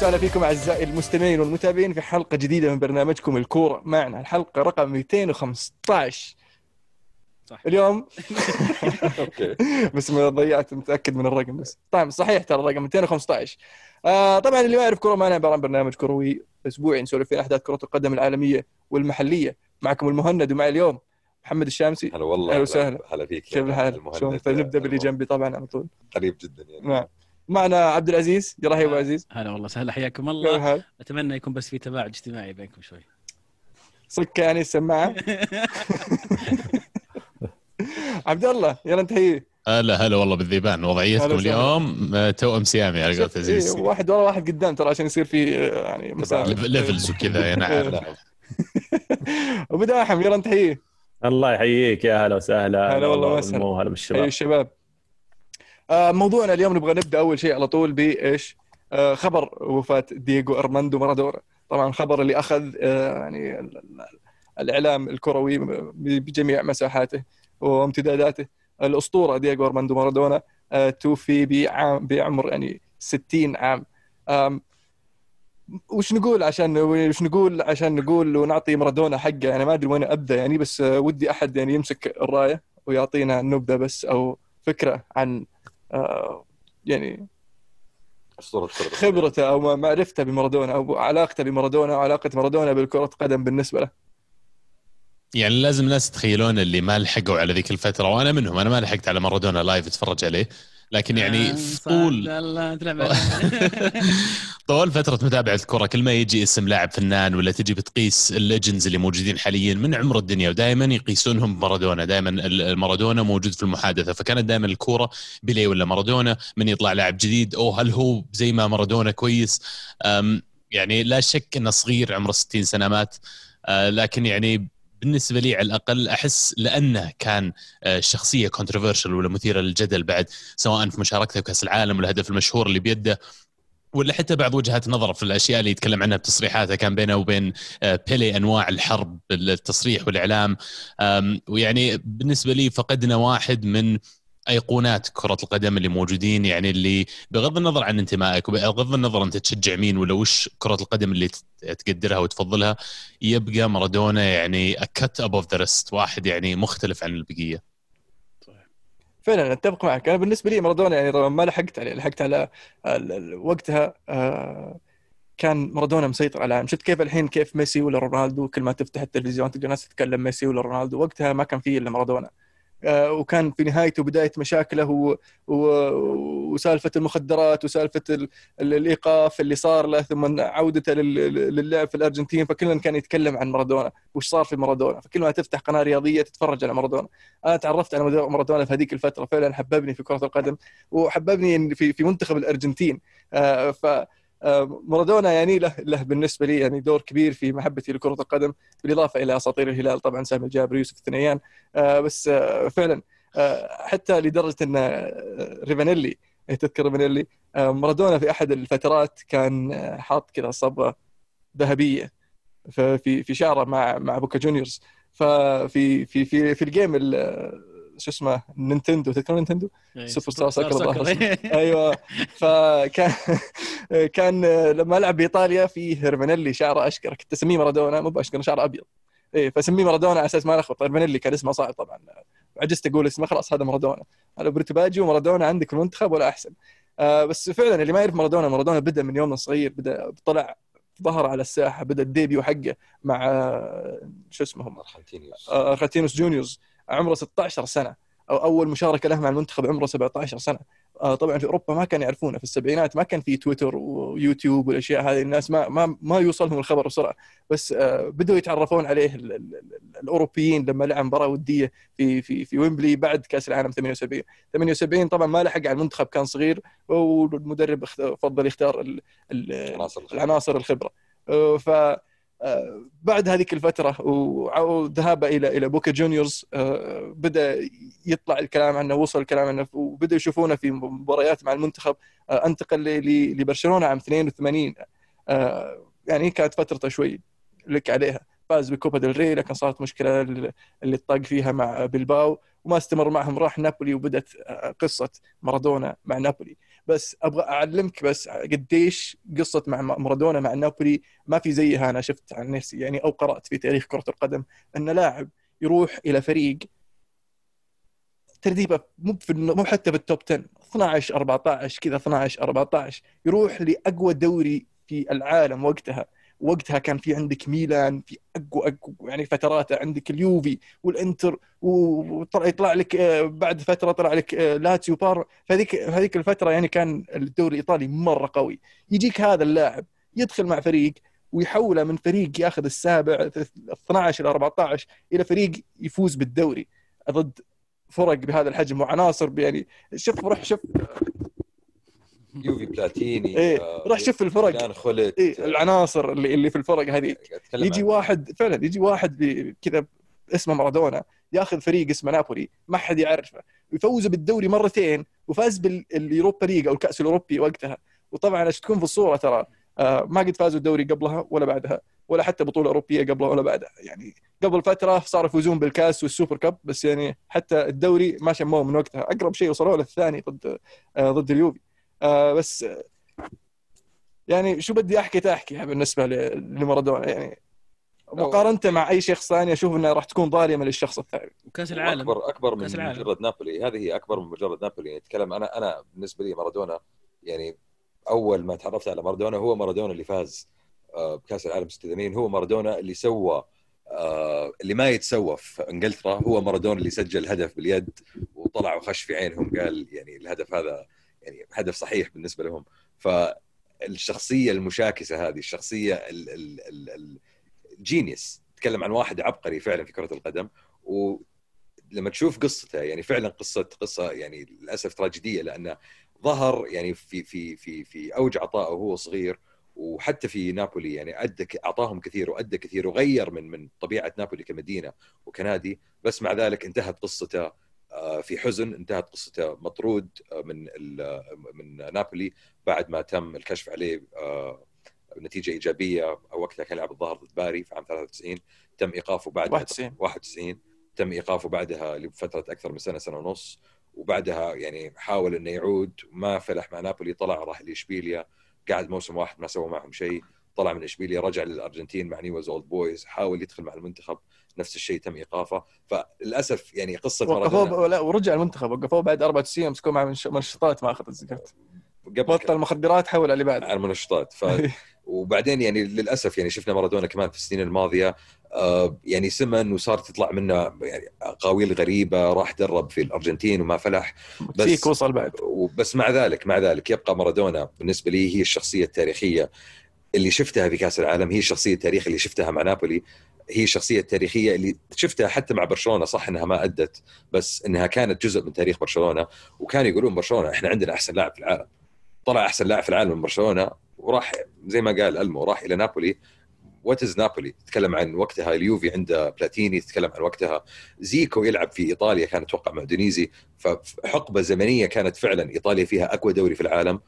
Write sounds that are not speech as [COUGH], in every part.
وسهلا فيكم أعزائي المستمعين والمتابعين في حلقة جديدة من برنامجكم الكورة. معنا الحلقة رقم 215 صح. اليوم [LAUGHS] [LAUGHS] بس ما ضيعت متأكد من الرقم بس. طيب صحيح ترى الرقم 215 آه طبعا اللي ما يعرف كورة معنا عبارة عن برنامج كروي أسبوعي نسولف فيه أحداث كرة القدم العالمية والمحلية. معكم المهند ومعي اليوم محمد الشامسي. هلا والله. أهلا وسهلا. هلا فيك. كيف الحال؟ فنبدا باللي جنبي طبعا على طول. قريب جدا يعني. نعم. معنا عبد العزيز. يا رهيب ابو عزيز. هلا والله سهلا حياكم كيف الله. الحال؟ أتمنى يكون بس في تباعد اجتماعي بينكم شوي. صك يعني السماعة؟ [LAUGHS] عبد الله يلا انتهي. هلا هلا والله بالذيبان. وضعيتكم. اليوم؟ آه، توأم سيامي على قولة عزيز إيه، واحد ورا واحد قدام ترى عشان يصير في آه، يعني مسافه lev- levels وكذا أنا عارف نعم [LAUGHS] وبداحم يلا انتهي. الله يحييك. يا هلا وسهلا. هلا والله وسهلا. هلا بالشباب. الشباب موضوعنا اليوم نبغى نبدأ أول شيء على طول بإيش؟ آه، خبر وفاة دييغو أرماندو مارادونا. طبعا الخبر اللي أخذ آه، يعني ال- ال- الإعلام الكروي بجميع مساحاته وامتداداته. الأسطورة دييغو أرماندو مارادونا آه، توفي بعام بعمر يعني 60 عام. وش نقول عشان وش نقول عشان نقول ونعطي مارادونا حقه؟ أنا ما أدري وين أبدأ يعني بس آه، ودي أحد يعني يمسك الراية ويعطينا نبذة بس أو فكرة عن آه، يعني. خبرته أو معرفته بمارادونا أو علاقته بمارادونا وعلاقه مارادونا بالكرة قدم بالنسبة له يعني لازم الناس يتخيلون اللي ما لحقوا على ذيك الفترة وأنا منهم أنا ما لحقت على مارادونا live أتفرج عليه لكن يعني طول [LAUGHS] طول فترة متابعة الكرة كل ما يجي اسم لاعب فنان ولا تجي بتقيس ال legends اللي موجودين حاليا من عمر الدنيا ودائما يقيسونهم بمارادونا. دائما مارادونا موجود في المحادثة فكانت دائما الكرة بيلي ولا مارادونا من يطلع لاعب جديد أو هل هو زي ما مارادونا كويس؟ يعني لا شك إنه صغير عمره 60 سنة مات. أه، لكن يعني بالنسبة لي على الأقل أحس لأنه كان أه، شخصية controversial ولا مثيرة للجدل بعد سواء في مشاركته كأس العالم والهدف المشهور اللي بيده ولا حتى بعض وجهات نظره في الأشياء اللي يتكلم عنها بتصريحاته كان بينه وبين آه، بيلي أنواع الحرب التصريح والإعلام. ويعني بالنسبة لي فقدنا واحد من أيقونات كرة القدم اللي موجودين يعني اللي بغض النظر عن انتمائك وبغض النظر أنت تشجع مين ولا وش كرة القدم اللي تقدرها وتفضلها يبقى مارادونا يعني كت ابوف ذا ريست واحد يعني مختلف عن البقية. فعلا أتفق معك. أنا بالنسبة لي مارادونا يعني ما لحقت عليه لحقت على وقتها آه، كان مارادونا مسيطر على العالم. شفت كيف الحين كيف ميسي ولا رونالدو كل ما تفتح التلفزيون تلقى ناس تتكلم ميسي ولا رونالدو وقتها ما كان فيه إلا مارادونا. وكان في نهايته وبدايه مشاكله. وسالفة المخدرات وسالفة ال... ال- الإيقاف اللي صار له ثم عودته لل... للعب في الأرجنتين فكلنا كان يتكلم عن مارادونا. وش صار في مارادونا؟ فكل ما تفتح قناة رياضية تتفرج على مارادونا. أنا تعرفت على مارادونا في هذيك الفترة فعلا حببني في كرة القدم وحببني في في منتخب الأرجنتين. آه، ف آه، مارادونا يعني له له بالنسبة لي يعني دور كبير في محبتي لكرة القدم بالإضافة إلى أساطير الهلال طبعا سامي الجابر يوسف الثنيان. آه، بس آه، فعلا آه، حتى لدرجة إن آه، ريفانيلي تذكر ريفانيلي؟ آه، مارادونا في أحد الفترات كان آه، حاط كذا صبغة ذهبية في في شعره مع مع بوكا جونيورز. ففي في في في ال game ال- شو اسمه نينتندو. تذكر نينتندو؟ Super Star Soccer اسمه. [LAUGHS] أيوه. فكان [LAUGHS] كان لما العب بايطاليا فيه ريفانيلي شعره أشقر. كنت أسميه مارادونا مو بأشقر شعره أبيض. إيه فسميه مارادونا على أساس ما لخبط ريفانيلي كان اسمه صعب طبعا. عجزت أقول اسمه خلاص هذا مارادونا. هذا روبرتو باجيو ومارادونا عندك في المنتخب ولا أحسن. آه بس فعلا اللي ما يعرف مارادونا مارادونا بدأ من يوم صغير بدأ طلع ظهر على الساحة بدأ ال debut حقه مع آه، شو اسمهم أرجنتينيوس. آه، ارجنتينوس جونيورز. عمره 16 سنة. أو أول مشاركة له مع المنتخب عمره 17 سنة. آه، طبعا في أوروبا ما كان يعرفونه. في السبعينات ما كان في تويتر ويوتيوب والأشياء هذه. الناس ما ما ما يوصلهم الخبر بسرعة. بس آه، بدوا يتعرفون عليه ال- ال- ال- الأوروبيين لما لعب مباراة ودية في في في ويمبلي بعد كأس العالم 78 78 طبعا ما لحق على المنتخب كان صغير. والمدرب فضل يختار. العناصر الخبرة. آه، ف بعد هذيك الفترة وذهابه إلى إلى بوكا جونيورز آه، بدأ يطلع الكلام عنه وصل الكلام عنه وبدا يشوفونه في مباريات مع المنتخب آه، أنتقل ل- ل- لبرشلونة عام 82 آه، يعني كانت فترته شوي لك عليها. فاز بكوبا ديل ري لكن صارت مشكلة اللي طاق فيها مع بلباو وما استمر معهم راح نابولي وبدت آه، قصة مارادونا مع نابولي. بس أبغى أعلمك بس قديش قصة مع مارادونا مع نابولي ما في زيها أنا شفت عن نفسي. يعني أو قرأت في تاريخ كرة القدم أن لاعب يروح إلى فريق ترتيبه مو في مو حتى بال top 10 12 14 كذا 12 14 يروح لأقوى دوري في العالم وقتها. وقتها كان في عندك ميلان في اقوى اقوى يعني فترات عندك اليوفي والإنتر وطلع يطلع لك آه، بعد فترة طلع لك آه، لاتسيو بارما. فهذيك هذيك الفترة يعني كان الدوري الإيطالي مرة قوي. يجيك هذا اللاعب يدخل مع فريق ويحوله من فريق ياخذ السابع 12 إلى 14 إلى فريق يفوز بالدوري. ضد فرق بهذا الحجم وعناصر يعني شوف روح شوف. يوفي بلاتيني إيه آه، روح شوف الفرق. خلت إيه العناصر اللي اللي في الفرق هذه. أتكلم يجي واحد فعلا يجي واحد كذا اسمه مارادونا ياخذ فريق اسمه نابولي ما حد يعرفه ويفوزوا بالدوري مرتين وفاز باليوروبا ليج أو الكأس الأوروبي وقتها. وطبعا عشان تكون في الصورة ترى آه، ما قد فازوا الدوري قبلها ولا بعدها ولا حتى بطولة أوروبية قبلها ولا بعدها. يعني قبل فترة صاروا يفوزون بالكأس والسوبر كاب بس يعني حتى الدوري ما شموه من وقتها. أقرب شيء وصلوا له الثاني ضد آه، ضد اليوفي. آه، بس يعني شو بدي أحكي تحكي بالنسبة ل- لمارادونا يعني مقارنة مع أي شخص ثاني أشوف انها راح تكون ظالمة للشخص الثاني. وكاس العالم. اكبر أكبر من العالم. مجرد نابولي. هذه هي أكبر من مجرد نابولي. يعني أتكلم أنا أنا بالنسبة لي مارادونا يعني أول ما تعرفت على مارادونا هو مارادونا اللي فاز آه، بكأس العالم 86 هو مارادونا اللي سوى آه، اللي ما يتسوى في إنجلترا. هو مارادونا اللي سجل هدف باليد وطلع وخش في عينهم قال يعني الهدف هذا يعني هدف صحيح بالنسبة لهم. فالشخصية المشاكسة هذه الشخصية ال- ال- ال- ال- الجينيوس تتكلم عن واحد عبقري فعلا في كرة القدم. ولما تشوف قصته يعني فعلا قصة قصة يعني للأسف تراجيدية لأنه ظهر يعني في في في في أوج عطائه وهو صغير. وحتى في نابولي يعني أدى أعطاهم كثير وأدى كثير وغير من من طبيعة نابولي كمدينة وكنادي. بس مع ذلك انتهت قصته. في حزن انتهت قصته. مطرود آه، من ال- من نابولي. بعد ما تم الكشف عليه آه، نتيجة إيجابية وقتها كان يلعب الظاهر ضد باري في عام 93 تم إيقافه بعد 91 91 تم إيقافه بعدها لفترة أكثر من سنة سنة ونص. وبعدها يعني حاول إنه يعود. ما فلح مع نابولي طلع راح لإشبيليا. قعد موسم واحد ما سوى معهم شيء. طلع من إشبيليا رجع للأرجنتين مع نيوز أولد بويز. حاول يدخل مع المنتخب. نفس الشيء تم إيقافه. فللأسف يعني قصة وقفوه. لا ورجع المنتخب. وقفوه بعد 94 مسكوه مع منش- منشطات ما أخذ الزكاة. بطل مخدرات حول اللي بعد. على المنشطات. ف... وبعدين يعني للأسف يعني شفنا مارادونا كمان في السنين الماضية آه، يعني سمن وصارت تطلع منه يعني اقاويل غريبة راح درب في الأرجنتين وما فلح. فيك وصل بعد. وبس مع ذلك مع ذلك يبقى مارادونا بالنسبة لي هي الشخصية التاريخية اللي شفتها في كأس العالم هي الشخصية التاريخية اللي شفتها مع نابولي. هي الشخصية التاريخية اللي شفتها حتى مع برشلونة صح إنها ما أدت بس إنها كانت جزء من تاريخ برشلونة وكانوا يقولون برشلونة إحنا عندنا أحسن لاعب في العالم. طلع أحسن لاعب في العالم من برشلونة وراح زي ما قال ألمو راح إلى نابولي. what is نابولي تتكلم عن وقتها اليوفي عنده بلاتيني تتكلم عن وقتها. زيكو يلعب في إيطاليا كان أتوقع مع أودينيزي فحقبة زمنية كانت فعلا إيطاليا فيها أقوى دوري في العالم.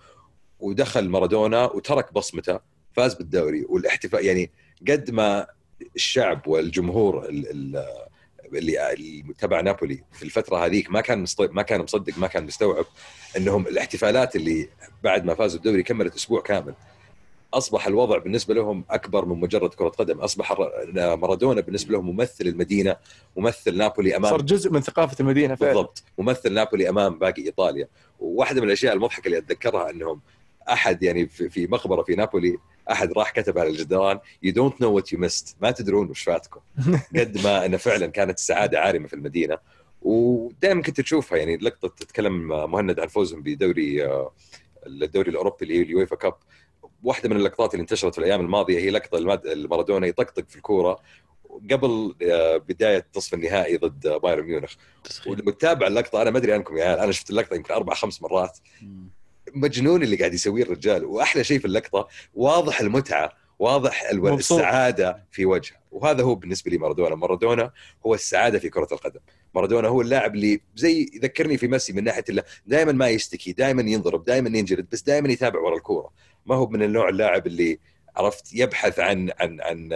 ودخل مارادونا وترك بصمته فاز بالدوري. والاحتفال يعني قد ما الشعب والجمهور ال- ال- اللي اللي تبع نابولي في الفترة هذيك ما كان ما كان مصدق ما كان مستوعب إنهم الاحتفالات اللي بعد ما فازوا الدوري كملت أسبوع كامل. أصبح الوضع بالنسبة لهم أكبر من مجرد كرة قدم. أصبح مارادونا بالنسبة لهم ممثل المدينة ممثل نابولي امام صار جزء من ثقافة المدينة فعلا. بالضبط. ممثل نابولي أمام باقي إيطاليا. وواحدة من الأشياء المضحكة اللي أتذكرها أنهم أحد يعني في في مقبرة في نابولي أحد راح كتب على الجدران you don't know what you missed ما تدرون وش فاتكم. [LAUGHS] قد ما انه فعلا كانت السعادة عارمة في المدينة. ودائما كنت تشوفها يعني لقطة تتكلم مهند عن فوزهم بدوري آه، الدوري الأوروبي اللي هي اليويفا كاب. واحدة من اللقطات اللي انتشرت في الأيام الماضية هي لقطة المارادونا يطقطق في الكورة قبل آه، بداية نصف النهائي ضد بايرن ميونخ. ولما تتابع اللقطة أنا ما أدري عنكم يا عيال أنا شفت اللقطة يمكن أربع خمس مرات. مجنون اللي قاعد يسويه الرجال. وأحلى شيء في اللقطة واضح المتعة واضح ألو... السعادة في وجهه. وهذا هو بالنسبة لي مارادونا. مارادونا هو السعادة في كرة القدم. مارادونا هو اللاعب اللي زي يذكرني في ميسي من ناحية انه دائما ما يشتكي دائما ينضرب دائما ينجلد بس دائما يتابع ورا الكورة. ما هو من النوع اللاعب اللي عرفت يبحث عن عن عن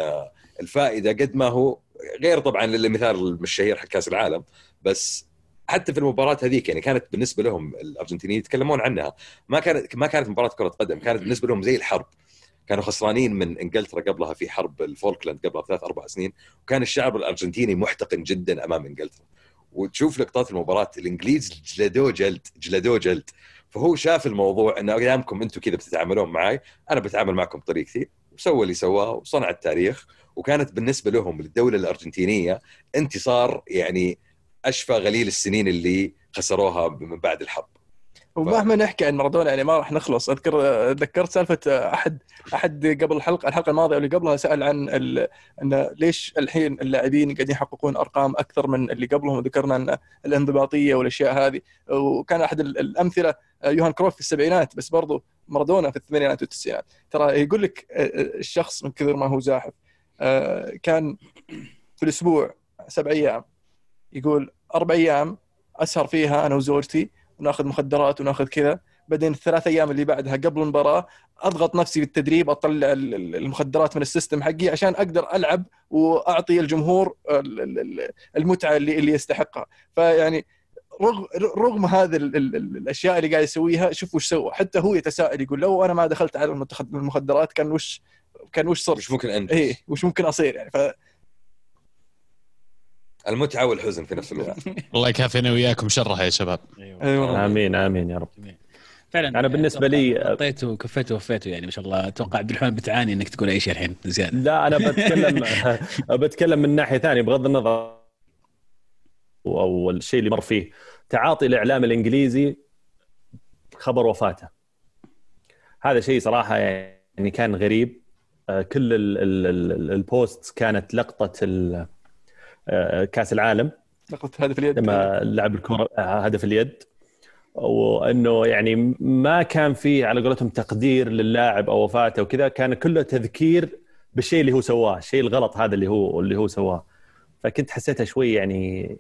الفائدة قد ما هو غير طبعا للمثال الشهير حق كأس العالم بس حتى في المباراة هذيك يعني كانت بالنسبة لهم الأرجنتينيين يتكلمون عنها. ما كانت ما كانت مباراة كرة قدم كانت بالنسبة لهم زي الحرب. كانوا خسرانين من إنجلترا قبلها في حرب الفولكلاند قبلها ثلاث أربع سنين وكان الشعب الأرجنتيني محتقن جدا أمام إنجلترا. وتشوف لقطات المباراة الإنجليز جلدوه جلد جلدوه جلد. فهو شاف الموضوع إنه ايامكم أنتم كذا بتتعاملون معي أنا بتعامل معكم بطريقتي وسوى اللي سواه وصنع التاريخ. وكانت بالنسبة لهم للدوله الأرجنتينية انتصار يعني أشفى غليل السنين اللي خسروها من بعد الحرب. ومهما نحكي عن مارادونا يعني ما راح نخلص. أذكر ذكرت سالفة أحد أحد قبل الحلقة الحلقة الماضية واللي قبلها سأل عن ال... إن ليش الحين اللاعبين قاعدين يحققون أرقام أكثر من اللي قبلهم. وذكرنا إن الانضباطية والأشياء هذه. وكان أحد ال- الأمثلة يوهان كروف في السبعينات بس برضو مارادونا في الثمانينات والتسعينات. ترى يقول لك الشخص من كثر ما هو زاحف. آه، كان في الأسبوع سبع أيام. يقول أربع أيام أسهر فيها أنا وزوجتي وناخذ مخدرات وناخذ كذا. بعدين الثلاث أيام اللي بعدها قبل المباراة أضغط نفسي بالتدريب أطلع ال- ال- المخدرات من السيستم حقي عشان أقدر ألعب وأعطي الجمهور ال- ال- ال- المتعة اللي اللي يستحقها. فيعني رغم ال- الأشياء اللي قاعد يسويها شوف وش سوى. حتى هو يتساءل يقول لو أنا ما دخلت على المخدرات كان وش كان وش صرت؟ مش ممكن انت إيه وش ممكن أصير يعني؟ المتعة والحزن في نفس الوقت. [LAUGHS] الله يكافينا وياكم شرها يا شباب. أيوه. اي والله آمين آمين يا رب. فعلا أنا بالنسبة لي- حطيته وكفيته ووفيته يعني ما شاء الله. أتوقع عبد الرحمن بتعاني إنك تقول أي شيء الحين زيادة. لا أنا [LAUGHS] بتكلم [LAUGHS] بتكلم من ناحية ثانية بغض النظر أو الشيء اللي مر فيه. تعاطي الإعلام الإنجليزي خبر وفاته. هذا شيء صراحة يعني كان غريب. آه، كل ال- ال- ال- البوست كانت لقطة ال- كأس العالم. لقطه هدف اليد. لما لعب الكرة آه، هدف اليد. وإنه يعني ما كان في على قولتهم تقدير للاعب أو وفاته وكذا كان كله تذكير بالشيء اللي هو سواه الشيء الغلط هذا اللي هو اللي هو سواه. فكنت حسيتها شوي يعني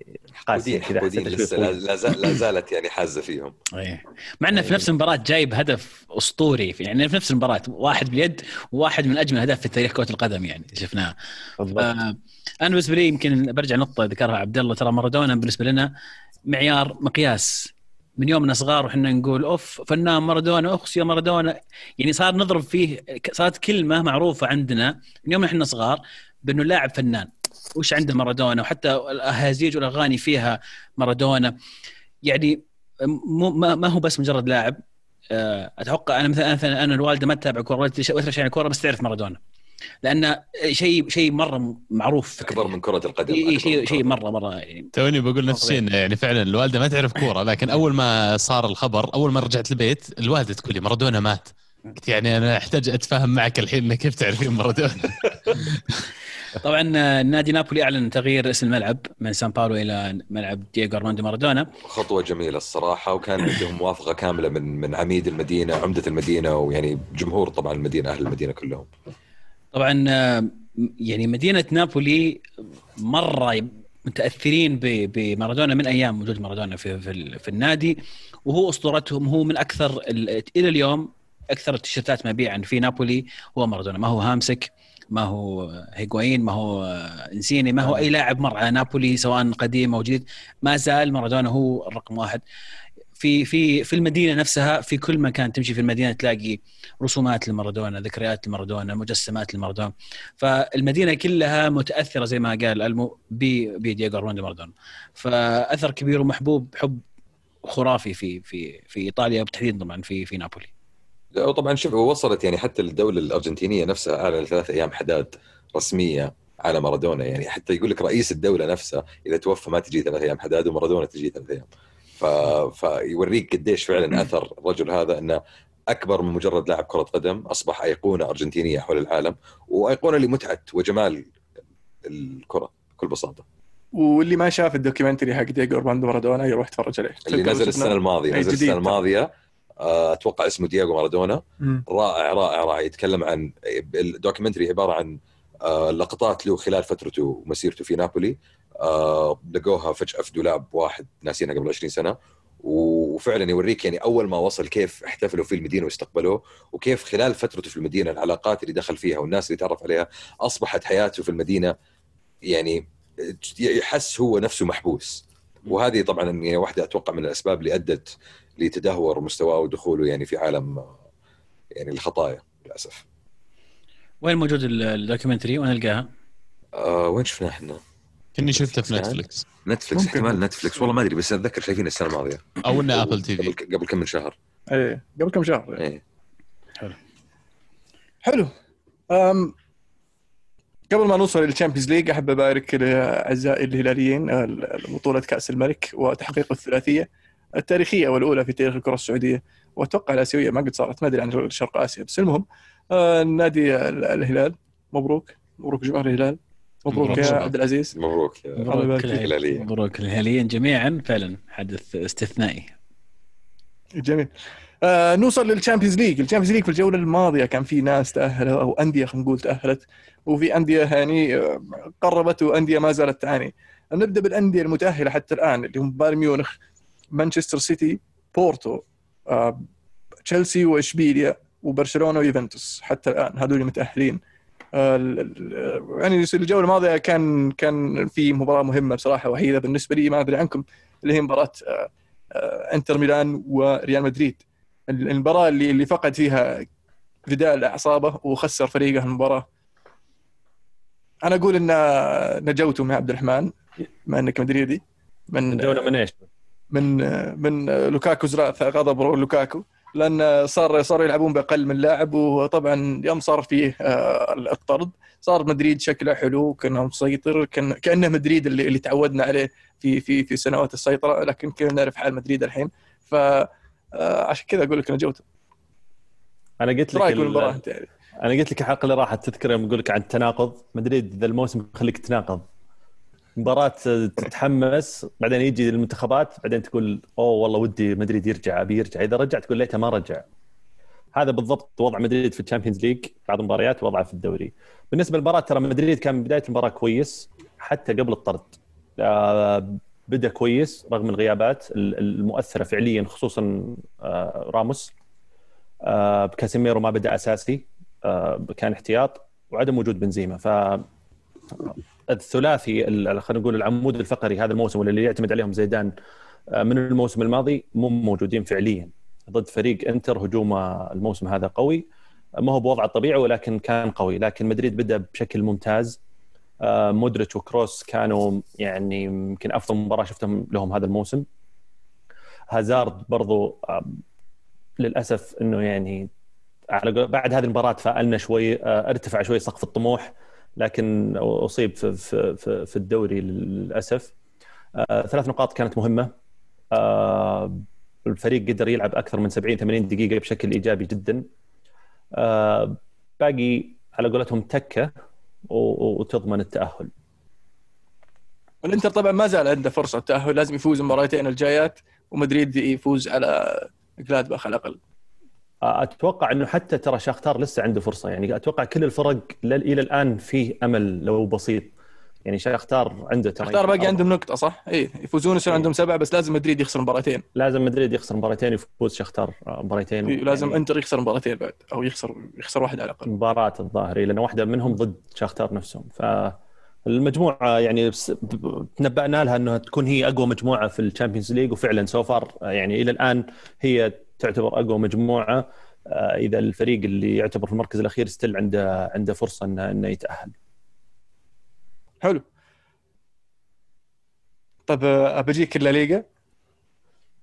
قاسية كذا لسه لا- زالت يعني حازة فيهم. إيه. مع إنه في نفس المباراة جايب هدف أسطوري في- يعني في نفس المباراة واحد باليد وواحد من أجمل الاهداف في تاريخ كرة القدم يعني شفناها بالضبط. آه، أنا بالنسبة لي يمكن برجع نقطة ذكرها عبد الله ترى مارادونا بالنسبة لنا معيار مقياس. من يومنا صغار وحنا نقول أوف فنان مارادونا أخس يا مارادونا. يعني صار نضرب فيه صارت كلمة معروفة عندنا من يوم إحنا صغار بأنه اللاعب فنان. وش عنده مارادونا؟ وحتى الأهازيج والأغاني فيها مارادونا. يعني مو ما ما هو بس مجرد لاعب. آه، أتوقع أنا مثلا مثلا أنا الوالده ما تتابع كورة ولا تشرح عن الكورة بس تعرف مارادونا. لأنه شيء شيء مرة معروف أكبر من كرة القدم اي شيء شيء. مره مرة يعني توني بقول نفس الشيء يعني فعلا الوالدة ما تعرف كورة لكن أول ما صار الخبر أول ما رجعت البيت الوالدة تقول لي مارادونا مات. قلت يعني أنا أحتاج أتفاهم معك الحين إنك كيف تعرفين مارادونا. [LAUGHS] طبعا آه، نادي نابولي أعلن تغيير اسم الملعب من سان باولو إلى ملعب دييغو أرماندو مارادونا. خطوة جميلة الصراحة وكان عندهم موافقه كاملة من من عميد المدينة عمدة المدينة ويعني جمهور طبعا المدينة أهل المدينة كلهم. طبعا آه، يعني مدينة نابولي مرة متأثرين بمارادونا من أيام وجود مارادونا في في, في النادي وهو أسطورتهم هو من أكثر ال- إلى اليوم أكثر التيشيرتات مبيعا في نابولي هو مارادونا. ما هو هامسك؟ ما هو هيغوين ما هو انسيني ما هو أي لاعب مر على نابولي سواء قديم أو جديد. ما زال مارادونا هو الرقم واحد. في في في المدينة نفسها في كل مكان تمشي في المدينة تلاقي رسومات لمارادونا ذكريات لمارادونا مجسمات لمارادونا. فالمدينة كلها متأثرة زي ما قال ألمو بدييغو أرماندو مارادونا. فأثر كبير ومحبوب حب خرافي في في في إيطاليا وبالتحديد طبعا في في نابولي. وطبعا شوف وصلت يعني حتى الدولة الأرجنتينية نفسها اعلنت ثلاث أيام حداد رسمية على مارادونا. يعني حتى يقول لك رئيس الدولة نفسها إذا توفى ما تجي ثلاث أيام حداد ومارادونا تجي ثلاث أيام. ف... فيوريك قديش فعلا أثر الرجل هذا إنه أكبر من مجرد لاعب كرة قدم أصبح أيقونة أرجنتينية حول العالم وأيقونة لمتعة وجمال الكرة بكل بساطة. واللي ما شاف ال documentary حق دييغو أرماندو مارادونا يروح يتفرج عليه. اللي نزل السنة الماضية. نزل السنة الماضية أتوقع اسمه دييغو مارادونا. رائع رائع رائع. يتكلم عن ال documentary عبارة عن آه، لقطات له خلال فترته ومسيرته في نابولي. آه، لقوها فجأة في دولاب واحد ناسينها قبل 20 سنة. وفعلا يوريك يعني أول ما وصل كيف احتفلوا في المدينة واستقبلوه وكيف خلال فترته في المدينة العلاقات اللي دخل فيها والناس اللي تعرف عليها أصبحت حياته في المدينة يعني يحس هو نفسه محبوس. وهذه طبعا يعني واحدة أتوقع من الأسباب اللي أدت لتدهور مستواه ودخوله يعني في عالم يعني الخطايا للأسف. وين موجود ال- ال documentary؟ وين القاها؟ آه وين شفناه إحنا؟ كني شفته في نتفلكس نتفلكس ممكن. احتمال نتفلكس والله ما أدري بس أتذكر شايفين السنة الماضية. أو إنه Apple TV قبل كم من شهر. إيه قبل كم شهر. إيه. حلو. أم قبل ما نوصل لل Champions League أحب أبارك لأعزائي الهلاليين بطولة كأس الملك وتحقيق الثلاثية. التاريخية والأولى في تاريخ الكرة السعودية. وأتوقع الآسيوية ما قد صارت ما أدري عن شرق آسيا بس المهم آه، نادي ال- الهلال. مبروك. مبروك جمهور الهلال. مبروك مبروك. يا. عبد العزيز. مبروك يا مبروك. الهلاليين. مبروك الهلاليين جميعا. فعلا حدث استثنائي. جميل. آه نوصل لل Champions League. ال Champions League في الجولة الماضية كان في ناس تأهلوا أو أندية خلينا نقول تأهلت وفي أندية يعني قربت وأندية ما زالت تعاني. نبدأ بالأندية المتأهلة حتى الآن اللي هم بايرن ميونخ. مانشستر سيتي بورتو آه تشيلسي واشبيليا وبرشلونه ويوفنتوس حتى الآن هذول متأهلين. آه، ال- يعني الجوله الماضيه كان كان في مباراة مهمة بصراحة وحيده بالنسبة لي. ما أدري عنكم اللي هي مباراة آه، آه، إنتر ميلان وريال مدريد. المباراة اللي اللي فقد فيها فيدال أعصابه وخسر فريقه المباراة. أنا أقول إن نجوتم يا عبد الرحمن بما إنك مدريدي. من الجولة من إيش؟ من من لوكاكو زرع غضب لوكاكو لأن صار صاروا يلعبون بأقل من لاعب وطبعا يوم صار فيه آه، الطرد صار مدريد شكله حلو كأنه مسيطر كان كأنه مدريد اللي اللي تعودنا عليه في في في سنوات السيطرة لكن كلنا نعرف حال مدريد الحين؟ ف آه، عشان كذا أقول لك نجوت أنا قلت لك أنت يعني؟ أنا قلت لك الحلقة اللي راحت تذكر يوم أقول لك عن التناقض. مدريد ذا الموسم يخليك تتناقض. مباراة تتحمس بعدين يجي المنتخبات بعدين تقول أوه والله ودي مدريد يرجع أبي يرجع. إذا رجع تقول ليته ما رجع. هذا بالضبط وضع مدريد في ال Champions League بعض المباريات وضعه في الدوري. بالنسبة للمباراه ترى مدريد كان بداية المباراة كويس حتى قبل الطرد. آه، بدأ كويس رغم الغيابات ال- المؤثرة فعليا خصوصا آه، راموس. آه، كاسيميرو ما بدأ أساسي كان احتياط وعدم وجود بنزيما. ف الثلاثي ال- خلينا نقول العمود الفقري هذا الموسم واللي يعتمد عليهم زيدان آه، من الموسم الماضي مو موجودين فعليا. ضد فريق انتر هجومه الموسم هذا قوي. ما هو بوضعه الطبيعي ولكن كان قوي. لكن مدريد بدأ بشكل ممتاز. آه، مودريتش وكروس كانوا يعني يمكن أفضل مباراة شفتهم لهم هذا الموسم. هازارد برضو آه، للأسف إنه يعني على بعد هذه المباراة تفائلنا شوي آه، ارتفع شوي سقف الطموح. لكن أصيب في في في, في الدوري للأسف. آه، ثلاث نقاط كانت مهمة. آه، الفريق قدر يلعب أكثر من 70 80 دقيقة بشكل إيجابي جدا. آه، باقي على قولتهم تكة وتضمن التأهل. الإنتر طبعا ما زال عنده فرصة تأهل لازم يفوز المباراتين الجايات ومدريد يفوز على جلادباخ على الأقل. أتوقع إنه حتى ترى شاختار لسه عنده فرصة. يعني أتوقع كل الفرق إلى الآن فيه أمل لو بسيط. يعني شاختار عنده ترى اختار باقي عندهم نقطة صح؟ اي يفوزون يصير إيه. عندهم سبعة بس لازم مدريد يخسر مباراتين. لازم مدريد يخسر مباراتين يفوز شختار مباراتين. إيه، لازم يعني إنتر يخسر مباراتين بعد أو يخسر يخسر واحد على الأقل. مباراة الظاهر لأن واحدة منهم ضد شختار نفسهم. فالمجموعه يعني بس- تنبأنا لها إنها تكون هي أقوى مجموعة في ال Champions League وفعلا so far يعني إلى الآن هي تعتبر أقوى مجموعة آه، إذا الفريق اللي يعتبر في المركز الأخير still عنده عنده فرصة إنه إنه يتأهل. حلو. طيب آه، بجيك الليغا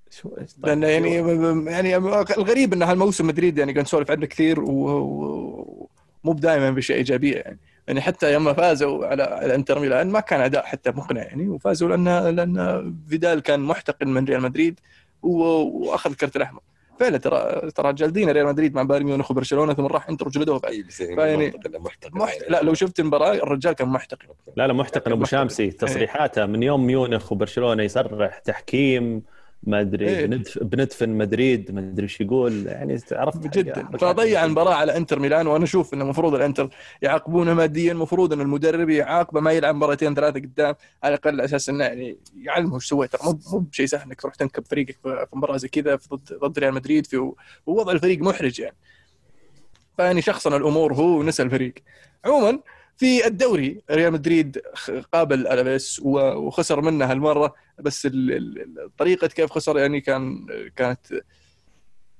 شوي لأن يعني يعني الغريب إن هالموسم مدريد يعني قاعد نسولف عنه كثير ومو بدائما بشيء ايجابيه يعني. يعني حتى يوم فازوا على على إنتر ميلان ما كان أداء حتى مقنع يعني وفازوا لأن لأن فيدال كان محتقن من ريال مدريد وأخذ كرت الأحمر. فعلا ترى ترى جالدين ريال مدريد مع بايرن ميونخ وبرشلونة ثم راح انتر وجلدوه بعد أي يعني فيعني- محتقن محت... لا لو شفت المباراة الرجال كان محتقن لا لا محتقن أبو. شامسي. تصريحاته من يوم ميونخ وبرشلونة يصرح تحكيم ما أدري إيه. بندف- بندفن مدريد ما أدري إيش يقول. يعني عرفت جدا. فضيع المباراة على إنتر ميلان وأنا أشوف إنه المفروض الإنتر يعاقبونه ماديا المفروض إن المدرب يعاقبه ما يلعب مباراتين ثلاثة قدام على الأقل على أساس إنه يعني يعلمه إيش سويت مو مو بشيء سهل إنك تروح تنكب فريقك في مباراة زي كذا ضد ضد ريال مدريد في ووضع الفريق محرج يعني. فيعني شخصنا الأمور هو ونسى الفريق. عموما في الدوري ريال مدريد قابل ألافيس وخسر منه هالمرة بس طريقة كيف خسر يعني كان كانت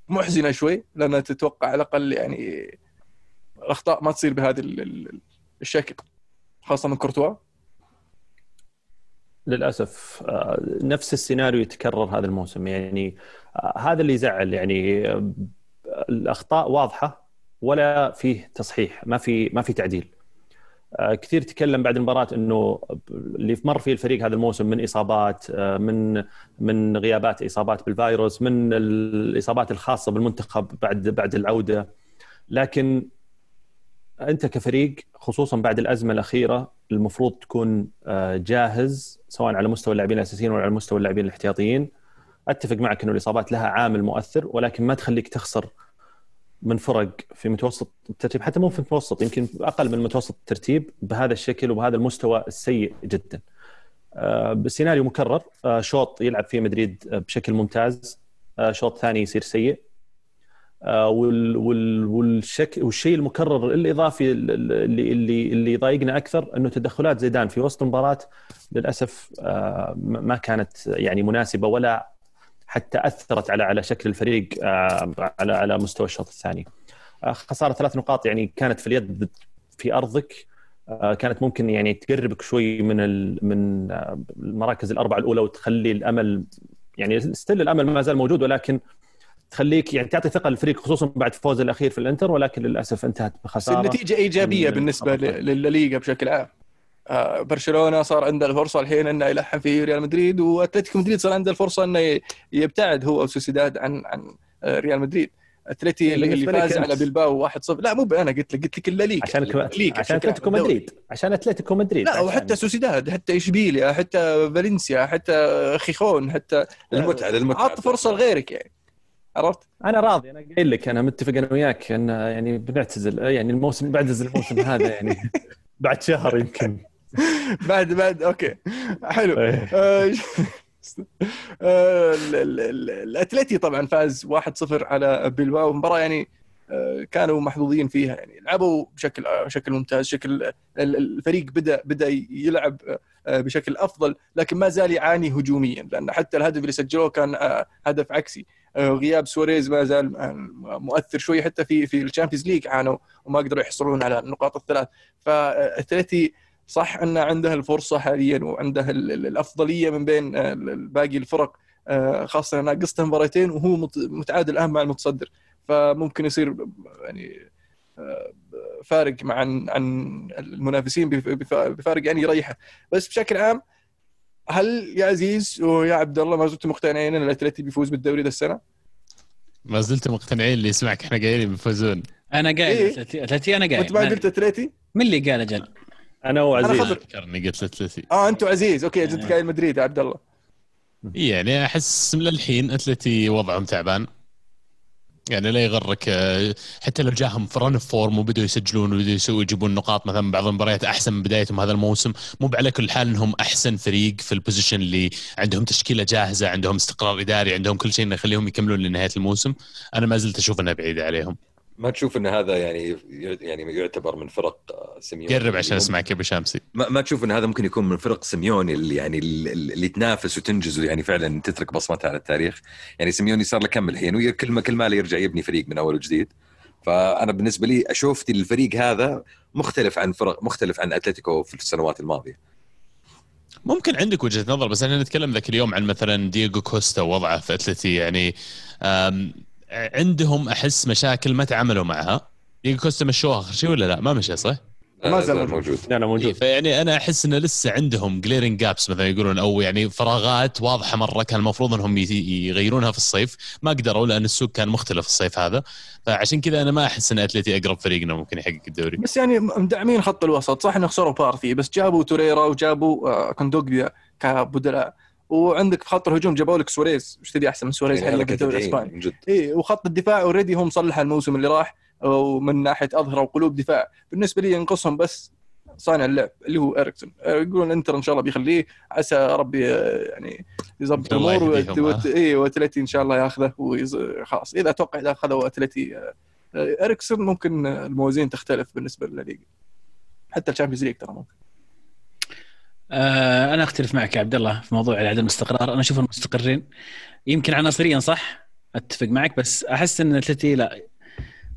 محزنة شوي لأن تتوقع على الأقل يعني الأخطاء ما تصير بهذا ال- ال- الشكل خاصة من كورتوا. للأسف آه، نفس السيناريو يتكرر هذا الموسم. يعني آه، هذا اللي يزعل. يعني آه، الأخطاء واضحة ولا فيه تصحيح ما في ما في تعديل. كثير تكلم بعد المباراة إنه اللي مر فيه الفريق هذا الموسم من إصابات آه، من من غيابات إصابات بالفيروس من الإصابات الخاصة بالمنتخب بعد بعد العودة. لكن أنت كفريق خصوصا بعد الأزمة الأخيرة المفروض تكون آه، جاهز سواء على مستوى اللاعبين الأساسيين ولا على مستوى اللاعبين الاحتياطيين. أتفق معك إنه الإصابات لها عامل مؤثر ولكن ما تخليك تخسر من فرق في متوسط الترتيب حتى مو في متوسط يمكن أقل من متوسط الترتيب بهذا الشكل وبهذا المستوى السيء جدا. آه، بسيناريو مكرر آه، شوط يلعب فيه مدريد آه، بشكل ممتاز. شوط ثاني يصير سيء. وال وال والشك والشيء المكرر الإضافي اللي اللي اللي يضايقنا أكثر إنه تدخلات زيدان. في وسط المباراة للأسف ما كانت يعني مناسبة ولا حتى أثرت على على شكل الفريق آه، على على مستوى الشوط الثاني. آه، خسارة ثلاث نقاط يعني كانت في اليد في أرضك آه، كانت ممكن يعني تقربك شوي من من المراكز الأربعة الأولى وتخلي الأمل يعني still الأمل ما زال موجود ولكن تخليك يعني تعطي ثقة للفريق خصوصا بعد فوز الأخير في الإنتر ولكن للأسف انتهت بخسارة النتيجة إيجابية بالنسبة للليغا بشكل عام برشلونة صار عنده الفرصة الحين إنه يلحم في ريال مدريد وأتلتيكو مدريد صار عنده الفرصة إنه يبتعد هو وسوسيداد عن عن آه، ريال مدريد. أتلتي اللي اللي فاز. على بلباو 1-0 لا مو أنا قلت لك قلت لك الليغا. عشان الليغا عشان أتلتيكو. مدريد. عشان أتلتيكو مدريد لا عشان- وحتى سوسيداد حتى إشبيليا حتى فالنسيا حتى خيخون حتى للمتعه للمتعه عط فرصة لغيرك يعني. عرفت؟ أنا راضي أنا قايل لك أنا متفق أنا وياك إن يعني بنعتزل يعني الموسم بعتزل الموسم [LAUGHS] هذا يعني بعد شهر يمكن. بعد بعد okay. حلو. إيه. آه، [LAUGHS] آه، ال- ال- ال- الأتلتي طبعا فاز 1-0 على بلباو. مباراة يعني آه، كانوا محظوظين فيها يعني. لعبوا بشكل بشكل ممتاز. شكل ال- الفريق بدأ بدأ يلعب بشكل أفضل لكن ما زال يعاني هجوميا لأن حتى الهدف اللي سجلوه كان هدف عكسي. غياب سواريز ما زال مؤثر شوي. حتى في في ال Champions League عانوا وما قدروا يحصلون على النقاط الثلاث. فاتلتي صح انه عنده الفرصة حاليا وعنده ال- ال- الأفضلية من بين آه، باقي الفرق آه، خاصة ناقصته مباراتين وهو مت- متعادل الان مع المتصدر فممكن يصير يعني آه، فارق مع عن عن المنافسين بف- بف- بفارق يعني يريحه بس بشكل عام هل يا عزيز ويا عبد الله ما زلتم مقتنعين أن الأتلتي بيفوز بالدوري ذا السنة؟ ما زلت مقتنعين اللي يسمعك إحنا قايلين بيفوزون أنا قايل إيه؟ أتلتي أنا قايل ما ما- قلت أتلتي؟ من اللي قال أجل أنا وعزيز. ذكرني قلت اتلتي آه أنتم عزيز. okay أنت آه. قايل مدريد يا عبد الله. يعني أحس للحين أتلتي وضعهم تعبان. يعني لا يغرك آه، حتى لو جاهم في run form وبدوا يسجلون وبدوا يسوي يجيبون نقاط مثلا بعض المباريات أحسن من بدايتهم هذا الموسم مو على كل حال إنهم أحسن فريق في ال position اللي عندهم تشكيلة جاهزة عندهم استقرار إداري عندهم كل شيء إنه يخليهم يكملون لنهاية الموسم. أنا ما زلت أشوف انها بعيده عليهم. ما تشوف إن هذا يعني يعني يعتبر من فرق آه، سيميوني قرب عشان أسمعك يا أبو شامسي ما, ما تشوف إن هذا ممكن يكون من فرق سيميوني اللي يعني اللي تنافس وتنجز ويعني فعلا تترك بصمتها على التاريخ. يعني سيميوني صار له كم الحين وكل ما كل ما يرجع يبني فريق من أول وجديد. فأنا بالنسبة لي أشوف الفريق هذا مختلف عن فرق مختلف عن أتلتيكو في السنوات الماضية. ممكن عندك وجهة نظر بس إحنا نتكلم ذاك اليوم عن مثلا دييغو كوستا ووضعه في أتلتي. يعني عندهم أحس مشاكل ما تعاملوا معها. دييغو كوستا مشوه آخر شيء ولا لا؟ ما مشى صح؟ ما لا زال موجود. أنا إيه، موجود. فيعني أنا أحس إنه لسه عندهم glaring gaps مثلا يقولون أو يعني فراغات واضحة مرة كان المفروض إنهم يغيرونها في الصيف. ما قدروا لأن السوق كان مختلف الصيف هذا. فعشان كذا أنا ما أحس إن أتلتي أقرب فريق إنه ممكن يحقق الدوري. بس يعني مدعمين خط الوسط. صح انه خسروا بارتي بس جابوا توريرا وجابوا آه، كوندوجبيا كبدلاء. وعندك في خط الهجوم جابوا لك سواريز. وش تبي أحسن من سواريز؟ يعني في الدوري الاسباني اي وخط الدفاع already هم صلح الموسم اللي راح ومن ناحية أظهرة وقلوب الدفاع. بالنسبة لي ينقصهم بس صانع اللعب اللي هو اريكسون آه، يقولون إنتر إن شاء الله بيخليه. عسى ربي آه، يعني يظبط الأمور وت- ها؟ اي وأتلتي إن شاء الله ياخذه ويز- خلاص. إذا أتوقع إذا اخذوا اتلتي آه، آه، اريكسون ممكن آه، الموازين تختلف بالنسبة للليغا. حتى ال Champions League ترى ممكن. آه أنا أختلف معك يا عبد الله في موضوع عدم الاستقرار. أنا اشوفهم مستقرين يمكن عناصريا صح أتفق معك بس أحس إن الاتلتي لا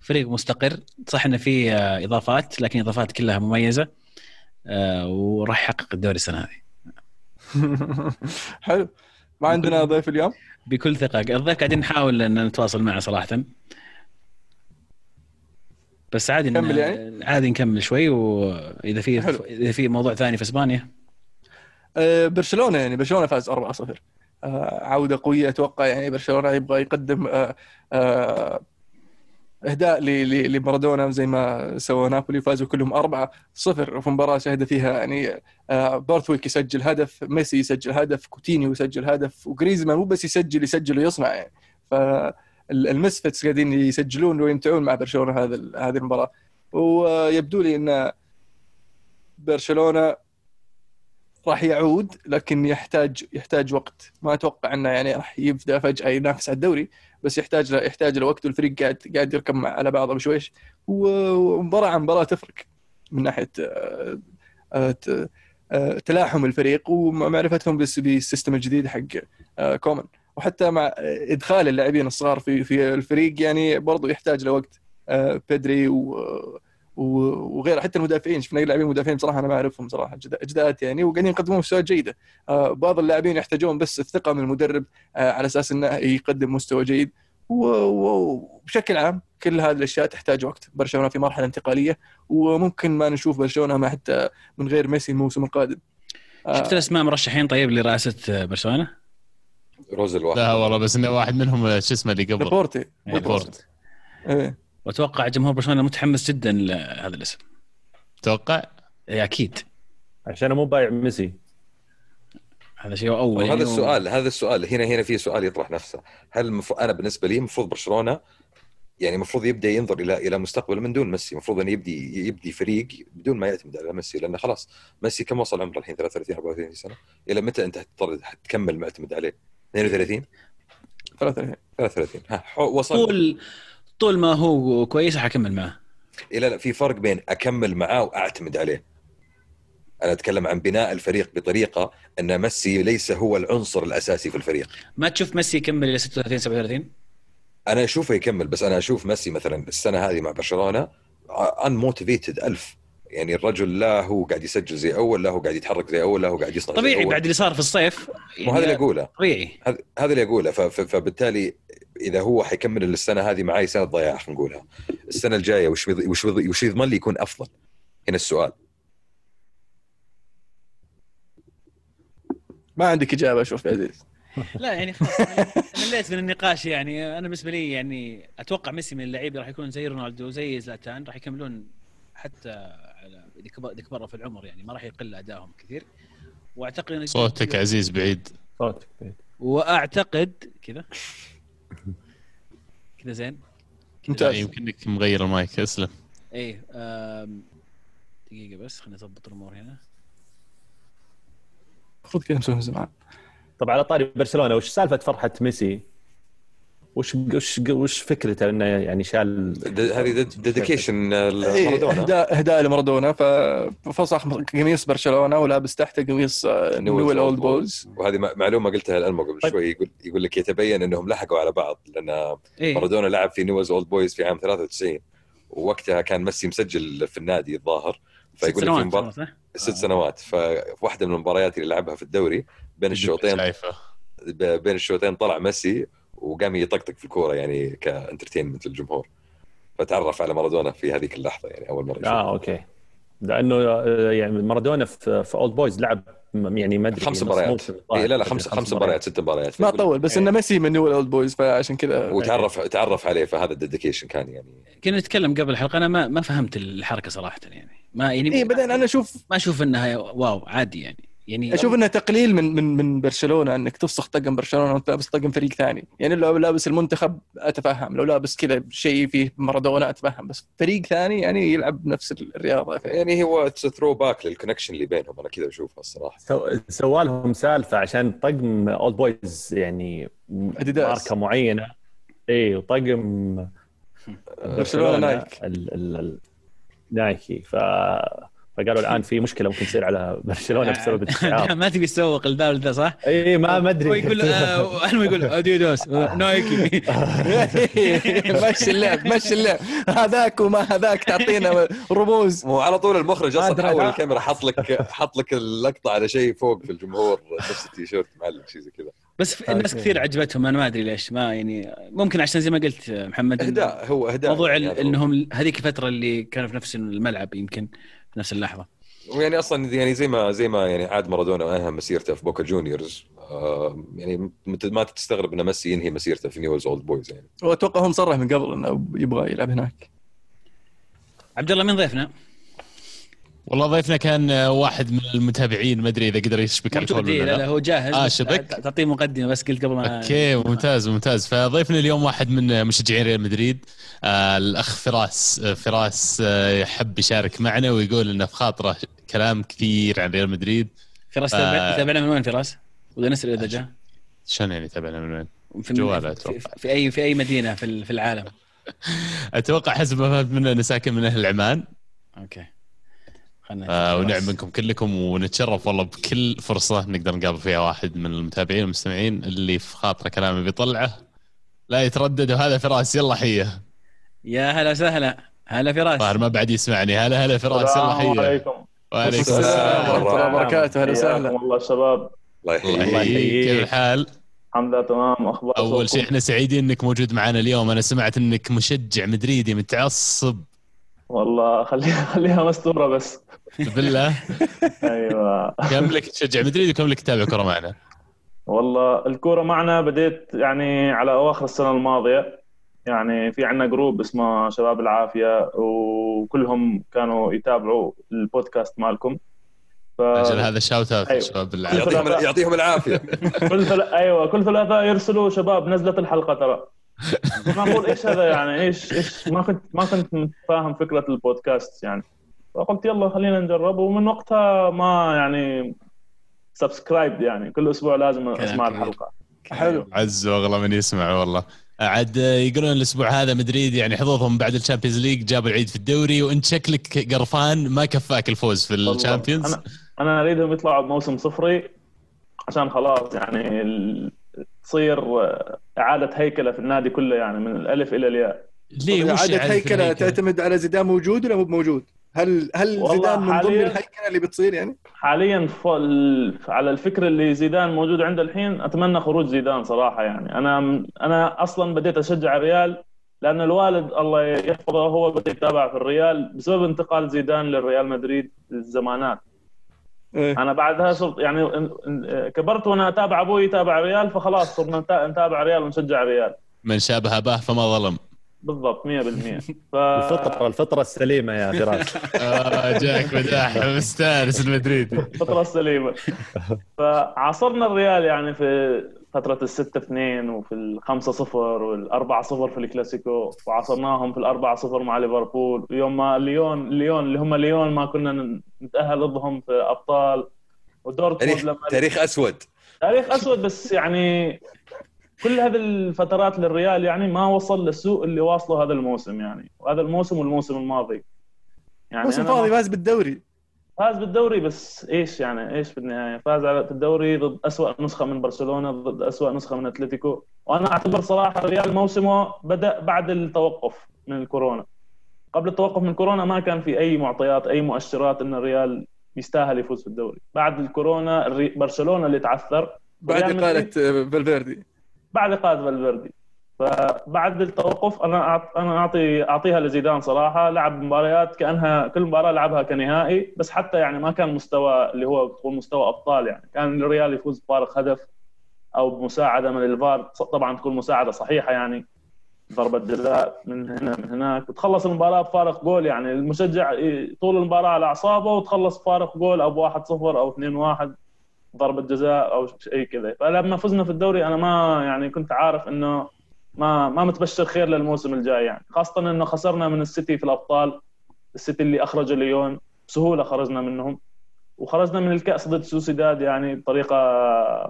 فريق مستقر. صح انه في آه، إضافات لكن إضافات كلها مميزة آه وراح يحقق الدوري السنة هذه. [LAUGHS] حلو. ما عندنا ضيف اليوم؟ بكل ثقة. الضيف قاعدين نحاول إن نتواصل معه صراحة. بس عادي نكمل يعني؟ عادي نكمل شوي وإذا في. إذا في موضوع ثاني في إسبانيا. برشلونة يعني برشلونة فاز 4-0 آه، عودة قوية أتوقع يعني برشلونة يبغى يقدم آه، آه، إهداء لمارادونا زي ما سوى نابولي فازوا كلهم 4-0 في مباراة شهد فيها يعني آه، بريثويت يسجل هدف ميسي يسجل هدف كوتينيو يسجل هدف وجريزمان مو بس يسجل يسجل ويصنع يعني. فال misfits قاعدين يسجلون ويمتعون مع برشلونة هذا هذه المباراة. ويبدو لي إن برشلونة راح يعود لكن يحتاج يحتاج وقت. ما أتوقع إنه يعني راح يبدأ فجأة ينافس على الدوري بس يحتاج له يحتاج له وقت والفريق قاعد قاعد يركب على بعضه بشويش. ومباراة عن مباراة تفرق من ناحية آه، آه، آه، تلاحم الفريق ومعرفتهم بال system الجديد حق كومان. وحتى مع إدخال اللاعبين الصغار في في الفريق يعني برضو يحتاج له وقت. آه، بيدري و و- وغيره حتى المدافعين شفنا لاعبين مدافعين بصراحة أنا ما أعرفهم صراحة جد- اجداد يعني وقاعدين يقدمون مستويات جيدة. آه، بعض اللاعبين يحتاجون بس الثقة من المدرب آه، على أساس إنه يقدم مستوى جيد. وبشكل عام كل هذه الأشياء تحتاج وقت. برشلونة في مرحلة انتقالية وممكن ما نشوف برشلونة ما حتى من غير ميسي الموسم القادم. آه، شفت الأسماء مرشحين طيب لرئاسة برشلونة؟ روز الواحد. لا والله بس إنه واحد منهم شو اسمه اللي قبل؟ لابورتي. لابورت إيه. وأتوقع جمهور برشلونة متحمس جدا لهذا الاسم. توقع؟ إيه، أكيد. عشان مو بايع ميسي. هذا شيء أول. يعني السؤال هذا السؤال. هنا هنا في سؤال يطرح نفسه. هل المف... أنا بالنسبة لي المفروض برشلونة يعني المفروض يبدأ ينظر إلى إلى مستقبل من دون ميسي. المفروض انه يبدي يبدي فريق بدون ما يعتمد على ميسي. لأنه خلاص ميسي كم وصل عمره الحين؟ 33 34 سنة؟ إلى متى أنت حتضطر حتكمل معتمد عليه؟ 32 33 33 ها حو- وصل. طول طول ما هو كويس حكمل معه. إلى لا في فرق بين أكمل معاه وأعتمد عليه. أنا أتكلم عن بناء الفريق بطريقة أن ميسي ليس هو العنصر الأساسي في الفريق. ما تشوف ميسي يكمل إلى 36 37 أنا أشوفه يكمل بس أنا أشوف ميسي مثلا السنة هذه مع برشلونة unmotivated ألف. يعني الرجل لا هو قاعد يسجل زي أول لا هو قاعد يتحرك زي أول لا هو قاعد يصنع زي طبيعي أول. بعد اللي صار في الصيف مو هذا اللي أقوله. طبيعي. هذا اللي أقوله. فبالتالي إذا هو حيكمل السنة هذه معي سنة ضياع خلينا نقولها. السنة الجاية وش بيض- وش بيض- وش يضمن لي يكون أفضل؟ هنا السؤال. ما عندك إجابة أشوف يا عزيز. [LAUGHS] لا يعني خلاص مليت من النقاش يعني. أنا بالنسبة لي يعني أتوقع ميسي من اللعيبه راح يكون زي رونالدو زي زلاتان راح يكملون حتى على اذا كبروا في العمر يعني. ما راح يقل أدائهم كثير. وأعتقد صوتك عزيز بعيد. صوتك بعيد. واعتقد كذا. كذا زين. ممتاز. يمكنك مغير المايك أسلم. إيه آم، دقيقة بس خليني أضبط الأمور هنا. المفروض كذا مسوي من زمان. طب على طاري برشلونة وش سالفة فرحة ميسي؟ وش وش وش فكرته إنه يعني شال هذه dedication إيه، مارادونا اهداء إهداء لمارادونا. ففسخ قميص برشلونة ولابس تحته قميص نيويل اولد بويز وهذه معلومة قلتها لالمو قبل طيب. شوي. يقول يقول لك يتبين إنهم لحقوا على بعض لأن إيه. مارادونا لعب في نيولز اولد بويز في عام 93 ووقتها كان ميسي مسجل في النادي الظاهر. ست فيقول لك في صح؟ ست سنوات. ففي واحدة من المباريات اللي لعبها في الدوري بين الشوطين بين الشوطين طلع ميسي وقام يطقطق في الكورة يعني ك entertainment للجمهور. فتعرف على مارادونا في هذيك اللحظة يعني أول مرة. آه okay. لأنه آه، يعني مارادونا في في أولد بويز لعب يعني ما أدري خمس نص مباريات. إيه لا لا خمس خمس مباريات ست مباريات. ما طول بس إنه ميسي من نيويل اولد بويز فعشان كذا وتعرف تعرف عليه فهذا ال dedication كان يعني. كنا نتكلم قبل الحلقة أنا ما ما فهمت الحركة صراحة يعني. ما يعني اي بعدين أنا أشوف ما أشوف إنها wow عادي يعني. يعني أشوف إنه تقليل من من من برشلونة إنك تفسخ طقم برشلونة وأنت لابس طقم فريق ثاني. يعني لو لابس المنتخب أتفهم لو لابس كذا شيء فيه مارادونا أتفهم بس فريق ثاني يعني يلعب نفس الرياضة. يعني هو ثرو باك للكونكشن اللي بينهم أنا كذا أشوفها الصراحة. سو- سوى لهم سالفة عشان طقم اولد بويز يعني أديداس. ماركة معينة. إي وطقم برشلونة نايك. ال ال ال نايكي ف فقالوا الآن في مشكلة ممكن تصير على برشلونة بسبب الشعار [LAUGHS] ما تبي تسوق الباب ذا صح؟ اي ما ما أدري. هو يقول آه، المهم يقول اديداس آه، نايكي مشي اللعب مشي اللعب. هذاك وما هذاك تعطينا رموز. مو على طول المخرج أصلا. حول الكاميرا حط لك حط لك اللقطة على شيء فوق في الجمهور نفس التيشيرت معلق شيء زي كذا. بس في الناس. كثير عجبتهم أنا ما أدري ليش ما يعني ممكن عشان زي ما قلت آه، محمد إهداء هو إهداء. موضوع يعني إنهم هذيك الفترة اللي كانوا في نفس الملعب يمكن. نفس اللحظة. ويعني أصلا يعني زي ما زي ما يعني عاد مارادونا انهى مسيرته في بوكا جونيورز آه يعني ما تستغرب إن ميسي ينهي مسيرته في نيولز اولد بويز يعني. وأتوقع هو مصرح من قبل إنه يبغى يلعب هناك. عبد الله مين ضيفنا؟ والله ضيفنا كان آه، واحد من المتابعين ما أدري إذا قدر يشبك على ولا لا لا هو جاهز آه، شبك؟ تعطيه مقدمة بس قلت قبل ما okay ممتاز ممتاز فضيفنا اليوم واحد من مشجعين ريال مدريد آه الأخ فراس آه فراس آه يحب يشارك معنا ويقول إنه في خاطره كلام كثير عن ريال مدريد فراس آه. تابع- تابعنا من وين فراس؟ ولا نسال إذا جاء شلون يعني تابعنا من وين؟ في جواله في, أتوقع. في اي في أي مدينة في ال- في العالم [LAUGHS] أتوقع حسب ما فهمت منه إنه ساكن من أهل عمان okay آه. ونعم منكم كلكم ونتشرف والله بكل فرصة نقدر نقابل فيها واحد من المتابعين والمستمعين اللي في خاطره كلامه بيطلعه. لا يتردد وهذا فراس يلا حيه يا هلا وسهلا. هلا فراس. ظاهر ما بعد يسمعني. هلا هلا فراس يلا السلام حيه عليكم. وعليكم السلام. السلام. ورحمة الله وبركاته. أهلا وسهلا. الله شباب. الله يحييك. يحييك. كيف الحال؟ الحمد لله تمام. أخبار أول شيء إحنا سعيدين إنك موجود معنا اليوم. أنا سمعت إنك مشجع مدريدي متعصب. والله خليها خليها مستورة بس. بالله. أيوه. كم لك تشجع. مدريد وكم لك تتابع كرة معنا؟ والله الكورة معنا بديت يعني على أواخر السنة الماضية. يعني في عندنا group اسمه شباب العافية وكلهم كانوا يتابعوا البودكاست مالكم. ف أجل هذا shout out أيوة. شباب العافية يعطيهم يعطيهم العافية. [LAUGHS] كل ثل... أيوه. كل ثلاثاء يرسلوا شباب نزلت الحلقة ترى. [LAUGHS] ما أقول إيش هذا يعني؟ إيش إيش ما كنت ما كنت فاهم فكرة البودكاست يعني. فقلت يلا خلينا نجرب ومن وقتها ما يعني subscribe يعني. كل أسبوع لازم أسمع كبير. الحلقة. حلو. عز واغلى من يسمع والله. عاد يقولون الأسبوع هذا مدريد يعني حظوظهم بعد ال Champions League جابوا العيد في الدوري وانت شكلك قرفان ما كفاك الفوز في ال Champions. أنا أنا أريدهم يطلعوا بموسم صفري عشان خلاص يعني ال... تصير إعادة هيكلة في النادي كله يعني من الألف إلى الياء. ليه؟ وش هيكلة الهيكلة؟ تعتمد على زيدان موجود ولا مو موجود؟ هل هل زيدان من ضمن الهيكلة اللي بتصير يعني؟ حاليا على الفكر اللي زيدان موجود عنده الحين أتمنى خروج زيدان صراحة يعني أنا أنا أصلا بديت أشجع الريال لأن الوالد الله يحفظه هو بدأ يتابع في الريال بسبب انتقال زيدان للريال مدريد الزمانات إيه. أنا بعدها صرت يعني كبرت وأنا أتابع أبوي يتابع ريال فخلاص صرنا نتا- نتابع ريال ونشجع ريال من شابه أباه فما ظلم بالضبط 100% [LAUGHS] ف الفطرة الفطرة السليمة يا فراس. [LAUGHS] آه جاك مداح مستانس المدريدي. الفطرة السليمة. فعاصرنا الريال يعني في فترة الستة اثنين وفي الخمسة صفر والأربعة صفر في الكلاسيكو وعاصرناهم في الأربعة صفر مع ليفربول. يوم ما ليون ليون اللي هم ليون ما كنا نتأهل ضدهم في أبطال. ودورتموند تاريخ لما تاريخ أسود. تاريخ أسود بس يعني كل هذه الفترات للريال يعني ما وصل للسوء اللي واصله هذا الموسم يعني. وهذا الموسم والموسم الماضي. يعني موسم فاضي فاز بالدوري. فاز بالدوري بس إيش يعني؟ إيش في النهاية؟ فاز على الدوري ضد أسوأ نسخة من برشلونة ضد أسوأ نسخة من أتلتيكو. وأنا أعتبر صراحة الريال موسمه بدأ بعد التوقف من الكورونا. قبل التوقف من الكورونا ما كان في أي معطيات أي مؤشرات إن الريال يستاهل يفوز في الدوري بعد الكورونا برشلونة اللي تعثر. بعد آه، فالفيردي. بعد إقالة فالفيردي. فبعد التوقف أنا. أنا اعطي أعطيها لزيدان صراحة. لعب مباريات كأنها كل مباراة لعبها كنهائي بس حتى يعني ما كان مستوى اللي هو تقول مستوى أبطال يعني. كان الريال يفوز بفارق هدف أو بمساعدة من الفار طبعا تكون مساعدة صحيحة يعني ضربة جزاء من هنا من هناك وتخلص المباراة بفارق جول يعني. المشجع طول المباراة على أعصابه وتخلص بفارق جول أو 1-0 أو 2-1 ضربة جزاء أو شيء كذا. فلما فزنا في الدوري أنا ما يعني كنت عارف إنه ما ما متبشر خير للموسم الجاي يعني. خاصة إنه خسرنا من السيتي في الأبطال السيتي اللي اخرج ليون بسهولة خرجنا منهم. وخرجنا من الكأس ضد سوسيداد يعني بطريقة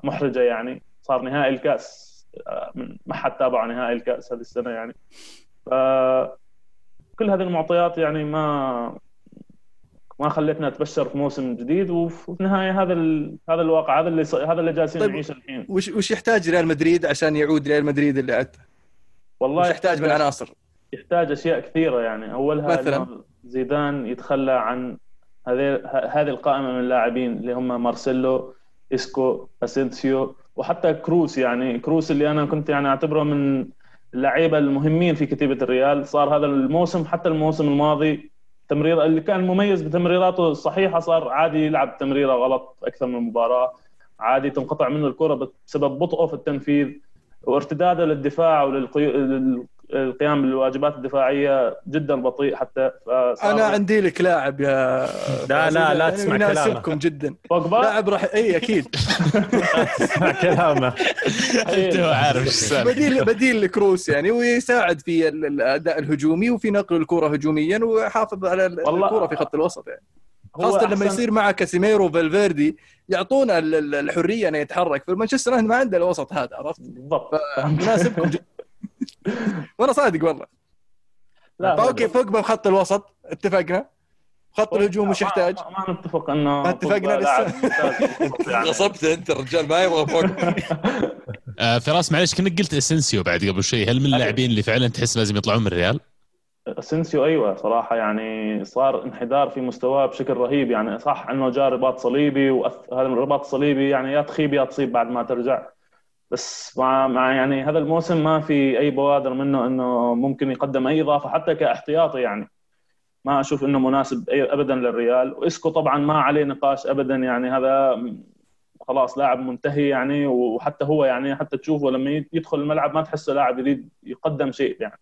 محرجة يعني. صار نهائي الكأس آه، ما حد تابع نهائي الكأس هذه السنة يعني. ف كل هذه المعطيات يعني ما ما خلتنا نستبشر في موسم جديد وفي النهاية هذا ال... هذا الواقع هذا اللي ص... هذا اللي جالسين طيب، نعيشه الحين وش وش يحتاج ريال مدريد عشان يعود ريال مدريد اللي عدته؟ والله وش يحتاج من عناصر؟ يحتاج أشياء كثيرة يعني أولها مثلاً؟ زيدان يتخلى عن هذه هذه القائمة من اللاعبين اللي هم مارسيلو إسكو أسينسيو وحتى كروس يعني كروس اللي أنا كنت يعني أعتبره من اللعيبة المهمين في كتيبة الريال صار هذا الموسم حتى الموسم الماضي تمرير اللي كان مميز بتمريراته الصحيحه صار عادي يلعب تمريرة غلط أكثر من مباراة. عادي تنقطع منه الكرة بسبب بطئه في التنفيذ وارتداده للدفاع وللقيام بالواجبات الدفاعية جدا بطيء حتى أنا عندي لك لاعب يا لا، لا، لا تسمع يناسبكم جدا. بوجبا؟ لاعب راح إي أكيد. اسمع كلامه. أنت عارف إيش [LAUGHS] بديل بديل لكروس يعني ويساعد في ال- الأداء الهجومي وفي نقل الكرة هجوميا ويحافظ على الكرة في خط الوسط يعني. هو خاصة لما يصير مع كاسيميرو وفالفيردي يعطونا ال- ال- الحرية إنه يتحرك. في مانشستر ما عنده الوسط هذا عرفت؟ بالضبط. يناسبكم جدا. [LAUGHS] وأنا صادق والله لا ف okay فوق بخط الوسط اتفقنا خط الهجوم وش يحتاج؟ ما, نتفق إنه ما اتفقنا لسه. يعني. [LAUGHS] غصبت أنت الرجال ما يبغى فوق [LAUGHS] آه فراس معلش كنك قلت اسنسيو بعد قبل شوي هل من اللاعبين اللي فعلا تحس لازم يطلعون من الريال؟ اسنسيو أيوه صراحة يعني صار انحدار في مستواه بشكل رهيب يعني صح إنه جاء رباط صليبي وهذا الرباط الصليبي يعني يا تخيب يا تصيب بعد ما ترجع بس مع, مع يعني هذا الموسم ما في أي بوادر منه إنه ممكن يقدم أي إضافة حتى كاحتياطي يعني. ما أشوف إنه مناسب أي ابدا للريال. وإسكو طبعا ما عليه نقاش ابدا يعني. هذا خلاص لاعب منتهي يعني. وحتى هو يعني حتى تشوفه لما يدخل الملعب ما تحسه لاعب يريد يقدم شيء يعني.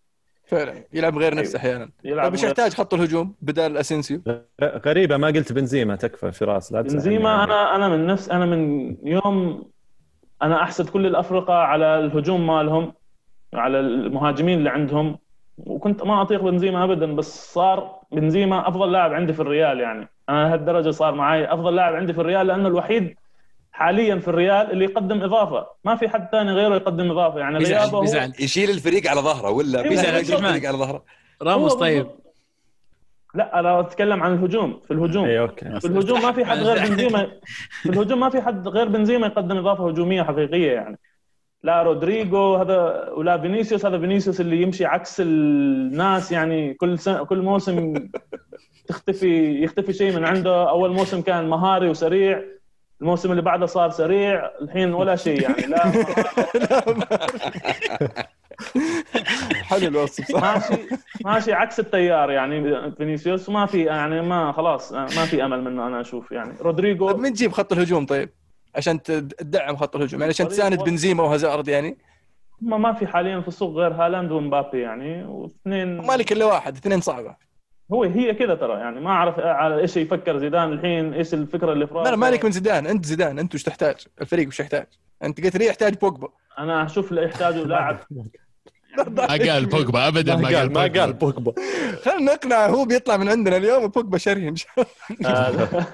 فعلا. يلعب غير نفسه أيوة. أحيانا. يلعب طيب إيش غير- يحتاج؟ خط الهجوم بدل أسينسيو؟ غريبه ما قلت بنزيما تكفى فراس. لا بنزيما. أنا أنا من نفس أنا من يوم أنا احسد كل الأفرقة على الهجوم مالهم على المهاجمين اللي عندهم. وكنت ما أطيق بنزيما ابدا بس صار بنزيما أفضل لاعب عندي في الريال يعني. أنا لهالدرجه صار معي أفضل لاعب عندي في الريال لأنه الوحيد حاليا في الريال اللي يقدم إضافة. ما في حد ثاني غيره يقدم إضافة يعني. بيزعل غيابه هو بيزعل. يشيل الفريق على ظهره ولا أيوة، بيزعل. يشيل الفريق على ظهره؟ راموس طيب. لا أنا أتكلم عن الهجوم في الهجوم. اي okay. في الهجوم ما في حد غير بنزيما في الهجوم ما في حد غير بنزيما يقدم إضافة هجومية حقيقية يعني. لا رودريجو هذا ولا فينيسيوس هذا فينيسيوس اللي يمشي عكس الناس يعني كل سنة كل موسم تختفي يختفي شيء من عنده. أول موسم كان مهاري وسريع الموسم اللي بعده صار سريع الحين ولا شيء يعني. لا. [LAUGHS] [LAUGHS] حلو الوصف صح ماشي ماشي عكس التيار يعني فينيسيوس ما في يعني ما خلاص ما في أمل منه أنا أشوف يعني رودريجو طيب مين تجيب خط الهجوم طيب؟ عشان تد- تدعم خط الهجوم يعني عشان تساند. بنزيما وهازارد يعني ما ما في حاليا في السوق غير هالاند ومبابي يعني واثنين مالك إلا واحد اثنين صعبة هو هي كذا ترى يعني ما أعرف على إيش يفكر زيدان الحين إيش الفكرة اللي في راسه لا مالك من زيدان أنت زيدان أنت وش تحتاج؟ الفريق وش يحتاج؟ أنت قلت لي يحتاج بوجبا أنا أشوف اللي يحتاجه لاعب [LAUGHS] ما [LAUGHS] قال بوجبا ابدا ما قال ما. قال بوجبا. خلينا نقنع هو بيطلع من عندنا اليوم وبوجبا شري إن شاء الله. آه، [LAUGHS]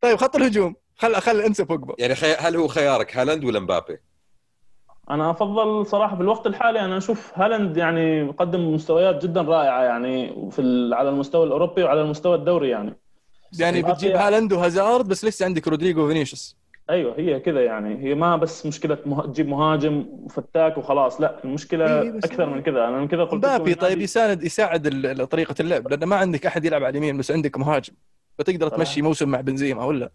طيب خط الهجوم. خل خل انسى بوجبا. يعني خي... هل هو خيارك هالاند ولا مبابي؟ أنا أفضل صراحة في الوقت الحالي أنا أشوف هالاند يعني يقدم مستويات جدا رائعة يعني في ال- على المستوى الأوروبي وعلى المستوى الدوري يعني. يعني. بتجيب هالاند وهازارد بس لسه عندك رودريجو وفينيسيوس. أيوه هي كذا يعني. هي ما بس مشكلة مه... تجيب مهاجم وفتاك وخلاص لا المشكلة إيه، أكثر من كذا. أنا من كذا قلت مبابي طيب يساند يساعد طريقة اللعب لأن ما عندك أحد يلعب على اليمين بس عندك مهاجم. فتقدر. تمشي موسم مع بنزيما ولا؟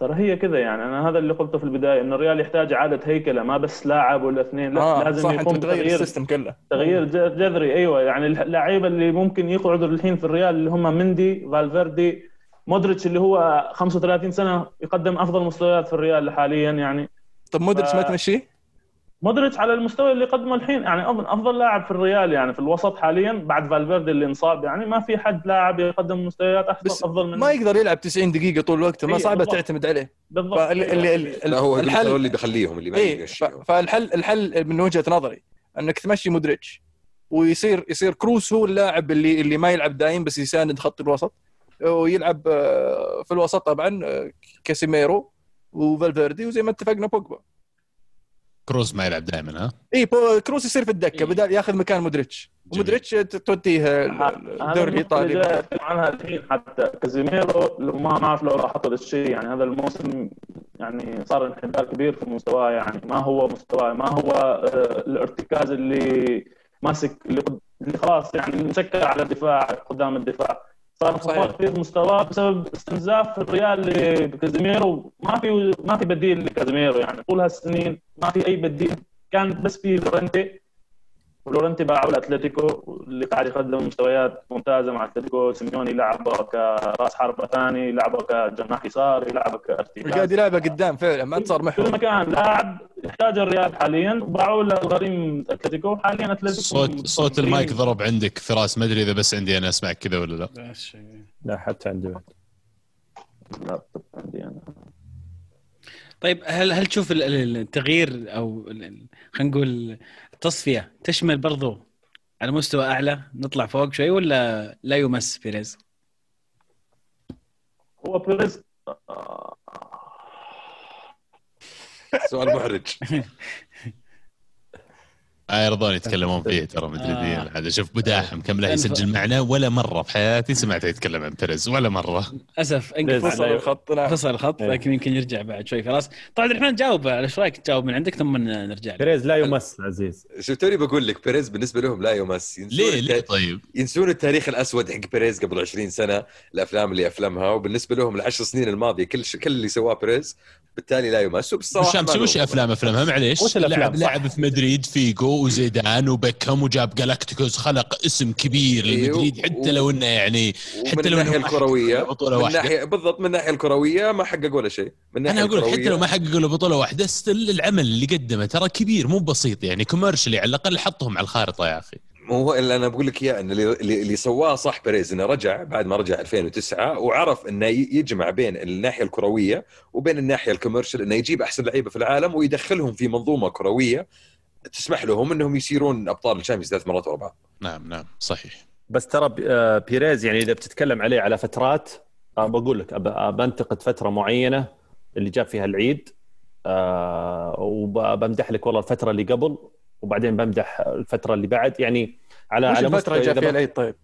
ترى هي كذا يعني. أنا هذا اللي قلته في البداية انه الريال يحتاج اعاده هيكلة ما بس لاعب ولا اثنين لا آه لازم صح أنت يقوم بتغير بتغيير ال system كله. تغيير جذري. أيوه يعني اللعيبة اللي ممكن يقعدوا الحين في الريال اللي هم مندي فالفيردي مودريتش اللي هو 35 سنة يقدم أفضل مستويات في الريال حاليا يعني. طب مودريتش ما ف- تمشيه؟ مودريتش على المستوى اللي قدمه الحين يعني أفضل, أفضل لاعب في الريال يعني في الوسط حاليا بعد فالفيردي اللي انصاب يعني ما في حد لاعب يقدم مستويات بس أفضل افضل من ما يقدر يلعب 90 دقيقة طول الوقت ما إيه، صعبة بالضبط. تعتمد عليه. بالضبط. فال- اللي- اللي- لا هو الحل اللي بيخليهم اللي ما إيه ف- يمشيهم فالحل الحل من وجهة نظري إنك تمشي مودريتش ويصير يصير كروس هو اللاعب اللي اللي ما يلعب دايم بس يساند خط الوسط. ويلعب آه، في الوسط طبعا آه، كاسيميرو وفالفيردي وزي ما اتفقنا بوجبا. كروس ما يلعب دائما ها؟ اي كروس يصير في الدكة إيه. بدال ياخذ مكان مودريتش. جميل. مودريتش ت- توديه الدوري الإيطالي. عنها الحين حتى كازيميرو لو ما ما اعرف لو لاحظت هذا الشيء يعني هذا الموسم يعني صار انحدار كبير في مستواه يعني ما هو مستواه ما هو آه، الارتكاز اللي ماسك اللي خلاص يعني مسكر على الدفاع قدام الدفاع. صار في مستواه بسبب استنزاف الريال لكازيميرو. ما في ما في بديل لكازيميرو يعني. طول هالسنين ما في أي بديل. كان بس في لورنتي ولورنتي باعوا الاتلتيكو اللي قاعد يقدم مستويات ممتازة مع أتلتيكو. سيميوني لعبه كراس حربه ثاني لعبه كجناح يسار يلعبه كارتكاز قاعد يلعبها قدام فعلا ما كل محور. مكان لاعب يحتاج الريال حاليا. وباعوا له الغريم أتلتيكو. حاليا أتلتيكو صوت صوت المايك ضرب عندك فراس ما أدري إذا بس عندي أنا اسمعك كذا ولا لا. لا حتى عندي اللابتوب عندي أنا. طيب هل هل تشوف ال- ال- التغيير أو خلينا نقول التصفيه تشمل برضو على مستوى أعلى نطلع فوق شوي ولا لا يمس بيريز؟ هو بيريز سؤال محرج آه [LAUGHS] يرضون يتكلمون فيه ترى مدريديين آه. هذا شوف بداحم كم له يسجل معنا ولا مرة في حياتي سمعته يتكلم عن بيريز ولا مرة. للأسف فصل الخط فصل الخط إيه. لكن يمكن يرجع بعد شوي خلاص. طيب عبد الرحمن جاوب على إيش رأيك تجاوب من عندك؟ ثم نرجع بيريز لا يمس عزيز. شوف توني بقول لك بيريز بالنسبة لهم لا يمس. ينسون ليه؟ ليه؟ طيب؟ ينسون التاريخ الأسود حق بيريز قبل 20 سنة الأفلام اللي أفلمها وبالنسبة لهم العشر سنين الماضية كل ش... كل اللي سواه بيريز بالتالي لا يمس وبالصراحة شمس ما وش. أفلام افلامها معليش وش الأفلام؟ لعب. لعب في مدريد فيجو وزيدان وبيكهام وجاب جالاكتيكوس خلق اسم كبير إيه، لمدريد حتى لو إنه يعني حتى لو الناحية ما الكروية حقق بطولة من واحدة. ناحيه بالضبط من الناحيه الكروية ما حقق ولا شيء من أنا أقول حتى لو ما حققوا له بطولة واحدة still العمل اللي قدمه ترى كبير مو بسيط يعني commercially على الأقل حطهم على الخارطة يا أخي هو اللي أنا بقول لك إياه إن اللي, اللي اللي سواه صح بيريز إنه رجع بعد ما رجع 2009 وعرف إنه يجمع بين الناحية الكروية وبين الناحية ال commercial إنه يجيب أحسن لعيبة في العالم ويدخلهم في منظومة كروية تسمح لهم إنهم يصيرون أبطال الشامبيونز ثلاث مرات ورا بعض. نعم نعم صحيح. بس ترى آه، بيريز يعني إذا بتتكلم عليه على فترات بقول لك بنتقد فترة معينة اللي جاب فيها العيد آه، وبمدح لك والله الفترة اللي قبل وبعدين بمدح الفترة اللي بعد. يعني على على الفترة مستوى جاء فيها العيد طيب؟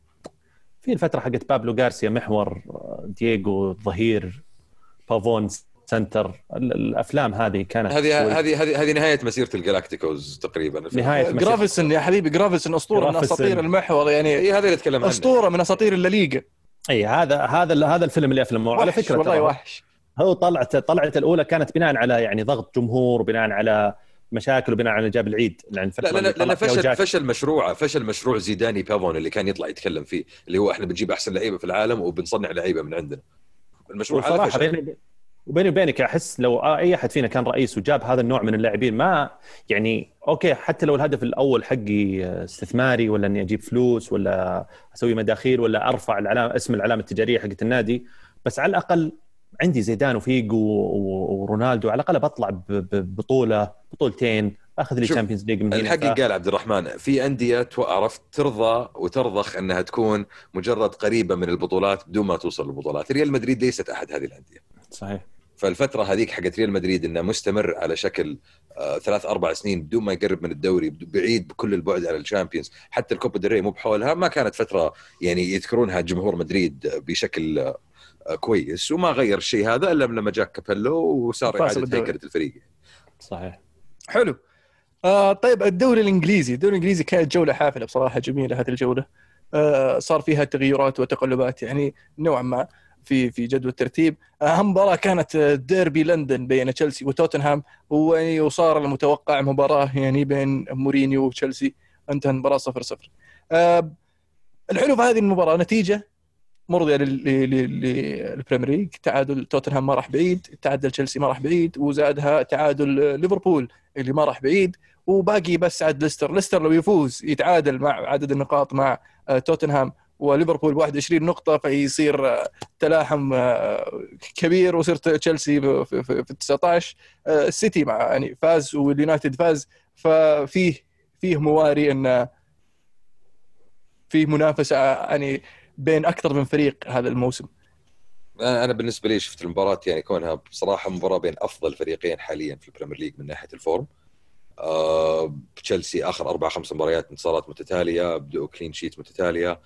في الفترة حقت بابلو غارسيا محور دييغو ظهير بافون center ال- الأفلام هذه كانت هذه هذه هذه هذه نهاية مسيرة الجلاكتيكوز تقريبا. نهاية مسيرة. جرافيسون يا حبيبي جرافيسون أسطورة من. أساطير المحور يعني. اي هذا اللي أتكلم عنه. أسطورة من أساطير الليغا اي هذا هذا هذا الفيلم اللي أفلمه. على فكرة والله وحش. هو طلعت طلعت الأولى كانت بناء على يعني ضغط جمهور وبناء على مشاكل وبناء على جاب العيد لأن لا لا لا فشل وجاك- فشل مشروعه فشل مشروع زيداني بافون اللي كان يطلع يتكلم فيه اللي هو إحنا بنجيب أحسن لعيبة في العالم وبنصنع لعيبة من عندنا. المشروع هذا فشل. بيني وبيني وبينك أحس لو أي أحد فينا كان رئيس وجاب هذا النوع من اللاعبين ما يعني okay حتى لو الهدف الأول حقي استثماري ولا إني أجيب فلوس ولا أسوي مداخيل ولا أرفع العلامه اسم العلامة التجارية حقت النادي بس على الأقل عندي زيدان وفيجو ورونالدو على الأقل بطلع ببطولة بطولتين آخذ لي تشامبيونز ليج من الحق ف- قال عبد الرحمن في أندية عرفت ترضى وترضخ إنها تكون مجرد قريبة من البطولات بدون ما توصل للبطولات. ريال مدريد ليست أحد هذه الأندية. صحيح. فالفترة هذيك حقت ريال مدريد انه مستمر على شكل آه ثلاث أربع سنين بدون ما يقرب من الدوري بعيد بكل البعد عن الشامبيونز حتى الكوبا دري مو بحولها ما كانت فترة يعني يذكرونها جمهور مدريد بشكل آه كويس وما غير الشيء هذا إلا لما جاك كابيلو وصار إعادة. هيكلة الفريق. صحيح. حلو. آه طيب الدوري الإنجليزي الدوري الإنجليزي كانت جولة حافلة بصراحة جميلة هذه الجولة. آه صار فيها تغيرات وتقلبات يعني نوعا ما. في في جدول الترتيب. أهم مباراة كانت آه، ديربي لندن بين تشيلسي وتوتنهام وصار المتوقع مباراة يعني بين مورينيو وتشيلسي. انتهى المباراة 0 0 آه الحلو في هذه المباراة نتيجة مرضية لل- لل- لل- للبريمير ليج. تعادل توتنهام ما راح بعيد تعادل تشيلسي ما راح بعيد وزادها تعادل آه، ليفربول اللي ما راح بعيد. وباقي بس عاد ليستر. ليستر لو يفوز يتعادل مع عدد النقاط مع توتنهام. وليفربول ب 21 نقطة فيصير آه، تلاحم آه، كبير وصير تشيلسي في- في في- في 19 آه، السيتي مع يعني فاز واليونايتد فاز. ففيه فيه مواري إن فيه منافسة يعني بين أكثر من فريق هذا الموسم. أنا بالنسبة لي شفت المباراة يعني كونها بصراحة مباراة بين أفضل فريقين حاليا في البريمير ليج من ناحية ال form. آه، تشيلسي آخر أربع خمس مباريات انتصارات متتالية بدأوا clean sheet متتالية. آه،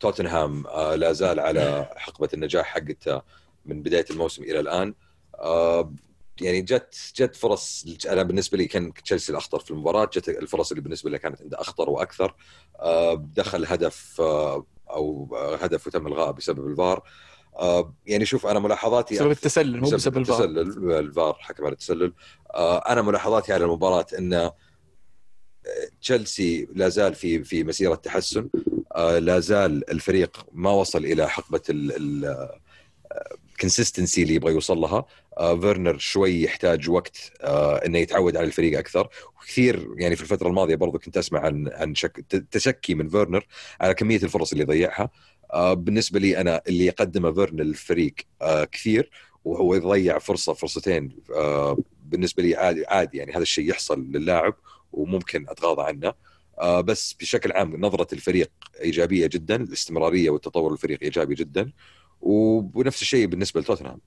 توتنهام آه، لا زال على حقبة النجاح حقته من بداية الموسم إلى الآن. آه، يعني جت جت فرص أنا بالنسبة لي كان تشيلسي الأخطر في المباراة جت الفرص اللي بالنسبة لي كانت عنده أخطر وأكثر. آه، دخل هدف آه، أو هدف وتم الغائه بسبب الفار. آه، يعني شوف أنا ملاحظاتي بسبب التسلل مو بسبب الفار. التسلل الفار حكم على التسلل. آه، أنا ملاحظاتي على المباراة إن آه، تشيلسي لا زال في في مسيرة تحسن. آه، لا زال الفريق ما وصل إلى حقبة ال consistency اللي يبغى يوصل لها. آه، فيرنر شوي يحتاج وقت آه، إنه يتعود على الفريق أكثر. وكثير يعني في الفترة الماضية برضو كنت أسمع عن عن شك تشكي من فيرنر على كمية الفرص اللي يضيعها آه، بالنسبة لي أنا اللي يقدمه فيرنر للفريق آه، كثير. وهو يضيع فرصة فرصتين آه، بالنسبة لي عادي عادي يعني هذا الشيء يحصل للاعب. وممكن أتغاضى عنه. آه، بس بشكل عام نظرة الفريق إيجابية جدا الاستمرارية والتطور الفريق إيجابي جدا ونفس الشيء بالنسبة لتوتنهام.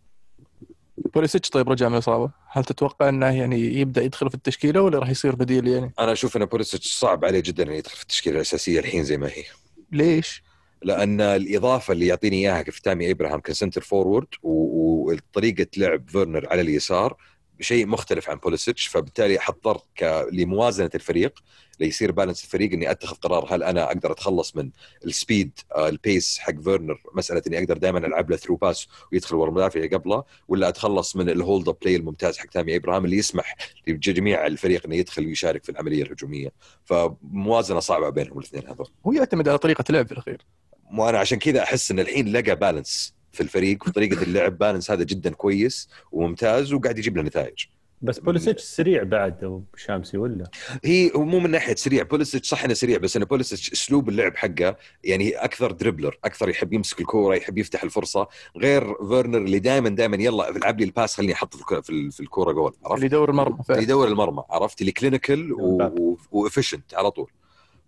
بوليسيتش طيب رجع من الإصابة. هل تتوقع إنه يعني يبدأ يدخل في التشكيلة ولا راح يصير بديل يعني؟ أنا أشوف إن بوليسيتش صعب عليه جدا إنه يدخل في التشكيلة الأساسية الحين زي ما هي. ليش؟ لأن الإضافة اللي يعطيني إياها في تامي ابراهام ك center forward وطريقة لعب فيرنر على اليسار شيء مختلف عن بوليسيتش فبالتالي حضر ك- لموازنه الفريق ليصير balance الفريق إني أتخذ قرار هل أنا أقدر أتخلص من ال speed آه، ال pace حق فيرنر مسألة إني أقدر دائما ألعب له through pass ويدخل ورا المدافع قبله ولا أتخلص من ال hold up play الممتاز حق تامي ابراهام اللي يسمح لجميع الفريق إنه يدخل ويشارك في العملية الهجومية. فموازنة صعبة بينهم الاثنين هذول. هو يعتمد على طريقة اللعب في الأخير. وأنا عشان كذا أحس إن الحين لقى balance في الفريق وطريقه اللعب. balance هذا جدا كويس وممتاز وقاعد يجيب له نتائج. بس بوليسيتش سريع بعد شامسي ولا؟ هي مو من ناحية سريع. بوليسيتش صح إنه سريع بس إنه بوليسيتش أسلوب اللعب حقه يعني أكثر dribbler أكثر يحب يمسك الكورة يحب يفتح الفرصة. غير فيرنر اللي دائما دائما يلا العب لي ال pass خليني أحط في الك- في ال- في الكورة جول اللي عرفت يدور المرمى اللي يدور المرمى. عرفت؟ اللي clinical و efficient على طول.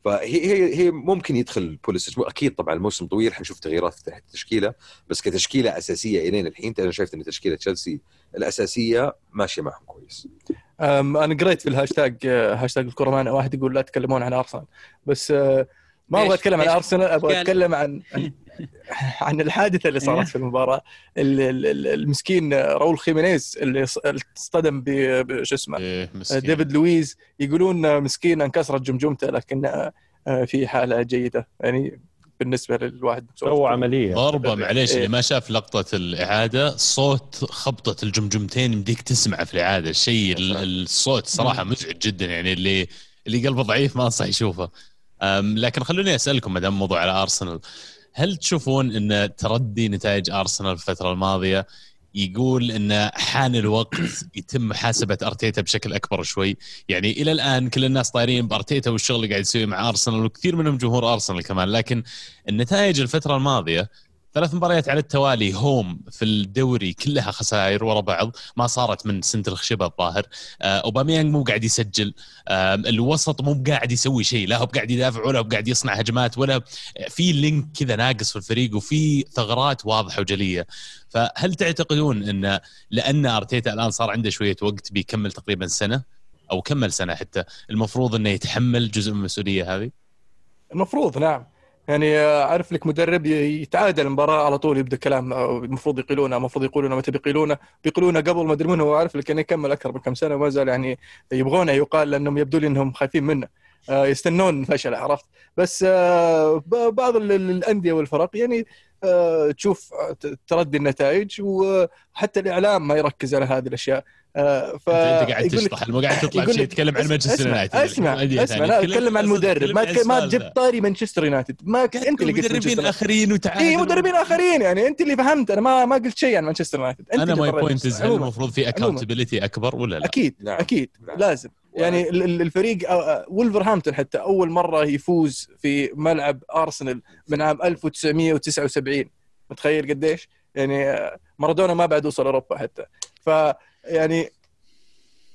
فهي هي هي ممكن يدخل بوليسيتش أكيد طبعا الموسم طويل حنشوف تغييرات في التشكيلة بس كتشكيلة أساسية إلين الحين أنا شايف إن تشكيلة تشيلسي الأساسية ماشية معهم كويس أنا قريت في الهاشتاج آه، هاشتاج الكورة معنا واحد يقول لا تتكلمون عن أرسنال بس آه، ما أبغى؟ أتكلم عن؟ أرسنال أبغى أتكلم عن [LAUGHS] [LAUGHS] عن- الحادثة اللي صارت في المباراة ال- ال- ال- المسكين آه، راؤول خيمينيز اللي اصطدم ب- بشو اسمه؟ إيه، مسكين. ديفيد لويز. يقولون آه، مسكين انكسرت جمجمته لكن آه، آه، في حالة جيدة. يعني بالنسبة للواحد سوى عملية. ضربة معليش إيه. اللي ما شاف لقطة الإعادة صوت خبطة الجمجمتين يمديك تسمعه في الإعادة. الشيء ال- الصوت صراحة مزعج جدا. يعني اللي اللي قلبه ضعيف ما انصح يشوفه. لكن خلوني أسألكم ما دام موضوع على أرسنال. هل تشوفون إن تردي نتائج أرسنال الفترة الماضية يقول إن حان الوقت يتم محاسبة أرتيتا بشكل أكبر شوي؟ يعني إلى الآن كل الناس طايرين بأرتيتا والشغل اللي قاعد يسويه مع أرسنال وكثير منهم جمهور أرسنال كمان لكن النتائج الفترة الماضية ثلاث مباريات على التوالي هوم في الدوري كلها خسائر ورا بعض ما صارت من سنة الخشبة الظاهر. آه، أوباميانج مو قاعد يسجل. آه، الوسط مو قاعد يسوي شيء لا هو قاعد يدافع ولا هو قاعد يصنع هجمات ولا في لينك كذا ناقص في الفريق وفي ثغرات واضحة وجلية. فهل تعتقدون إن لأن أرتيتا الآن صار عنده شوية وقت بيكمل تقريبا سنة؟ أو كمل سنة حتى المفروض إنه يتحمل جزء من المسؤولية هذه؟ المفروض نعم. يعني عارف لك مدرب يتعادل المباراة على طول يبدأ كلام المفروض يقيلونه المفروض يقولونه متى بيقيلونه؟ بيقيلونه قبل ما أدري من هو لك إنه يكمل أكثر من كم سنة وما زال يعني يبغونه يقال لأنهم يبدو لي إنهم خايفين منه. آه، يستنون فشل عرفت؟ بس آه، بعض ال- ال- الأندية والفرق يعني آه، تشوف تردي النتائج وحتى الإعلام ما يركز على هذه الأشياء. ف انت قاعد لك- تشطح مو قاعد تطلع بشيء لك- تتكلم عن مانشستر يونايتد أسمع أسمع. لا تكلم- أتكلم عن مدرب تكلم ما ما ذا. طاري مانشستر يونايتد ما أنت اللي قلت مدربين آخرين وتعادل اي مدربين آخرين يعني أنت اللي فهمت أنا ما ما قلت شيء عن مانشستر يونايتد أنت أنا my point. المفروض في accountability أكبر ولا لا؟ أكيد نعم. أكيد نعم. لازم يعني ال- ال- الفريق آه، آه، ولفرهامبتون حتى أول مرة يفوز في ملعب ارسنال من عام 1979 متخيل قديش؟ يعني آه، مارادونا ما بعد وصل أوروبا حتى ف يعني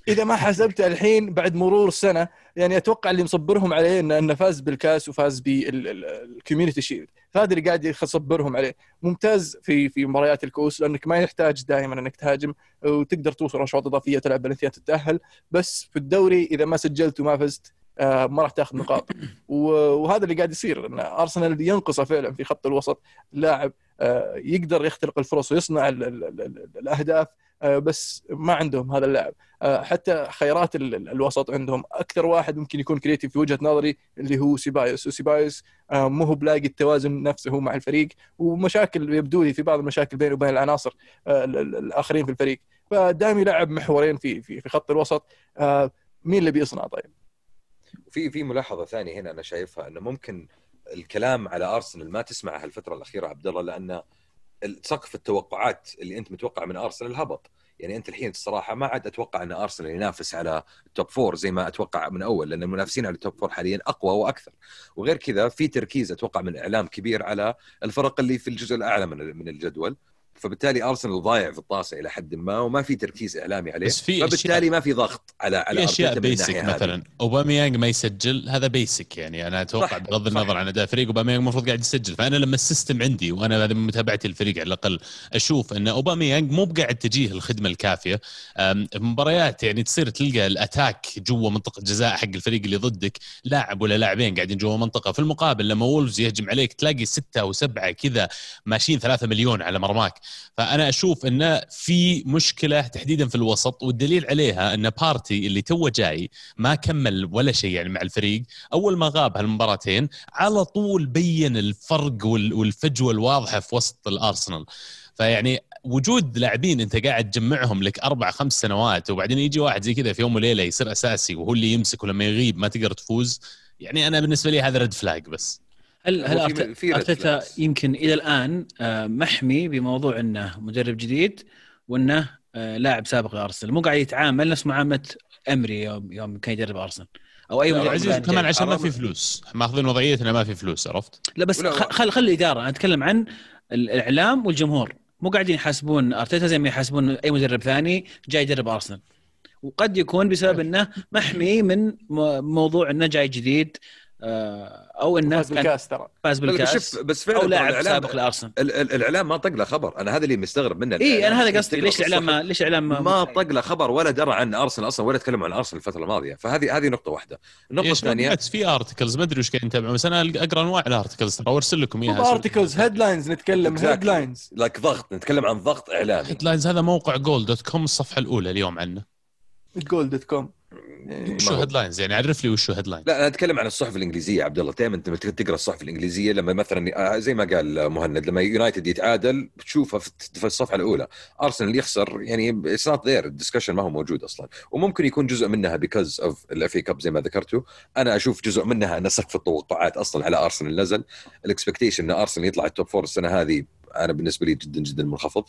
إذا ما حسبت الحين بعد مرور سنة يعني أتوقع اللي مصبرهم عليه انه إنه فاز بالكاس وفاز بال Community Shield. فهذا اللي قاعد يصبرهم عليه. ممتاز في في مباريات الكؤوس لأنك ما يحتاج دائما إنك تهاجم وتقدر توصل اشواط اضافيه تلعب بلنتيات تتأهل. بس في الدوري إذا ما سجلت وما فزت آه، ما راح تاخذ نقاط. [COUGHS] وهذا اللي قاعد يصير إن أرسنال ينقصه فعلا في خط الوسط. لاعب آه، يقدر يخترق الفرص ويصنع ال- ال- ال- ال- الأهداف. بس ما عندهم هذا اللاعب آه، حتى خيارات ال- ال- الوسط عندهم. أكثر واحد ممكن يكون creative في وجهة نظري اللي هو سيبايوس. وسيبايوس آه، مو هو بلاقي التوازن نفسه مع الفريق ومشاكل يبدو لي في بعض المشاكل بينه وبين العناصر آه، ال- ال- الآخرين في الفريق. فدائما يلعب محورين في في خط الوسط. آه، مين اللي بيصنع طيب؟ في في ملاحظة ثانية هنا أنا شايفها إنه ممكن الكلام على أرسنال ما تسمعها الفترة الأخيرة عبد الله لأن سقف التوقعات اللي أنت متوقع من أرسنال هبط. يعني أنت الحين الصراحة ما عاد أتوقع أن أرسنال ينافس على ال top four زي ما أتوقع من أول لأن المنافسين على ال top four حاليا أقوى وأكثر. وغير كذا في تركيز أتوقع من الاعلام كبير على الفرق اللي في الجزء الأعلى من الجدول. فبالتالي ارسنال ضايع في الطاسه إلى حد ما وما في تركيز إعلامي عليه بس في فبالتالي أشياء- ما في ضغط على على في أشياء basic. مثلا. اوباميانج ما يسجل هذا basic يعني. أنا أتوقع بغض. النظر عن أداء الفريق اوباميانج المفروض قاعد يسجل. فأنا لما ال system عندي وأنا هذا من متابعتي الفريق على الأقل أشوف إن اوباميانج مو بقاعد تجيه الخدمة الكافية. مباريات يعني تصير تلقى ال attack جوا منطقة جزاء حق الفريق اللي ضدك لاعب ولا لاعبين قاعدين جوا منطقة. في المقابل لما وولفز يهجم عليك تلاقي ستة أو سبعة كذا ماشيين ثلاثة مليون على مرماك. فأنا أشوف انه في مشكلة تحديدا في الوسط والدليل عليها إن بارتي اللي توه جاي ما كمل ولا شيء يعني مع الفريق. أول ما غاب هالمباراتين على طول بين الفرق وال- والفجوة الواضحة في وسط الأرسنال. فيعني وجود لاعبين أنت قاعد تجمعهم لك أربع خمس سنوات وبعدين يجي واحد زي كذا في يوم وليلة يصير أساسي وهو اللي يمسك ولما يغيب ما تقدر تفوز. يعني أنا بالنسبة لي هذا red flag بس. هل هل ارتيتا. يمكن إلى الآن آه، محمي بموضوع إنه مدرب جديد وإنه آه، لاعب سابق لأرسنال مو قاعد يتعامل نفس معاملة أمري يوم يوم كان يدرب أرسنال أو أي مدرب عزيز كمان. عشان ما في فلوس. ماخذين وضعية إنه ما في فلوس عرفت؟ لا بس خل خلي الاداره أنا أتكلم عن الإعلام والجمهور. مو قاعدين يحاسبون أرتيتا زي ما يحاسبون أي مدرب ثاني جاي يدرب أرسنال. وقد يكون بسبب إنه محمي من موضوع إنه جاي جديد أو انه فاز بالكاس ترى. فاز بالكاس. شوف بس فعلا أو لاعب الإعلام- سابق لأرسنال. ال- ال- الإعلام ما طق له خبر. أنا هذا اللي مستغرب منه. اي. أنا هذا قصدي ليش الاعلام. ما ليش الاعلام ما طق له خبر ولا درى عن أرسنال أصلا ولا تكلموا عن أرسنال الفترة الماضية. فهذه هذه نقطة واحدة. النقطه الثانية في articles ما أدري وش قاعدين نتابعه بس أنا أقرأ أنواع ال articles ترى ارسل لكم إياها. articles headlines نتكلم. headlines لك ضغط نتكلم عن ضغط إعلامي. headlines هذا موقع Goal.com الصفحة الأولى اليوم عنه. جول دوت كوم وشو headlines يعني عرف لي وشو headline لا أنا أتكلم عن الصحف الإنجليزية عبد الله. دائما أنت تقرأ الصحف الإنجليزية لما مثلا آه، زي ما قال مهند لما يونايتد يتعادل بتشوفها في في الصفحة الأولى. أرسنال يخسر يعني it's not there ال discussion ما هو موجود أصلا. وممكن يكون جزء منها because of ال FA Cup زي ما ذكرتوا أنا أشوف جزء منها ان سقف التوقعات أصلا على أرسنال نزل. ال expectation إن أرسنال يطلع ال top four السنة هذه أنا بالنسبة لي جدا جدا منخفض.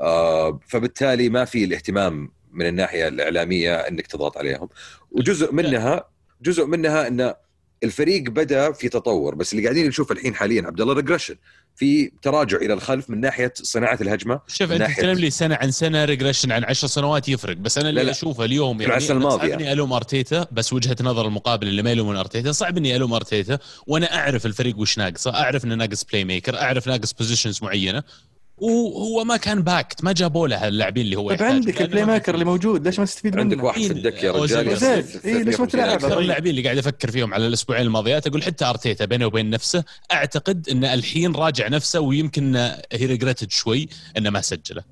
آه فبالتالي ما في الاهتمام من الناحية الإعلامية إنك تضغط عليهم وجزء منها جزء منها إن الفريق بدأ في تطور بس اللي قاعدين نشوف الحين حاليا عبد الله regression في تراجع إلى الخلف من ناحية صناعة الهجمة شوف أنت تتكلم لي سنة عن سنة ريجريشن عن 10 سنوات يفرق بس أنا اللي لا، لا. أشوفه اليوم الماضية. صعب اني ألوم أرتيتا بس وجهة نظر المقابل اللي ما يلومون أرتيتا صعب اني ألوم أرتيتا وأنا أعرف الفريق وش ناقصه أعرف إنه ناقص بلاي ميكر أعرف ناقص بوزيشنز معينة وهو ما كان باكت ما جابوا له اللاعبين اللي هو طيب عندك البلاي ما- ميكر اللي موجود ليش ما تستفيد منه؟ عندك واحد في الدك يا أوزيل. رجال. إيه، ليش ما 350 تلعب؟ اللاعبين اللي قاعد أفكر فيهم على الاسبوعين الماضيات أقول حتى أرتيتا بينه وبين نفسه أعتقد انه الحين راجع نفسه ويمكن he regretted شوي إنه ما سجله.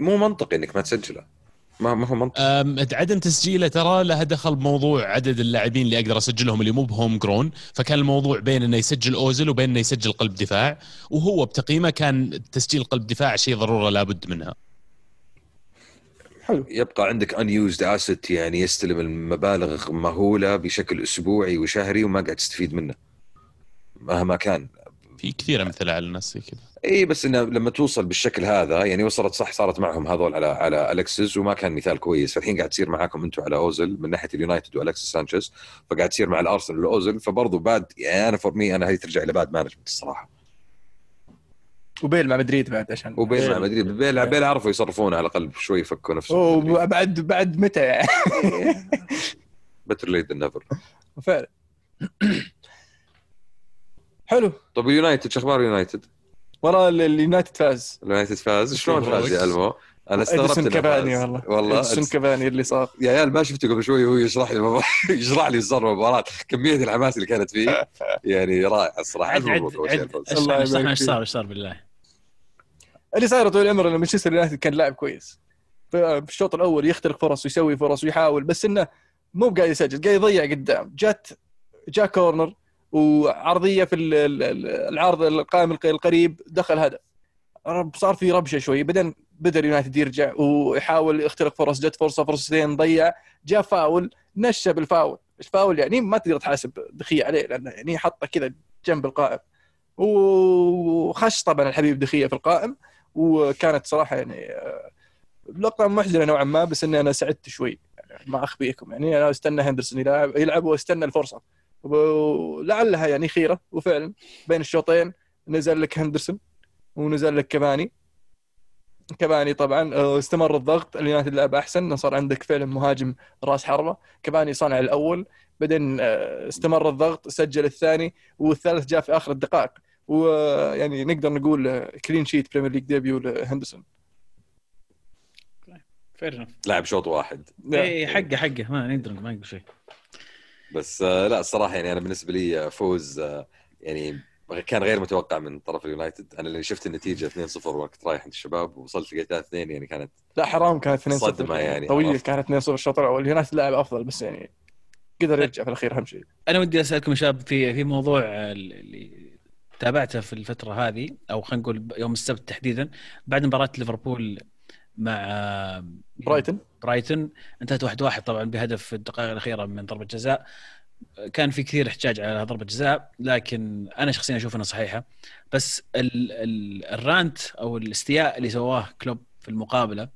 مو منطقي إنك ما تسجله. ما ما هو منطقي أم، عدم تسجيله ترى لها دخل بموضوع عدد اللاعبين اللي أقدر اسجلهم اللي مو بهوم grown. فكان الموضوع بين انه يسجل اوزل وبين انه يسجل قلب دفاع. وهو بتقييمه كان تسجيل قلب دفاع شيء ضرورة لابد منها. حلو. يبقى عندك unused asset يعني يستلم المبالغ مهولة بشكل أسبوعي وشهري وما قاعد تستفيد منه. مهما كان. في كثير أمثلة على الناس زي كذا. اي بس إنه لما توصل بالشكل هذا يعني وصلت صح صارت معهم هذول على على ألكسيس وما كان مثال كويس. فالحين قاعد تصير معاكم أنتم على أوزل من ناحية اليونايتد وألكسيس سانشيز فقاعد تصير مع الأرسنال والأوزل. فبرضه bad يعني أنا for me أنا هذه ترجع إلى bad management الصراحة. وبيل مع مدريد بعد عشان وبيل مع. مدريد. بيل بيل عرفوا يصرفون على الأقل شوي يفكوا نفسهم. وبعد بعد متى؟ يعني better late never فعلا. [CLEARS THROAT] حلو. طب الـ United شو أخبار الـ United؟ والله ال- الـ United فاز. الـ United فاز. شلون. فاز يا ألمو؟ أنا استغربت فاز. والله. والله. اديسون كافاني اللي صار. يا عيال ما شفته قبل شوي وهو يشرح لي [LAUGHS] يشرح لي صار المباراة كمية الحماس اللي كانت فيه. يعني رائع الصراحة. عد عد إيش. صار إيش صار بالله؟ اللي صاير طول العمر إنه مانشستر يونايتد كان لاعب كويس. في الشوط الأول يخترق فرص ويسوي فرص ويحاول بس إنه مو قاعد يسجل قاعد يضيع قدام. جات جاء كورنر وعرضية في ال- ال- ال- العرض القائم الق- القريب دخل هدف. صار في ربشة شوي. بعدين بدا اليونايتد يرجع ويحاول يخترق فرص جت فرصة فرصتين ضيع جاء فاول نشى بالفاول. الفاول يعني؟ ما تقدر تحاسب دخية عليه لأنه يعني حطه كذا جنب القائم. وخش طبعا الحبيب دخية في القائم وكانت صراحة يعني آه، لقطه محزنة نوعا ما بس إني أنا سعدت شوي يعني ما أخبيكم. يعني أنا أستنى هندرسون يلعب يلعب وأستنى الفرصة. ولعلها يعني خيرة وفعلا بين الشوطين نزل لك هندرسون ونزل لك كفاني كفاني طبعا آه، استمر الضغط اليونايتد لعب أحسن صار عندك فعلا مهاجم راس حربة. كفاني صنع الأول بعدين آه، استمر الضغط سجل الثاني والثالث جاء في آخر الدقائق. ويعني نقدر نقول clean sheet Premier League debut لهندرسون. fair لاعب شوط واحد. اي حقه حقه. ما نقدر ما نقول شيء. بس آه، لا الصراحة يعني أنا بالنسبة لي آه، فوز آه، يعني كان غير متوقع من طرف اليونايتد. أنا اللي شفت النتيجة 2-0 وقت رايح عند الشباب ووصلت لقيت 3-2 يعني كانت لا حرام كانت 2 0 صدمة يعني، طويل. كانت 2 0 الشوط الأول. اليونايتد لاعب أفضل بس يعني قدر يرجع في الأخير أهم شيء. أنا ودي أسألكم يا شباب في في موضوع اللي تابعته في الفترة هذه أو خلينا نقول يوم السبت تحديدا بعد مباراة ليفربول مع Brighton Brighton. انتهت واحد واحد طبعا بهدف في الدقائق الأخيرة من ضربة جزاء. كان في كثير احتجاج على ضربة جزاء لكن أنا شخصيا أشوف إنها صحيحة. بس ال ال الـ rant أو الاستياء اللي سواه كلوب في المقابلة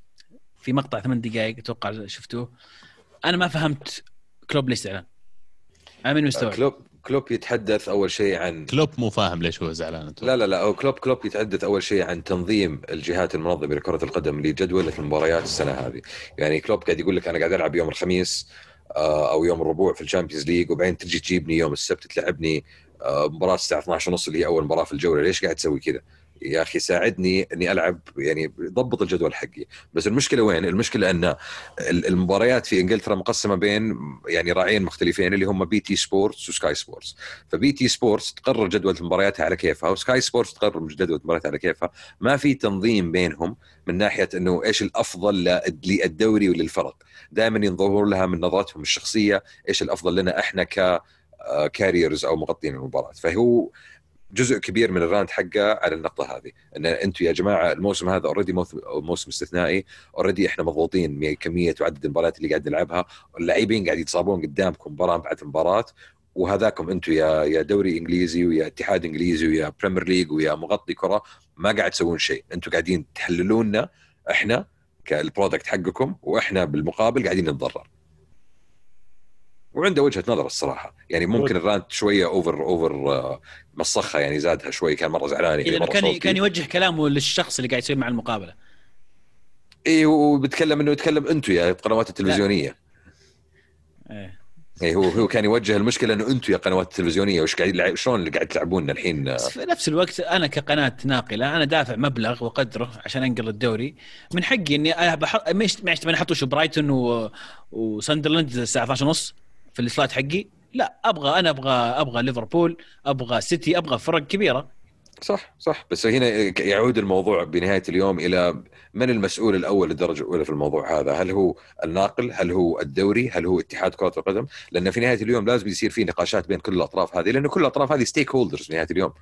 في مقطع ثمان دقائق أتوقع شفتوه. أنا ما فهمت كلوب ليش زعلان. أنا من مستوعب. كلوب كلوب يتحدث أول شيء عن كلوب مو فاهم ليش هو زعلان. لا لا لا هو كلوب كلوب يتحدث أول شيء عن تنظيم الجهات المنظمة لكرة القدم لجدوله المباريات السنة هذه. يعني كلوب قاعد يقول لك أنا قاعد ألعب يوم الخميس آه، أو يوم الربوع في الـ Champions League وبعدين تجي تجيبني يوم السبت تلعبني آه، مباراة الساعة 12 ونص اللي هي أول مباراة في الجولة. ليش قاعد تسوي كذا؟ يا أخي ساعدني إني ألعب يعني ضبط الجدول حقي. بس المشكلة وين؟ المشكلة أن ال- المباريات في إنجلترا مقسمة بين يعني راعيين مختلفين اللي هم BT Sports و Sky Sports. ف BT Sports تقرر جدول مبارياتها على كيفها و Sky Sports تقرر جدول مبارياتها على كيفها. ما في تنظيم بينهم من ناحية إنه إيش الأفضل للدوري وللفرق. دائما ينظرون لها من نظرتهم الشخصية إيش الأفضل لنا إحنا ك carriers أو مغطين المباراة. فهو جزء كبير من الـ rant حقه على النقطة هذه إن أنتم يا جماعة الموسم هذا already موسم استثنائي already إحنا مضغوطين من كمية وعدد المباريات اللي قاعد نلعبها اللاعبين قاعد يتصابون قدامكم مباراة بعد مباراة وهذاكم أنتم يا يا دوري إنجليزي ويا اتحاد إنجليزي ويا Premier League ويا مغطي كرة ما قاعد تسوون شيء أنتم قاعدين تحللونا إحنا كالـ product حقكم وإحنا بالمقابل قاعدين نتضرر. وعنده وجهة نظر الصراحة. يعني ممكن الـ rant شوية over over مسخها يعني زادها شوي كان مرة زعلان يعني كان صوتي. كان يوجه كلامه للشخص اللي قاعد يسوي مع المقابلة. اي وبتكلم إنه يتكلم أنتم يا القنوات التلفزيونية. إيه. اي هو هو كان يوجه المشكلة إنه أنتم يا قنوات التلفزيونية وش قاعد شلون اللي قاعد تلعبوننا الحين؟ في نفس الوقت أنا كقناة ناقلة أنا دافع مبلغ وقدره عشان أنقل الدوري. من حقي إني بحط مش ما نحطوش برايتون و... وساندرلاند الساعة 12 ونص. في الـ slot حقي لا أبغى أنا أبغى أبغى ليفربول أبغى سيتي أبغى فرق كبيرة صح صح بس هنا يعود الموضوع بنهاية اليوم إلى من المسؤول الأول للدرجه الأولى في الموضوع هذا؟ هل هو الناقل؟ هل هو الدوري؟ هل هو اتحاد كرة القدم؟ لأن في نهاية اليوم لازم يصير في نقاشات بين كل الأطراف هذه لأنه كل الأطراف هذه stakeholders في نهاية اليوم.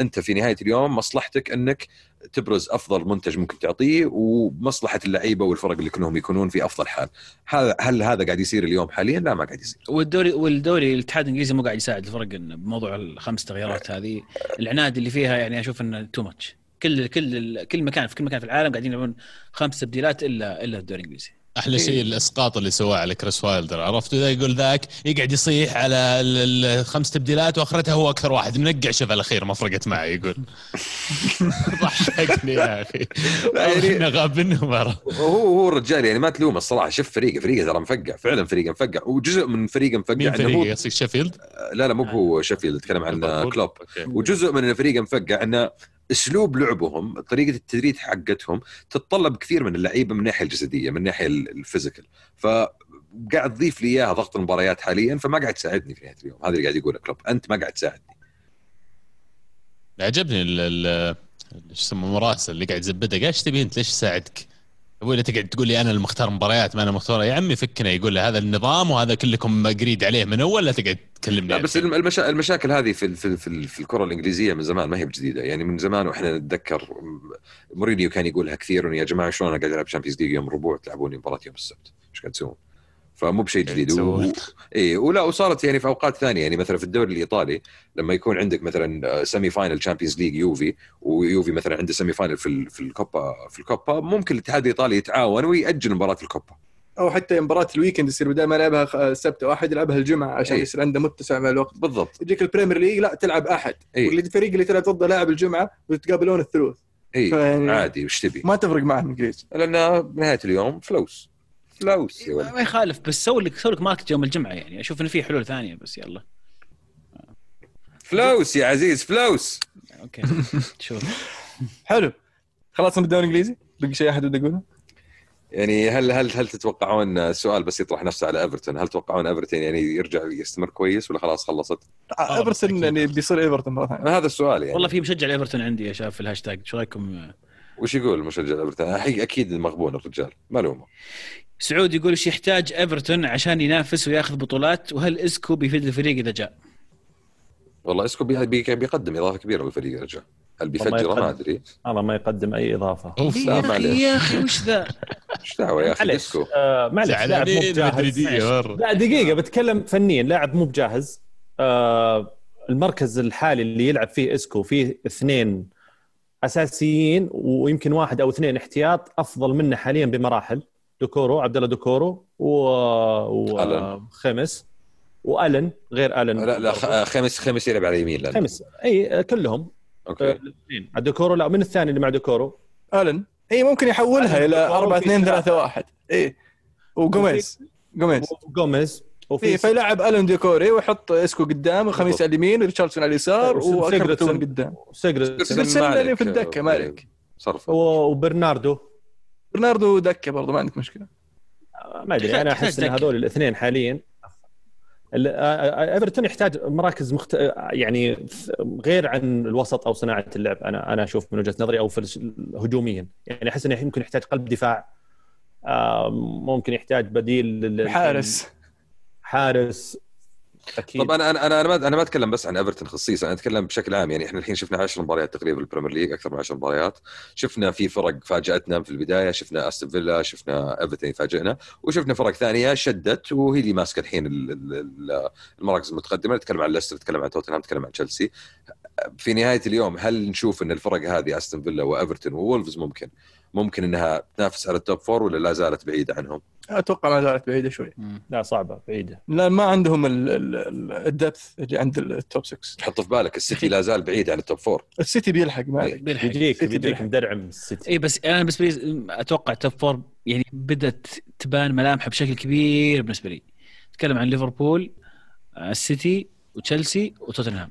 انت في نهاية اليوم مصلحتك انك تبرز افضل منتج ممكن تعطيه ومصلحة اللعيبة والفرق اللي كلهم يكونون في افضل حال. هذا هل هذا قاعد يصير اليوم حاليا؟ لا ما قاعد يصير. والدوري والدوري الاتحاد الإنجليزي مو قاعد يساعد الفرق بموضوع الخمس تغييرات هذه العناد اللي فيها يعني أشوف إنه too much كل كل كل مكان في كل مكان في العالم قاعدين يلعبون خمس تبديلات الا إلا الدوري الإنجليزي أحلى إيه. شيء الإسقاط اللي سواه على كريس وايلدر عرفت؟ إذا يقول ذاك يقعد يصيح على ال- الخمس تبديلات وآخرتها هو أكثر واحد. منقع شوف الاخير ما فرقت معي يقول. [LAUGHS] ضحكني يا أخي. يعني- انه غاب منه مره وهو هو الرجال يعني ما تلومه الصراحة. شوف فريقه فريقه ترى مفقع فعلا فريقه مفقع. وجزء من فريقه مفقع مين فريقه هو قصدك شيفيلد؟ لا لا مو هو شيفيلد اتكلم عن؟ كلوب. وجزء من فريقه مفقع إنه اسلوب لعبهم طريقة التدريب حقتهم تتطلب كثير من اللعيبة من الناحيه الجسدية من الناحيه ال- الـ physical. فقاعد تضيف لي إياها ضغط المباريات حاليا فما قاعد تساعدني في نهاية اليوم. هذا اللي قاعد يقوله كلوب. أنت ما قاعد تساعدني. عجبني ال شو اسمه اللي قاعد قال إيش تبي أنت؟ ليش ساعدك؟ أبوي لا تقعد تقول لي أنا المختار مباريات ما أنا مختار. يا عمي فكنا يقول له هذا النظام وهذا كلكم agreed عليه من أول لا تقعد تكلمني لا بس المشا... المشاكل هذه في في في, ال- في الكرة الإنجليزية من زمان ما هي بجديدة. يعني من زمان وإحنا نتذكر مورينيو كان يقولها كثير يا جماعة شلون أنا قاعد ألعب Champions League يوم الربوع تلعبوني مباراة يوم السبت؟ إيش قاعد تسوون؟ فمو بشيء جديد. و... اي ولا وصارت يعني في أوقات ثانية يعني مثلا في الدوري الإيطالي لما يكون عندك مثلا semi-final Champions League يوفي ويوفي مثلا عنده semi-final في ال- في الكوبا في الكوبا ممكن الاتحاد الإيطالي يتعاون ويأجل مباراة الكوبا. أو حتى مباراة الـ weekend يصير بدل ما يلعبها السبت واحد يلعبها الجمعة عشان إيه. يصير عنده متسع مع الوقت. بالضبط. يجيك الـ Premier League لا تلعب أحد. إيه. والفريق اللي تلعب ضده لاعب الجمعة وتتقابلون الثلوث اي عادي وش تبي؟ ما تفرق معهم الانجليز لأن بنهايه اليوم فلوس. فلوس يا ولد؟ ما يخالف بس سوي لك سوي لك market يوم الجمعة يعني. أشوف إنه في حلول ثانية بس يلا. فلوس يا عزيز فلوس. okay [LAUGHS] شوف. حلو. خلصنا بالدوري الانجليزي بقي شيء أحد بده يقوله؟ يعني هل هل هل تتوقعون السؤال بس يطرح نفسه على إيفرتون؟ هل تتوقعون إيفرتون يعني يرجع يستمر كويس ولا خلاص خلصت؟ آه، إيفرتون أكيد. يعني بيصير إيفرتون مرة ثانية. هذا السؤال يعني. والله في مشجع إيفرتون عندي يا شباب في الهاشتاج. شو رأيكم؟ وش يقول مشجع إيفرتون؟ أكيد مغبون الرجال. ملومه سعود يقول إيش يحتاج إيفرتون عشان ينافس وياخذ بطولات؟ وهل إسكو بيفيد الفريق إذا جاء؟ والله إسكو بي- بي- بيقدم إضافة كبيرة للفريق رجع هل والله بيفجر ما. أدري. والله ما يقدم أي إضافة. يا أخي وش ذا؟ [LAUGHS] إيش دعوة يا أخي معلش آه معلش لاعب مو بجاهز. لا دقيقة بتكلم فنيا. لاعب مو بجاهز. آه المركز الحالي اللي يلعب فيه إسكو فيه اثنين أساسيين ويمكن واحد أو اثنين احتياط أفضل منه حاليا بمراحل. دوكورو عبد الله دوكورو. وخمس وألن غير ألن. لا لا خ- خمس خمس يلعب على اليمين لا خمس أي كلهم. okay. الاثنين. دوكورو لا مين الثاني اللي مع دوكورو ألن. أي ممكن يحولها إلى بالضبط 4 2 في 3 1 أي. وجوميز. جوميز. وجوميز. أي وفي فيلعب ألن دوكوري ويحط إسكو قدام وخاميس. على اليمين وريتشاردسون على اليسار وسيجرتسون. وكرتون قدام. سيجوردسون اللي في الدكة، مالك. صرف وبرناردو. برناردو دكة برضه ما عندك مشكلة. ما أدري أنا أحس إن. هذول الاثنين حاليا. ال- إيفرتون يحتاج مراكز مخت... يعني غير عن الوسط أو صناعة اللعب أنا أنا أشوف من وجهة نظري أو هجوميا. يعني أحس إنه يمكن يحتاج قلب دفاع ممكن يحتاج بديل لل- حارس. حارس. أكيد. طب أنا أنا أنا ما أنا ما أتكلم بس عن إيفرتون خصيصا أنا أتكلم بشكل عام يعني إحنا الحين شفنا 10 مباريات تقريبا بالبريمير ليج أكثر من 10 مباريات. شفنا في فرق فاجأتنا في البداية شفنا أستون فيلا شفنا إيفرتون يفاجئنا وشفنا فرق ثانية شدت وهي اللي ماسكة الحين ال- ال- ال- المراكز المتقدمة. نتكلم عن ليستر نتكلم عن توتنهام نتكلم عن تشيلسي. في نهاية اليوم هل نشوف إن الفرق هذه أستون فيلا وإيفرتون وولفز ممكن ممكن إنها تنافس على ال top four ولا لا زالت بعيدة عنهم؟ أتوقع ما زالت بعيدة شوي. لا صعبة بعيدة. لا ما عندهم ال- ال- ال- ال depth اللي عند ال top 6 تحط في بالك السيتي لا زال بعيد عن ال top four السيتي بيلحق ما عليك. بيلحق. بيجيك. مدرعم السيتي. اي بس أنا بالنسبة لي أتوقع top four يعني بدأت تبان ملامحها بشكل كبير بالنسبة لي. أتكلم عن ليفربول آه، السيتي وتشيلسي وتوتنهام.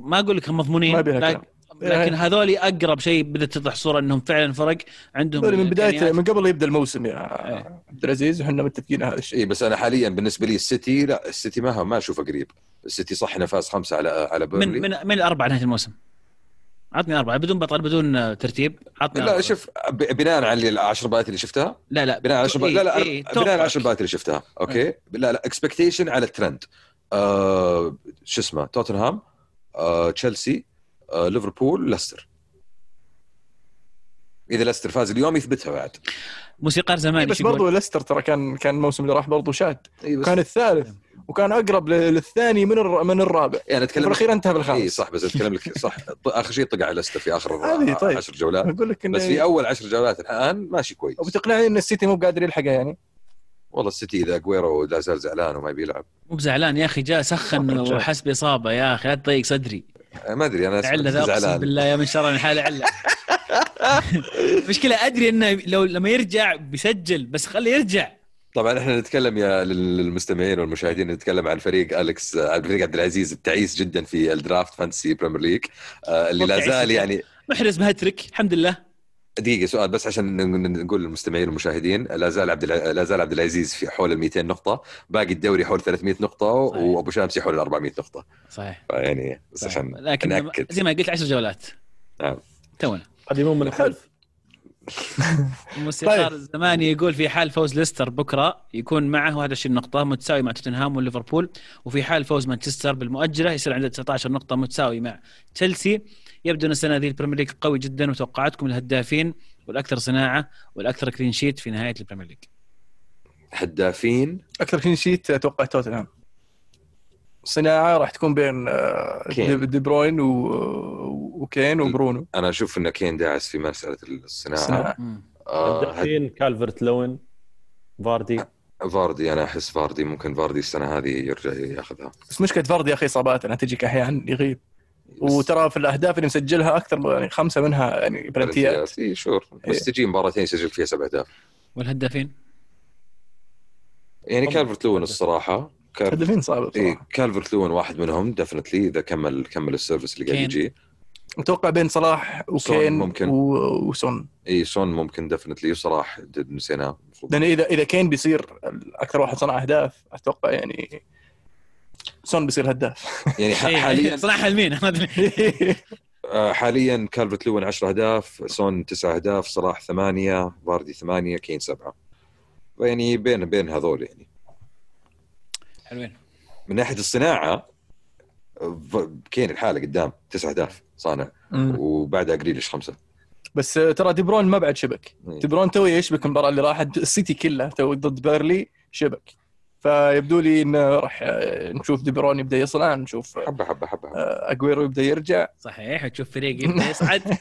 ما أقول لك هم مضمونين ما بيها لكن, لكن هذول أقرب شيء بدأت تتضح صورة إنهم فعلا فرق عندهم من بداية. من قبل يبدأ الموسم يا إيه. عبد العزيز وحنا متفقين على هذا الشيء. اي بس أنا حاليا بالنسبة لي السيتي لا السيتي ما ما أشوفه قريب. السيتي صح إنه فاز خمسة على على من بيرنلي من من الأربعة نهاية الموسم. عطني أربعة. بدون بطل بدون ترتيب عطني لا أربعة. شوف بناء على العشر بات اللي شفتها؟ لا لا. بناء على العشر بات إيه، لا لا إيه، بناء على العشر. بات اللي شفتها. okay؟ لا لا expectation على الترند. آه شو اسمه؟ توتنهام آه تشيلسي آه ليفربول ليستر. إذا ليستر فاز اليوم يثبتها بعد. موسيقار زمان بس إيش يقول؟ برضو ليستر ترى كان كان الموسم اللي راح برضو شاد. إيه بس- كان الثالث وكانوا أقرب للثاني من الر- من الرابع. يعني اتكلم الأخير انتهى اي بالخامس صح بس أتكلم لك صح. آخر شيء طقع ليستر في آخر [LAUGHS] هذه طيب. عشر جولات. أقول لك بس في أول عشر جولات الآن ماشي كويس. وبتقنعني إن السيتي مو قادر يلحقها يعني. والله السيتي إذا أجويرو لا زال زعلان وما بيلعب مو بزعلان يا أخي جاء سخن. [LAUGHS] وحس باصابه يا أخي لا تضيق صدري. آه، ما أدري أنا عله ذا أقسم بالله يا من شرني حالي عله [LAUGHS] مشكلة أدري إنه لو لما يرجع بيسجل بس خليه يرجع. طبعا إحنا نتكلم يا للمستمعين والمشاهدين نتكلم عن فريق أليكس عن فريق عبد العزيز التعيس جدا في ال draft fantasy Premier League آه، اللي لا زال. يعني محرز بهاتريك الحمد لله. دقيقة سؤال بس عشان نقول للمستمعين والمشاهدين لا زال عبد لا زال عبد العزيز في حول ال 200 نقطة باقي الدوري حول 300 نقطة صحيح. وأبو شامسي حول ال 400 نقطة صحيح فيعني بس صحيح. عشان لكن نأكد زي ما قلت 10 جولات نعم. تونا قديمون من الخلف الموسيقار [LAUGHS] طيب. الزماني يقول في حال فوز ليستر بكرة يكون معه 21 نقطة متساوي مع توتنهام وليفربول وفي حال فوز مانشستر بالمؤجلة يصير عنده 19 نقطة متساوي مع تشيلسي يبدو أن السنة ذي البريمير ليج قوي جدا وتوقعاتكم الهدافين والأكثر صناعة والأكثر clean sheet في نهاية البريمير ليج. هدافين؟ أكثر clean sheet أتوقع توتنهام. الصناعه راح تكون بين آه، كين. دي بروين و... وكين وبرونو. أنا أشوف أن كين داعس في مسألة الصناعة. الصناعه مم. آه هد- هدافين كالفرت لوين فاردي. فاردي أنا أحس فاردي ممكن فاردي السنة هذه يرجع ياخذها. بس مشكلة فاردي يا أخي اصابات انها تجيك أحيانا يغيب. وترى في الأهداف اللي مسجلها أكثر من- يعني خمسة منها يعني بلنتيات إي sure بس. تجي مباراتين يسجل فيها سبع أهداف. والهدافين؟ يعني. كالفرت لوين الصراحة. كالفرت هدفين إيه بصراحة. كالفرت لوين واحد منهم definitely إذا كمل كمل ال service اللي قاعد. يجي. أتوقع بين صلاح وكين ممكن. و... وسون. إي سون ممكن definitely وصلاح د- نسيناه. لأن اذا إذا كين بيصير أكثر واحد صنع أهداف أتوقع يعني سون بيصير هداف يعني [LAUGHS] ح- إيه، حاليا صراحة لمين ما أدري. [LAUGHS] آه، حاليا كالفرت لوين 10 أهداف سون 9 أهداف صلاح 8 فاردي 8 كين 7 يعني بين بين هذول يعني. حلوين. من ناحية الصناعة كين الحين قدام 9 أهداف صانع. وبعدها جريليش خمسة. بس ترى دي برون ما بعد شبك. إيه. دي برون تو يشبك المباراة اللي راحت السيتي كلها تو ضد بيرنلي شبك. فيبدو لي انه راح آه، نشوف دي برون يبدا يصنع نشوف حبه حبه حبه, حبة. آه، أجويرو يبدأ يرجع. صحيح وتشوف فريق يبدأ يصعد. [LAUGHS]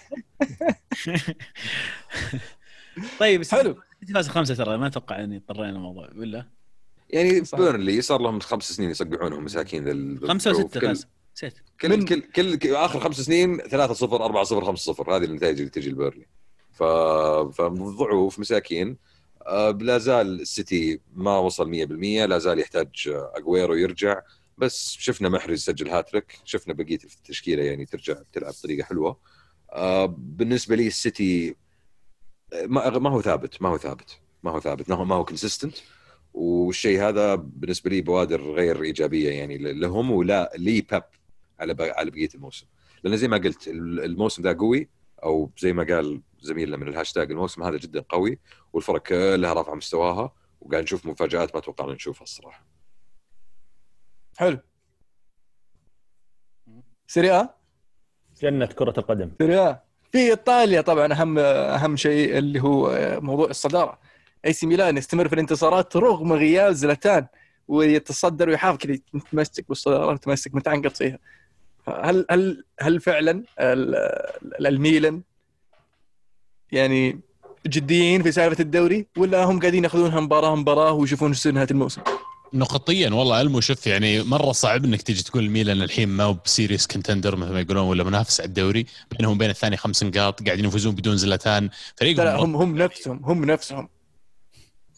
طيب بس حلو. فاز خمسة ترى ما أتوقع إني اضطرينا الموضوع. ولا؟ يعني صح. بيرنلي صار لهم خمس سنين يصقعونهم مساكين لل... خمسة وستة كل- فاز. نسيت. كل, من- كل, كل, كل آخر خمس سنين 3 0 4 0 5 0 هذه النتائج اللي تجي لبيرنلي ف... فضعوف مساكين. آه، لا زال السيتي ما وصل 100% لا زال يحتاج آه، اجويرو يرجع. بس شفنا محرز سجل هاتريك شفنا بقية التشكيلة يعني ترجع تلعب بطريقة حلوة. آه، بالنسبة لي السيتي آه، ما هو ثابت ما هو ثابت ما هو ثابت ما هو consistent والشيء هذا بالنسبة لي بوادر غير إيجابية يعني لهم ولا لي بيب على على بقية الموسم. لأن زي ما قلت الموسم ذا قوي أو زي ما قال زميلنا من الهاشتاج الموسم هذا جدا قوي والفرق كلها رافعة مستواها وقاعد نشوف مفاجآت ما توقعنا نشوفها الصراحة. حلو. سيريا؟ جنة كرة القدم. سيريا؟ في إيطاليا طبعا أهم أهم شيء اللي هو موضوع الصدارة. AC ميلان يستمر في الانتصارات رغم غياب زلاتان ويتصدر ويحافظ كذا يتمسك بالصدارة يتمسك متعنقط فيها هل هل هل فعلا ال- ال- الميلان يعني جديين في سالفة الدوري ولا هم قاعدين ياخذونها مباراة مباراة ويشوفون يصير نهايه الموسم؟ نقطيا والله المو شوف يعني مرة صعب إنك تيجي تقول ميلان الحين ما هو ب serious contender مثل ما يقولون ولا منافس على الدوري بينهم وبين الثاني خمس نقاط قاعدين يفوزون بدون زلاتان. فريقهم لا هم هم نفسهم هم نفسهم.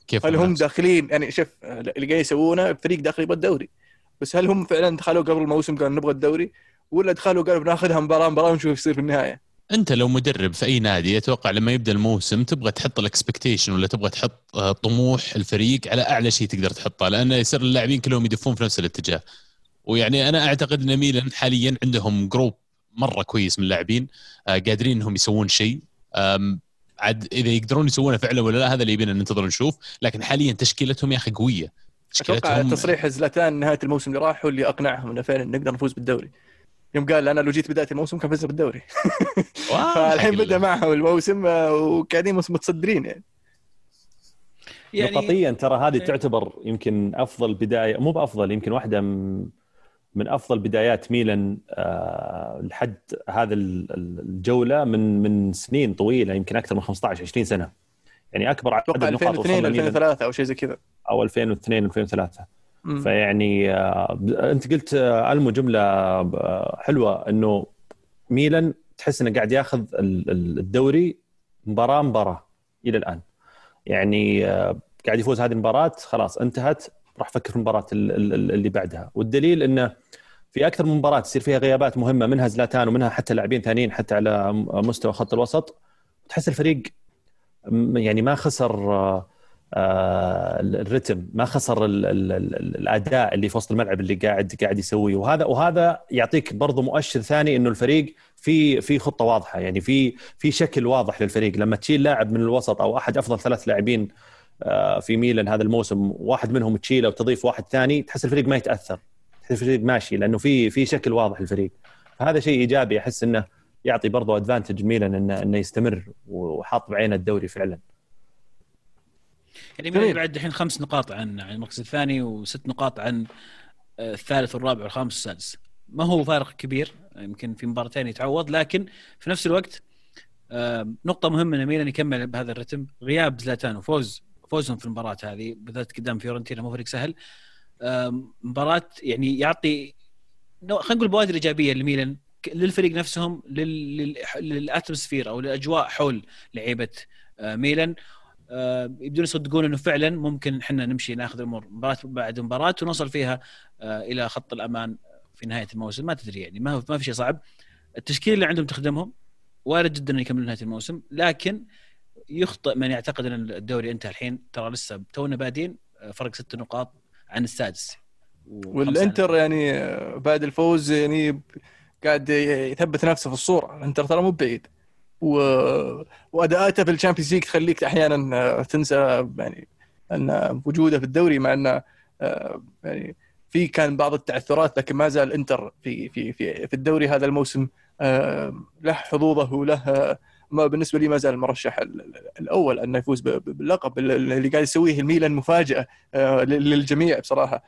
كيف هل هم؟ داخلين؟ يعني شوف اللي قاعد يسوونه فريق داخل يبغى الدوري. بس هل هم فعلا دخلوا قبل الموسم قالوا نبغى الدوري ولا دخلوا قالوا بناخذها مباراة مباراة ونشوف إيش يصير في النهاية؟ انت لو مدرب في اي نادي أتوقع لما يبدأ الموسم تبغى تحط الاكسبكتيشن ولا تبغى تحط آه، طموح الفريق على أعلى شيء تقدر تحطه لأنه يصير اللاعبين كلهم يدفون في نفس الاتجاه. ويعني أنا أعتقد إن ميلان حاليا عندهم جروب مرة كويس من اللاعبين آه، قادرين إنهم يسوون شيء. عاد إذا يقدرون يسوونه فعلا ولا لا هذا اللي يبينا ننتظر نشوف. لكن حاليا تشكيلتهم يا أخي قوية. أتوقع تصريح زلاتان نهاية الموسم اللي راح هو اللي أقنعهم إنه فعلا نقدر نفوز بالدوري. يوم قال أنا لو جيت بدايه الموسم كان فزنا بالدوري. [LAUGHS] [LAUGHS] فالحين بدأ معهم الموسم وقاعدين متصدرين يعني. يعني نقطيا ترى هذه إيه. تعتبر يمكن أفضل بداية مو بأفضل يمكن واحدة من أفضل بدايات ميلان آه، لحد هذا ال- ال- الجولة من من سنين طويلة يمكن أكثر من 15 20 سنة. يعني أكبر عدد نقاط 2002 وصل ميلان. 2003 أو شيء زي كذا. أو 2002 2003 مم. فيعني آه، انت قلت آه، ألمو جملة آه، حلوة إنه ميلان تحس إنه قاعد ياخذ ال- ال- الدوري مباراة مباراة إلى الآن. يعني قاعد يفوز هذه المباراة خلاص انتهت راح أفكر في المباراة ال- ال- ال- اللي بعدها. والدليل إنه في أكثر من مباراة تصير فيها غيابات مهمة منها زلاتان ومنها حتى لاعبين ثانيين حتى على مستوى خط الوسط. تحس الفريق يعني ما خسر الرتم ما خسر ال ال ال الأداء اللي في وسط الملعب اللي قاعد قاعد يسويه. وهذا وهذا يعطيك برضو مؤشر ثاني إنه الفريق في في خطة واضحة. يعني في في شكل واضح للفريق. لما تشيل لاعب من الوسط أو أحد أفضل ثلاث لاعبين آه، في ميلان هذا الموسم واحد منهم تشيله وتضيف واحد ثاني تحس الفريق ما يتأثر. تحس الفريق ماشي لأنه في في شكل واضح للفريق. فهذا شيء إيجابي. أحس إنه يعطي برضو ادفانتج ميلان انه إنه يستمر وحاط بعين الدوري فعلا. يعني. ميلان بعد الحين خمس نقاط عن عن المركز الثاني وست نقاط عن آه، الثالث والرابع والخامس والسادس. ما هو فارق كبير يمكن في مباراتين يتعوض لكن في نفس الوقت آه، نقطة مهمة إن ميلان يكمل بهذا الرتم. غياب زلاتان وفوز فوزهم في المباراة هذه بالذات قدام فيورنتينا مو فريق سهل. آه، مباراة يعني يعطي خلينا نقول بوادر إيجابية لميلان للفريق نفسهم لل- لل- للأتموسفير أو الاجواء حول لعيبة ميلان. يبدون يصدقون إنه فعلا ممكن إحنا نمشي ناخذ الأمور مباراه بعد مباراة ونوصل فيها آه، إلى خط الأمان في نهاية الموسم. ما تدري يعني ما ما في شيء صعب. التشكيل اللي عندهم تخدمهم وارد جدا إنه يكملون نهاية الموسم لكن يخطئ من يعتقد إن الدوري انتهى الحين. ترى لسه تونا بادين آه، فرق ست نقاط عن السادس. والإنتر عن- يعني آه، بعد الفوز يعني قاعد يثبت نفسه في الصورة. الإنتر ترى مو بعيد. و... وأداءاته في ال Champions League تخليك أحيانا آه، تنسى يعني أن وجوده في الدوري مع انه آه، يعني في كان بعض التعثرات لكن ما زال إنتر في في في في الدوري هذا الموسم آه، له حظوظه وله ما بالنسبة لي ما زال المرشح ال- ال- الأول انه يفوز باللقب اللي قاعد يسويه الميلان مفاجأة لل- للجميع بصراحة.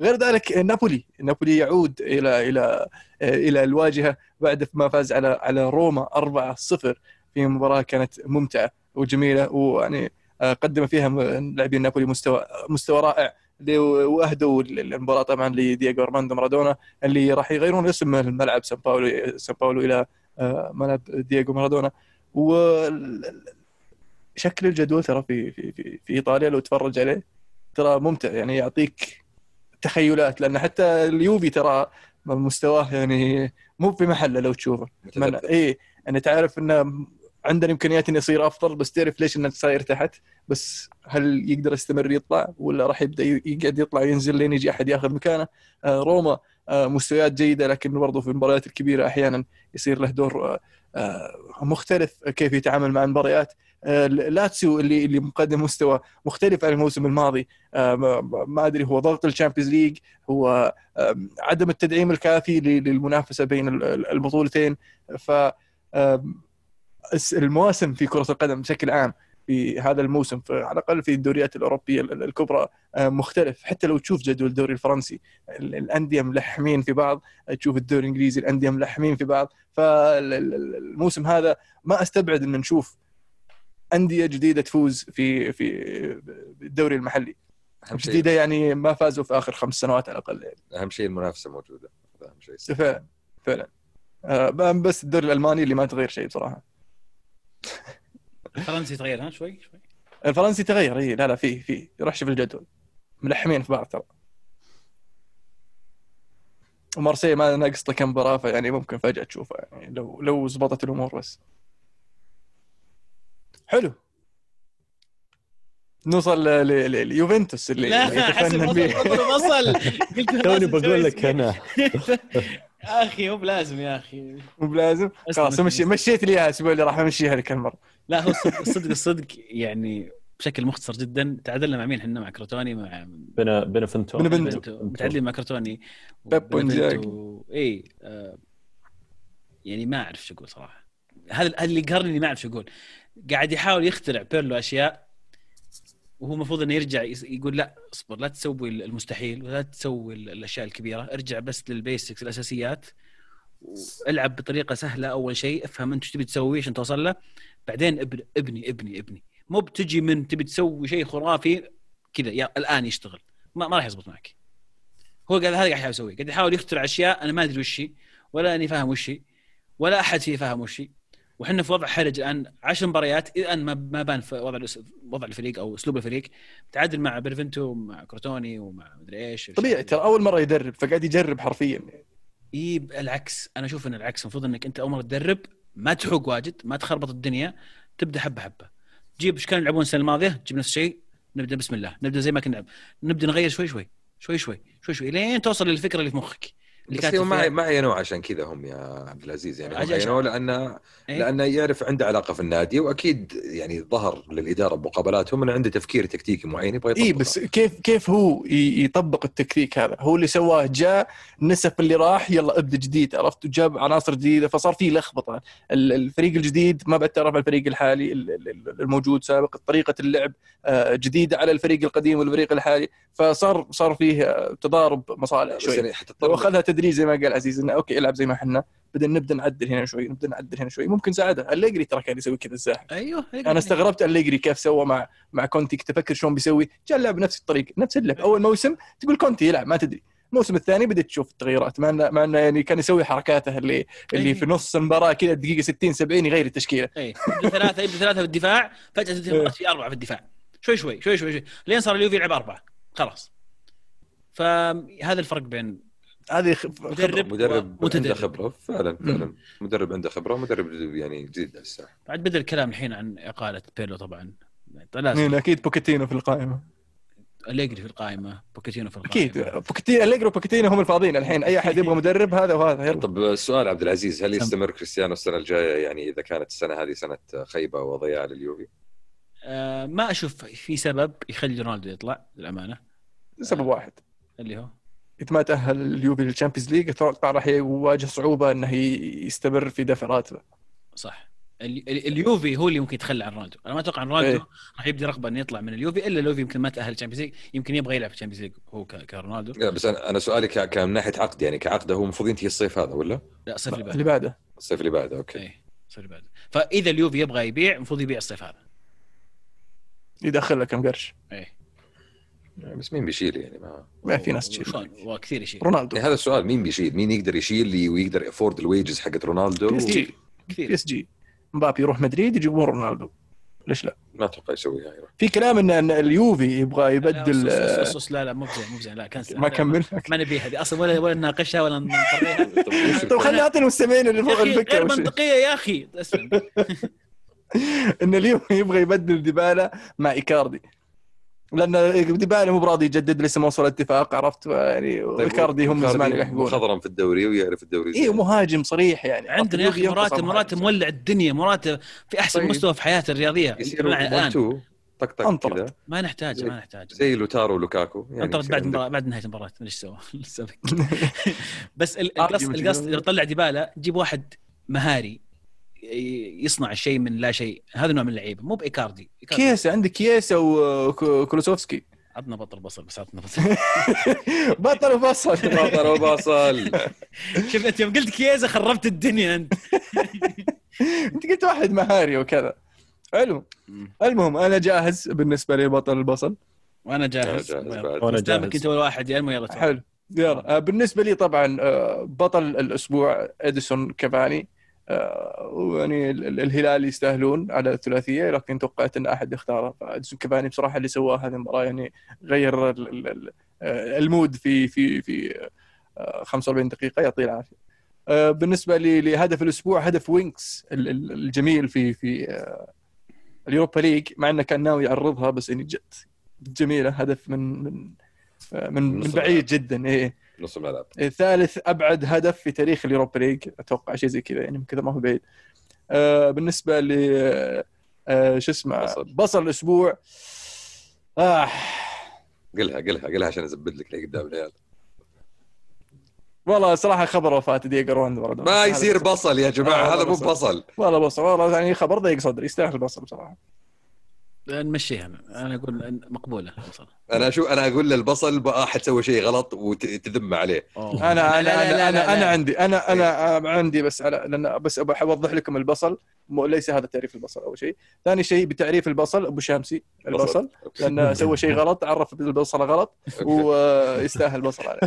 غير ذلك نابولي نابولي يعود إلى إلى إلى الواجهة بعد ما فاز على على روما 4-0 في مباراة كانت ممتعة وجميلة ويعني آه، قدم فيها لاعبين نابولي مستوى مستوى رائع وأهدوا المباراة طبعا لدييغو أرماندو مارادونا اللي راح يغيرون اسم الملعب سان باولو سان باولو إلى آه، ملعب دييغو مارادونا. و شكل الجدول ترى في في في, في إيطاليا لو تفرج عليه ترى ممتع يعني يعطيك تخيلات لأن حتى اليوفي ترى مستواه يعني مو في محله لو تشوفه. من. اي أنا تعرف إنه عندنا إمكانيات إنه يصير أفضل بس تعرف ليش إنه صاير تحت؟ بس هل يقدر يستمر يطلع ولا راح يبدأ يقعد يطلع وينزل لين يجي أحد ياخذ مكانه؟ آه روما آه مستويات جيدة لكن برضه في المباريات الكبيرة أحيانا يصير له دور آه آه مختلف كيف يتعامل مع المباريات. لاتسيو اللي اللي مقدم مستوى مختلف عن الموسم الماضي. آه ما, أدري هو ضغط ال Champions League هو آه عدم التدعيم الكافي للمنافسة بين ال- ال- البطولتين. ف آه، المواسم في كرة القدم بشكل عام في هذا الموسم على الأقل في الدوريات الأوروبية ال- الكبرى آه، مختلف. حتى لو تشوف جدول الدوري الفرنسي ال- الأندية ملحمين في بعض. تشوف الدوري الإنجليزي الأندية ملحمين في بعض. فالموسم هذا ما أستبعد إن نشوف أندية جديدة تفوز في في الدوري المحلي. أهم شيء جديدة يعني ما فازوا في آخر خمس سنوات على الأقل يعني. أهم شيء المنافسة موجودة. هذا أهم شيء فعلا فعلا. آه، بس الدوري الألماني اللي ما تغير شيء بصراحة. فرنسي تغير ها شوي شوي. الفرنسي تغير إي لا لا في في. روح شوف الجدول. ملحمين في بعض ترى. ومارسيل ما ناقص له كم مباراة فيعني ممكن فجأة تشوفه يعني لو لو زبطت الأمور بس. حلو. نوصل ل- ل- ل- ليوفنتوس اللي لا حسب يتفنن وصل به. وصل [LAUGHS] قلت توني بقول لك أنا. [LAUGHS] يا أخي مو بلازم يا أخي. مو بلازم؟ خلاص مشي. مشيت لي اياها الأسبوع اللي راح أمشيها لك هالمرة. لا هو الصدق الصدق, يعني بشكل مختصر جدا تعادلنا مع مين؟ إحنا مع كروتوني مع بنا بنفنتو. بنفنتو. بنتو. متعادلين مع كروتوني بيب. اي آه يعني ما أعرف شو أقول صراحة. هذا هذا اللي قهرني إني ما أعرف شو أقول. قاعد يحاول يخترع بيرلو أشياء وهو المفروض إنه يرجع يقول لا اصبر لا تسوي المستحيل ولا تسوي ال- الأشياء الكبيرة ارجع بس لل basics الأساسيات والعب بطريقة سهلة أول شيء افهم أنت إيش تبي تسوي عشان توصل له. بعدين ابني ابني ابني ابني مو بتجي من تبي تسوي شيء خرافي كذا يا الآن يشتغل ما, ما راح يزبط معك. هو قاعد هذا قاعد يحاول يسويه قاعد يحاول يخترع أشياء أنا ما أدري وش ولا أني فاهم وش ولا أحد فيه فاهم وش وحنا في وضع حرج الآن. 10 مباريات الان ما ما بان في وضع وضع الفريق أو أسلوب الفريق. تعادل مع بينفنتو ومع كروتوني ومع مدري إيش. طبيعي ترى أول مرة يدرب فقاعد يجرب حرفيا. إي العكس أنا أشوف إن العكس. المفروض إنك أنت أول مرة تدرب ما تحوس واجد ما تخربط الدنيا تبدأ حبة حبة. تجيب إيش كانوا يلعبون السنة الماضية؟ تجيب نفس الشيء نبدأ بسم الله. نبدأ زي ما كنا. نلعب نبدأ نغير شوي شوي شوي شوي شوي شوي لين توصل للفكرة اللي في مخك. اللي بس ما ما عينوه عشان كذا هم يا عبد العزيز. يعني هم عينوه لأن إيه؟ لأنه يعرف عنده علاقة في النادي وأكيد يعني ظهر للإدارة بمقابلاتهم إنه عنده تفكير تكتيكي معين يبغى يطبقه. اي بس كيف كيف هو يطبق التكتيك هذا؟ هو اللي سواه جاء نسف اللي راح يلا ابدأ جديد عرفت؟ وجاب عناصر جديدة فصار في لخبطة. ال- الفريق الجديد ما بتعرف على الفريق الحالي ال- ال- الموجود سابق طريقة اللعب آه، جديدة على الفريق القديم والفريق الحالي. فصار صار فيه تضارب مصالح شوي. يعني تدريج زي ما قال عزيز إنه okay العب زي ما إحنا بعدين نبدأ نعدل هنا شوي نبدأ نعدل هنا شوي. ممكن ساعده أليجري ترى كان يسوي كذا الزاحف. أيوه أنا استغربت الليجري كيف سوى مع مع كونتي. كنت أفكر شلون بيسوي. جاء لعب نفس الطريقة نفس اللعب. أول موسم تقول كونتي يلعب ما تدري. الموسم الثاني بدأت تشوف التغيرات مع إنه مع إنه يعني كان يسوي حركاته اللي اللي أي. في نص المباراة كذا الدقيقه 60 70 يغير التشكيلة. أي. ثلاثة يبدأ ثلاثة في الدفاع فجأة تنتهي المباراه في أربعة في الدفاع. شوي شوي شوي شوي, شوي. لين صار اليوفي يلعب أربعة. خلاص. فهذا الفرق بين هذه مدرب مدرب. عنده خبرة. فعلا مم. فعلا مدرب عنده خبرة ومدرب يعني جديد على الساحه بعد بدأ الكلام الحين عن إقالة بيرلو طبعا. لازم. مين أكيد بوكيتينو في القائمة. أليجري في القائمة بوكيتينو في القائمة. أكيد. بوكيتينو أليجري وبوكيتينو هم الفاضيين الحين. أي أحد يبغى مدرب هذا وهذا يلا طب السؤال عبد العزيز هل. يستمر كريستيانو السنة الجاية؟ يعني إذا كانت السنة هذه سنة خيبة وضياع لليوفي؟ آه ما أشوف في سبب يخلي رونالدو يطلع للأمانة. سبب واحد. اللي هو؟ إذا ما تأهل اليوفي لل Champions League أتوقع راح يواجه صعوبة إنه يستمر في دفع راتبه. صح. ال- ال- اليوفي هو اللي ممكن يتخلى عن رونالدو. أنا ما أتوقع إن رونالدو إيه. راح يبدي رغبة إنه يطلع من اليوفي إلا اليوفي يمكن ما تأهل ال Champions League يمكن يبغى يلعب في ال Champions League هو ك- كرونالدو. لا بس أنا أنا سؤالي ك- كان من ناحية عقد يعني كعقده هو المفروض ينتهي الصيف هذا ولا؟ لا الصيف اللي بعده. اللي بعده. الصيف اللي بعده okay. اي الصيف اللي بعده. فإذا اليوفي يبغى يبيع المفروض يبيع الصيف هذا. يدخل لك كم قرش. اي بس مين بيشيل يعني؟ ما ما في ناس تشيل. وكثير يشيل. رونالدو. يعني هذا السؤال مين بيشيل؟ مين يقدر يشيل لي ويقدر يafford ال wages حقت رونالدو؟ بي إس جي. بي كثير. إس جي. مبابي يروح مدريد يجيبون رونالدو. ليش لا؟ ما أتوقع يسويها يروح في كلام ان اليوفي يبغى يبدل لا, آه، لا لا مو بزين مو بزين. لا cancel. ما كمل ما نبيها هذه أصلا ولا ولا نناقشها ولا نقريها طيب خلينا نعطي المستمعين الفكرة غير منطقية يا أخي. اسمع [LAUGHS] إن اليوفي يبغى يبدل ديبالا مع إيكاردي. لأن ديبالا مو براضي يجدد لسه ما وصل اتفاق عرفت؟ يعني ايكاردي هم من زمان يلحقون مخضرم في الدوري ويعرف الدوري اي مهاجم صريح يعني. عندنا يا أخي مراتب. مراتب مولع الدنيا مراتب في أحسن طيب. مستوى في حياته الرياضية يصير مع 1 الآن. 2 طق طق. كذا. ما نحتاج ما نحتاج زي لوتارو ولوكاكو. يعني انطرت يصير بعد المباراة بعد نهاية المباراة ما أدري إيش سوى. [LAUGHS] [LAUGHS] بس ال- Argument القصد القصد. اذا طلع ديبالا جيب واحد مهاري. يصنع الشيء من لا شيء. هذا نوع من اللعيبة. مو بإيكاردي. كيسا عندك كيسا وكولوسوفسكي عطنا بطل بصل بس عطنا بصل. [LAUGHS] بطل وفصل [LAUGHS] بطل وباصل [LAUGHS] شوف انت يوم قلت كيزا خربت الدنيا أنت. انت قلت واحد مهاري وكذا. حلو. المهم أنا جاهز بالنسبة لي بطل البصل. وأنا جاهز. وأنا دامك جاهز. أنت اول واحد يا يلا. حلو. يلا. آه، بالنسبة لي طبعا آه، بطل الأسبوع إديسون كافاني. آه، ويعني ال- الهلال يستاهلون على الثلاثية لكن توقعت أن أحد يختاره كافاني بصراحة اللي سواه هذه المباراة يعني غير آه، المود في في في آه، 45 دقيقة يعطيه العافية. آه، بالنسبة لي لهدف الأسبوع هدف وينكس ال- ال- الجميل في في آه، اليوروبا ليج مع أنه كان ناوي يعرضها بس يعني جت جميلة هدف من من آه، من, من بعيد جدا إيه. نص الملعب. ثالث أبعد هدف في تاريخ اليوروبا ليج. أتوقع شيء زي كذا يعني كذا ما هو بعيد. آه بالنسبة ل آه شو اسمه بصل. بصل الأسبوع. آه. قلها قلها قلها عشان أزبد لك اللي قدام العيال. والله صراحة خبر وفاة أرماندو مارادونا ما يصير بصل. يا آه، جماعة والله هذا مو بصل. بصل. والله بصل والله يعني خبر ضيق صدري يستاهل بصل بصراحة. نمشيها. أنا أنا أقول مقبولة بصل أنا شو أنا أقول للبصل بقى احد سوى شيء غلط وتذم عليه. أوه. أنا أنا لا، لا، أنا لا، أنا, لا، أنا لا. عندي أنا أنا عندي بس على لأن بس أبغى أوضح لكم البصل. ليس هذا تعريف البصل أول شيء، ثاني شيء بتعريف البصل أبو شامسي البصل. لأنه سوى شيء غلط عرف بالبصله غلط [LAUGHS] ويستاهل بصل عليه.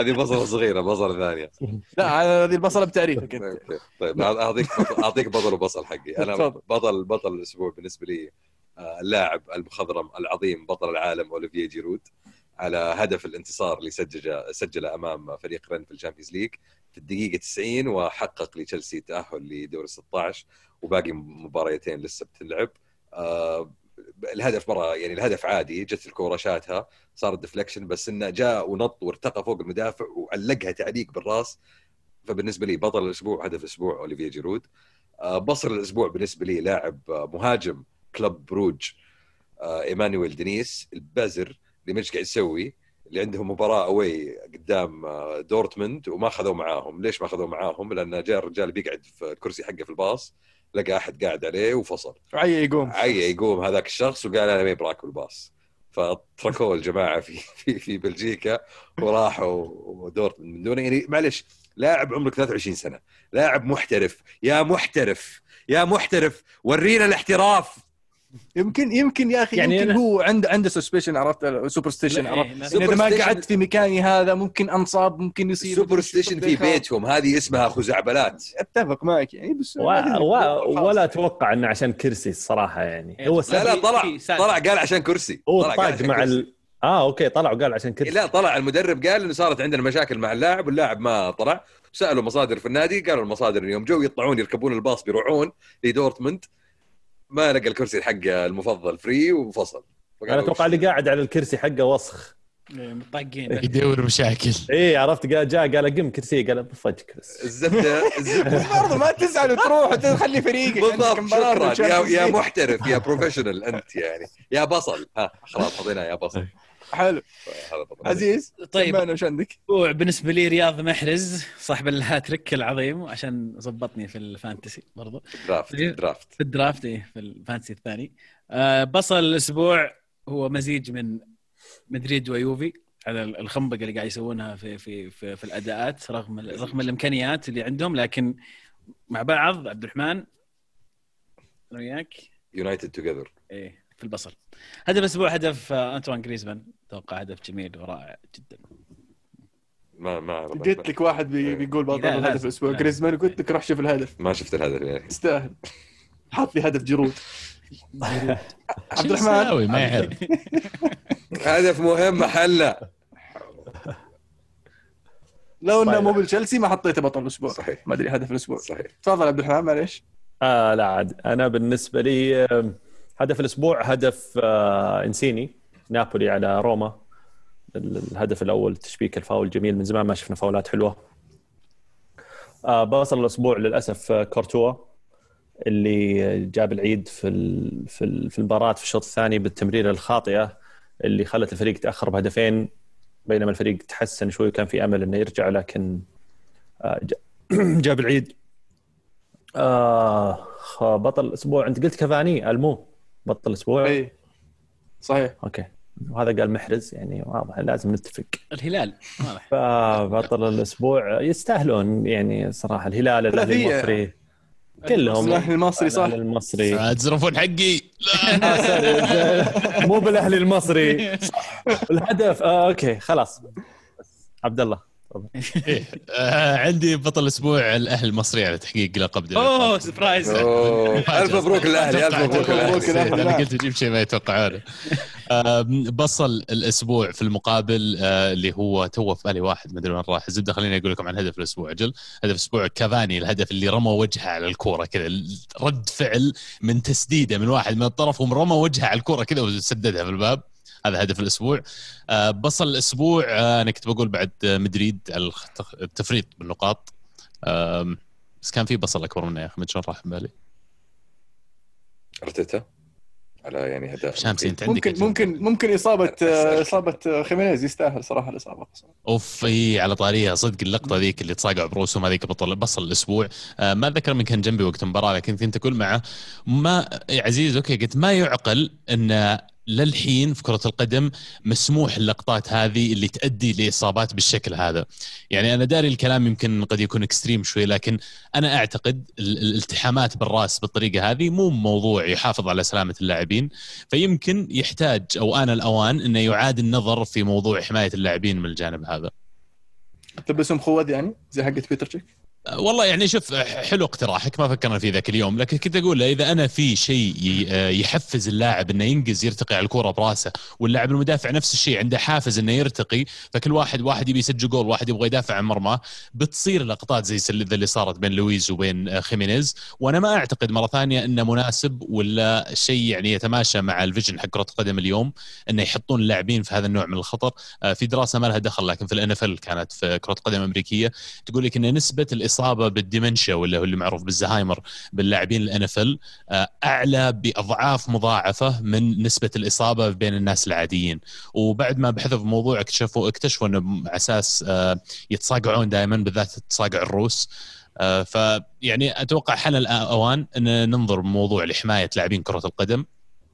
هذه بصلة صغيرة بصلة ثانية. لا هذه البصلة بتعريفك أنت. okay طيب أعطيك أعطيك بطل وبصل حقي. أنا. بطل بطل الأسبوع بالنسبة لي آه، اللاعب المخضرم العظيم بطل العالم اوليفيه جيرود على هدف الانتصار اللي سجل سجله أمام فريق رن في الشامبيونز ليج في الدقيقة 90 وحقق لتشيلسي تأهل لدور 16 وباقي مباريتين لسه بتلعب. آه، الهدف مره يعني الهدف عادي جت الكورة شاتها صار deflection بس إنه جاء ونط وارتقى فوق المدافع وعلقها تعليق بالراس. فبالنسبة لي بطل الأسبوع هدف الأسبوع أوليفيا جيرود. آه، بصل الأسبوع بالنسبة لي لاعب آه، مهاجم كلوب بروج آه، إيمانويل دينيس البزر اللي مش قاعد يسوي اللي عندهم مباراة away قدام دورتموند وما اخذوه معاهم. ليش ما اخذوه معاهم؟ لأن جاء الرجال بيقعد في الكرسي حقه في الباص. لقى أحد قاعد عليه وفصل. عي يقوم. عي يقوم هذاك الشخص وقال أنا ما براكب الباص. فتركوه الجماعة في في في بلجيكا وراحوا ودورتموند من دونه يعني معلش لاعب عمرك 23 سنة لاعب محترف. يا محترف يا محترف ورينا الاحتراف. يمكن يمكن يا أخي يعني يمكن أنا- هو عنده عنده superstition عرفت؟ superstition عرفت؟ إيه، إذا ما قعدت في مكاني هذا ممكن أنصاب ممكن يصير superstition في بيتهم هذه اسمها خزعبلات. أتفق معك يعني بس و... و... ولا أتوقع إنه عشان كرسي الصراحة يعني. هو لا لا طلع. طلع قال عشان كرسي. هو طلع قال طاق عشان مع كرسي. ال... آه okay طلع وقال عشان كرسي لا طلع المدرب قال إنه صارت عندنا مشاكل مع اللاعب واللاعب ما طلع. سألوا مصادر في النادي قالوا المصادر يوم جو يطلعون يركبون الباص بيروحون لدورتموند. ما لقى الكرسي حقه المفضل فرر وفصل. فقالوا أنا أتوقع اللي قاعد على الكرسي حقه وسخ. إيه، مطاقين [LAUGHS] يدور مشاكل. إيه عرفت قال جاء قال أبغى كرسي قال بفجك بس. الزبده الزبدة. [LAUGHS] برضه ما تزعل وتروح وتخلي فريقك بالضبط شكرا. يا يا محترف يا professional أنت يعني. يا بصل. ها خلاص حطيناه يا بصل. حلو. عزيز طيب. سمعنا وش عندك؟ بالنسبة لي رياض محرز صاحب الهاتريك العظيم عشان ظبطني في ال fantasy برضو. draft draft. في ال draft إيه، في ال fantasy الثاني. آه بصل الأسبوع هو مزيج من مدريد ويوفي على الخنبقة اللي قاعد يسوونها في في في, في الأداءات رغم رغم الإمكانيات اللي عندهم. لكن مع بعض عبد الرحمن أنا وياك. united together إيه. في البصل. هدف الأسبوع هدف آه، انطوان جريزمان. أتوقع هدف جميل ورائع جدا. ما ما. قلت لك واحد بي- بيقول بطل الهدف لازم. الأسبوع لا. جريزمان قلت لك روح شوف الهدف. ما شفت الهدف يعني. يستاهل. حاط لي هدف جرود. [LAUGHS] عبد الرحمن؟ ما يعرف [LAUGHS] هدف مهم محله. لو إنه. مو بالتشيلسي ما حطيته بطل الأسبوع. صحيح. ما أدري هدف الأسبوع. صحيح. تفضل عبد الرحمن معليش. آه لا عاد. أنا بالنسبة لي هدف الأسبوع هدف آه إنسيني نابولي على روما. ال- الهدف الأول تشبيك الفاول جميل من زمان ما شفنا فاولات حلوة. آه بوصل الأسبوع للأسف آه، كورتوا اللي جاب العيد في في في المباراة في الشوط الثاني بالتمريرة الخاطئة اللي خلت الفريق يتأخر بهدفين بينما الفريق تحسن شوي وكان في أمل إنه يرجع لكن [CLEARS THROAT] جاب العيد. آه بطل الأسبوع. أنت قلت كافاني ألمو. بطل الأسبوع اي صحيح. أوكي. وهذا قال محرز يعني واضح لازم نتفق. الهلال. واضح. فبطل الأسبوع يستاهلون يعني صراحة الهلال الأهلي. المصري. كلهم. الأهلي المصري صح. الأهلي المصري. تزرفون حقي. [LAUGHS] آه،. مو بالأهلي المصري. [LAUGHS] الهدف آه okay خلاص. عبد الله. إيه. آه، عندي بطل الأسبوع الاهلي المصري على تحقيق لقب دوري أوه. surprise ألف مبروك الاهلي ألف مبروك الاهلي الأهلي. أنا قلت أجيب شيء ما يتوقعونه. آه، بصل الأسبوع في المقابل آه، اللي هو تو في بالي واحد ما أدري وين راح. الزبده خليني أقول لكم عن هدف الأسبوع. أجل هدف الأسبوع كافاني الهدف اللي رمى وجهه على الكورة كذا. رد فعل من تسديده من واحد من الطرف ورمى وجهه على الكورة كذا وسددها في الباب. هذا هدف الأسبوع. آه، بصل الأسبوع آه، أنا كنت بقول بعد آه، مدريد التفريط بالنقاط. بس كان في بصل أكبر منه يا أخي شلون راح من بالي. أرتيتا؟ على يعني اداء شامسي أنت عندك ممكن. ممكن ممكن إصابة بس- إصابة خيمينيز يستاهل صراحة الإصابة. أوف إي على طاريها صدق اللقطة ذيك اللي تصاقع بروسهم هذيك بطل بصل الأسبوع. آه ما أتذكر من كان جنبي وقت المباراة لكن كنت أقول معه ما عزيز okay قلت ما يعقل إن للحين في كرة القدم مسموح اللقطات هذه اللي تؤدي لإصابات بالشكل هذا. يعني أنا داري الكلام يمكن قد يكون extreme شوي لكن أنا أعتقد ال- الالتحامات بالرأس بالطريقة هذه مو موضوع يحافظ على سلامة اللاعبين. فيمكن يحتاج أو آن الأوان أنه يعاد النظر في موضوع حماية اللاعبين من الجانب هذا. تلبسهم خوذ يعني زي حقت بيتر تشيك؟ والله يعني شوف حلو اقتراحك ما فكرنا فيه ذاك اليوم لكن كنت أقول له إذا أنا في شيء يحفز اللاعب إنه ينقز يرتقي على الكرة براسه واللاعب المدافع نفس الشيء عنده حافز إنه يرتقي فكل واحد واحد يبي يسجل جول واحد يبغى يدافع عن مرماه بتصير لقطات زي اللي صارت بين لويز وبين خيمينيز وأنا ما أعتقد مرة ثانية إنه مناسب ولا شيء يعني يتماشى مع ال vision حق كرة القدم اليوم إنه يحطون اللاعبين في هذا النوع من الخطر. آه، في دراسة ما لها دخل لكن في الان كانت في كرة قدم امريكيه تقول لك إن نسبة الإصابة بالديمنشيا ولا هو اللي معروف بالزهايمر باللاعبين الإن إف إل أعلى بأضعاف مضاعفة من نسبة الإصابة بين الناس العاديين. وبعد ما بحثوا في الموضوع اكتشفوا اكتشفوا إنه على أساس آه، يتصاقعون دائما بالذات تصاقع الروس. آه، فيعني أتوقع حان الأوان إن ننظر بموضوع لحماية لاعبين كرة القدم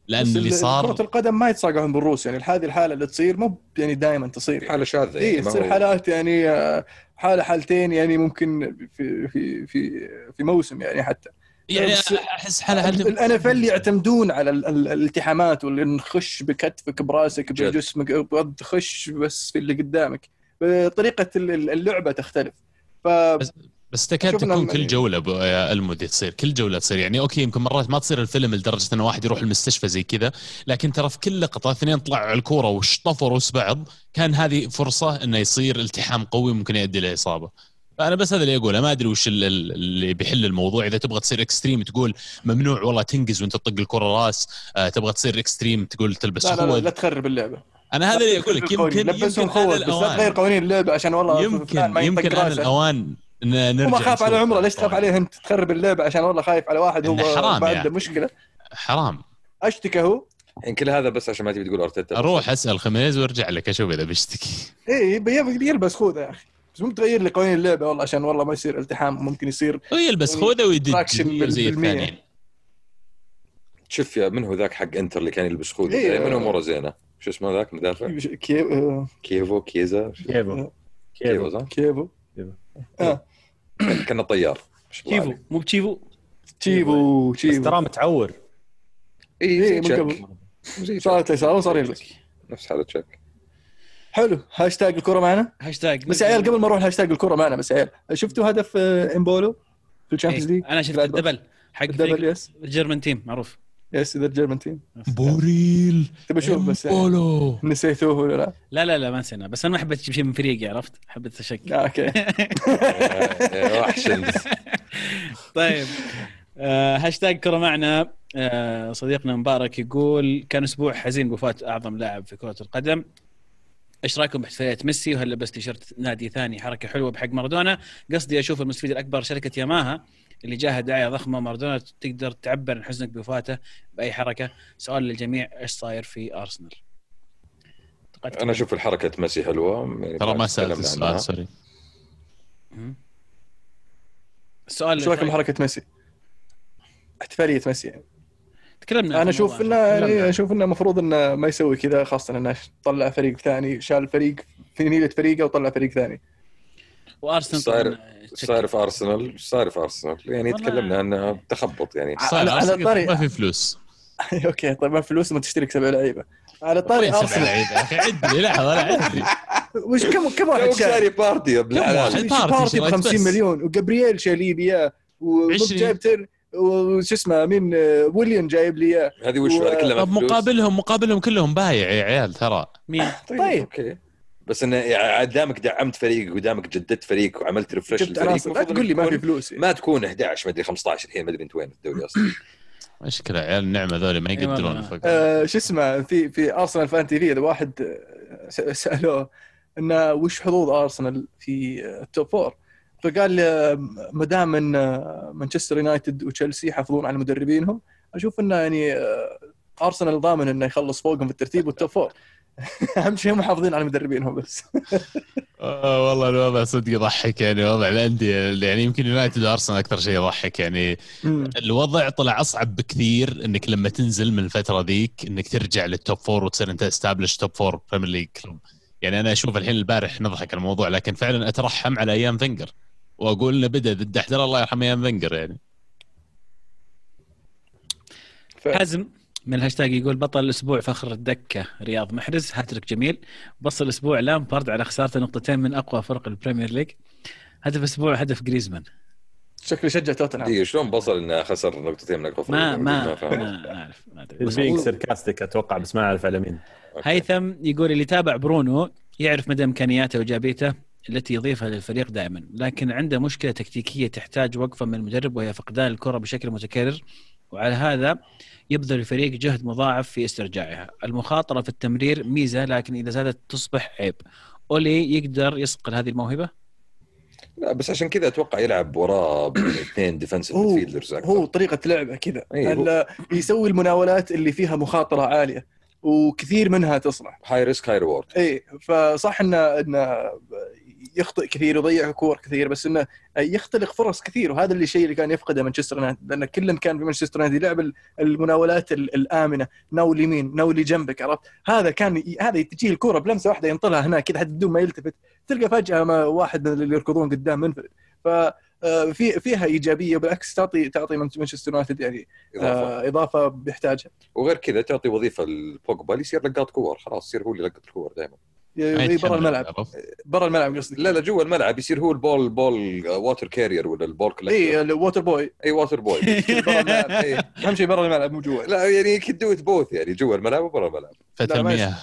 لأن اللي ال- صار كرة القدم ما يتصاقعون بالروس. يعني هذه الحالة اللي تصير مو يعني دائما تصير. حالة شاذة اي يعني تصير حالات يعني آه، حالة حالتين يعني ممكن في في في في موسم يعني حتى. يعني أحس حالة هل ال NFL يعتمدون على ال- ال- الالتحامات واللي نخش بكتفك براسك. بجسمك بغض تخش بس في اللي قدامك. طريقه ال- ال- اللعبة تختلف. ف بس- تكاد تكون كل جولة يا المدي تصير كل جولة تصير. يعني أوكي يمكن مرات ما تصير الفيلم لدرجة انه واحد يروح المستشفى زي كذا لكن ترى في كل لقطة اثنين طلعوا على الكورة وشطفوا روس بعض كان هذه فرصة إنه يصير التحام قوي ممكن يؤدي إلى إصابة. فأنا بس هذا اللي أقوله ما أدري وش ال- ال- اللي بيحل الموضوع. إذا تبغى تصير extreme تقول ممنوع والله تنقز وأنت تطق الكرة راس آه تبغى تصير extreme تقول تلبس لا لا, لا, لا تخرب اللعبة. أنا هذا اللي أقول لك يمكن يمكن هذا الأوان. قوانين اللعبة عشان والله يمكن يمكن هذا. الأوان نرجع وما خاف على عمره ليش تخاف. عليه؟ انت تخرب اللعبة. عشان والله خايف على واحد هو حرام ما عنده أخي. مشكلة. حرام. اشتكى هو؟ يعني كل هذا بس عشان ما تبي تقول أرتيتا. أروح اسأل خميس وارجع لك أشوف إذا بيشتكي. اي بي- يلبس خوذة يا أخي. بس ممكن تغير لي قوانين اللعبة والله عشان والله ما يصير التحام ممكن يصير ويلبس خوذة ويدج زي. الثانيين. شوف يا من هو ذاك حق انتر اللي كان يلبس خوذة؟ إيه. يعني من اموره زينة. شو اسمه ذاك؟ مدافع؟ كي... كيفو كيزا كيفو كيفو كيفو كيفو كان طيار تشيفو. مو بتشيفو؟ تشيبو بس تشيبو ترى متعور. إي إيه، من قبل. صارت. يسار وصار يلبس نفس حاله تشيك. حلو. هاشتاج الكرة معنا؟ هاشتاج بس يا عيال قبل ما نروح هاشتاج الكرة معنا بس يا عيال شفتوا هدف آه، إمبولو في ال Champions League؟ أنا شفت. ال double حق ال double yes. ال German team معروف. yes ذا ال German team بوريل. تبي أشوف بس يعني بولو نسيتوه ولا لا؟ لا لا لا ما نسينا. بس أنا ما حبيت أجيب شيء من فريقي عرفت؟ حبيت اشك آه، أوكي. [LAUGHS] يا وحش. [LAUGHS] طيب. آه هاشتاج كرة معنا. آه صديقنا مبارك يقول كان أسبوع حزين بوفاة أعظم لاعب في كرة القدم. إيش رأيكم باحتفالية ميسي وهل لبس تيشيرت نادي ثاني؟ حركة حلوة بحق مارادونا. قصدي أشوف المستفيد الأكبر شركة ياماها اللي جاها دعايه ضخمة مارادونا تقدر تعبر عن حزنك بوفاته بأي حركة سؤال للجميع إيش صاير في أرسنال أنا أشوف الحركة ميسي حلوة يعني ترى ما سألت. السؤال sorry السؤال شو رايكم بحركه ميسي؟ احتفالية ميسي يعني تكلمنا أنا أشوف. إنه. يعني أشوف إنه المفروض إنه ما يسوي كذا خاصة إنه طلع فريق ثاني شال فريق في نيلة فريقه وطلع فريق ثاني وأرسنال صاير- طبعاً صاير في أرسنال؟ إيش صاير في أرسنال. يعني تكلمنا انها تخبط يعني. صار على- على طاري- ما في فلوس. [LAUGHS] أوكي طيب ما فلوس ما تشترك سبع لعيبة. على طاري وين سبع أرسنال. يا أخي عد لي لحظة لا عد لي. [LAUGHS] وش كم كم واحد؟ شاري؟ بارتي يا ابن؟ بارتي ب شريت 50 بس. مليون وجابرييل شايلين اياه وموب عشرين. جايب تر وش اسمه مين؟ ويليام جايب لي إياه. هذه وش هذه كلها. مقابلهم مقابلهم كلهم بايع يا عيال ترى. مين طيب, طيب. أوكي. بس انه يعني دامك دعمت فريقك ودامك جددت فريق وعملت refresh عناصر لا تقول لي ما في فلوس ما تكون 11 مدري 15 الحين ما أدري انت وين في الدوري أصلا. [LAUGHS] مشكلة عيال النعمة ذولي ما يقدرون آه، شو اسمه في في Arsenal Fan TV إذا واحد آه، سألوه انه وش حظوظ ارسنال في آه، ال top four فقال آه، ما دام إن آه، مانشستر يونايتد وتشيلسي يحافظون على مدربينهم أشوف إنه يعني آه، ارسنال ضامن إنه يخلص فوقهم في الترتيب وال top four [LAUGHS] اهم شيء محافظين على مدربينهم بس. آه والله الوضع صدق يضحك يعني وضع الأندية يعني يمكن يونايتد وأرسنال أكثر شيء يضحك يعني. الوضع طلع أصعب بكثير إنك لما تنزل من الفترة ذيك إنك ترجع لل top four وتصير أنت established top four Premier League club يعني أنا أشوف الحين البارح نضحك على الموضوع لكن فعلا أترحم على أيام فنجر وأقول إنه بدأ ضد احترى الله يرحم أيام فنجر يعني. ف... حزم من الهاشتاج يقول بطل الأسبوع فخر الدكة رياض محرز. هاتريك جميل. بصل الأسبوع لامبارد على خسارته نقطتين من أقوى فرق ال Premier League. هدف الأسبوع هدف جريزمان. شكله يشجع توتنهام. دقيقة شلون بصل إنه خسر نقطتين من أقوى ما فريق؟ ما فهمت. ما أعرف ما أدري. بس بينج أتوقع بس ما أعرف على مين. هيثم يقول اللي تابع برونو يعرف مدى إمكانياته وإيجابيته التي يضيفها للفريق دائما لكن عنده مشكلة تكتيكية تحتاج وقفة من المدرب وهي فقدان الكرة بشكل متكرر. وعلى هذا يبذل الفريق جهد مضاعف في استرجاعها. المخاطرة في التمرير ميزة لكن إذا زادت تصبح عيب. أولي يقدر يصقل هذه الموهبة؟ لا بس عشان كذا أتوقع يلعب وراه اثنين defensive midfielders هو طريقة لعبه كذا. ال- يسوي المناولات اللي فيها مخاطرة عالية وكثير منها تصلح. high risk high reward إي فصح انه انه يخطئ كثير ويضيع كور كثير بس إنه يختلق فرص كثير وهذا اللي الشيء اللي كان يفقده مانشستر يونايتد لأن كل كان في مانشستر يونايتد يلعب ال- المناولات ال- الآمنة ناول يمين ناول جنبك عرفت؟ هذا كان هذا تجيه الكورة بلمسة واحدة ينطلها هناك كذا حتى بدون ما يلتفت تلقى فجأة ما واحد من اللي يركضون قدام منفرد. ف آه، في فيها إيجابية بالعكس تعطي تعطي مانشستر يونايتد يعني اضافه آه، إضافة. بيحتاجها. وغير كذا تعطي وظيفة لبوجبا اللي يصير لقاط كور خلاص يصير هو اللي يلقط الكور دائما برا الملعب؟ برا الملعب قصدي لا لا جوا الملعب يصير هو ال ball ball water carrier ولا ال ball اي ال water boy اي water boy برا الملعب. أهم شيء برا الملعب مو جوا. لا يعني can do both يعني جوا الملعب وبرا الملعب. فتى المياه.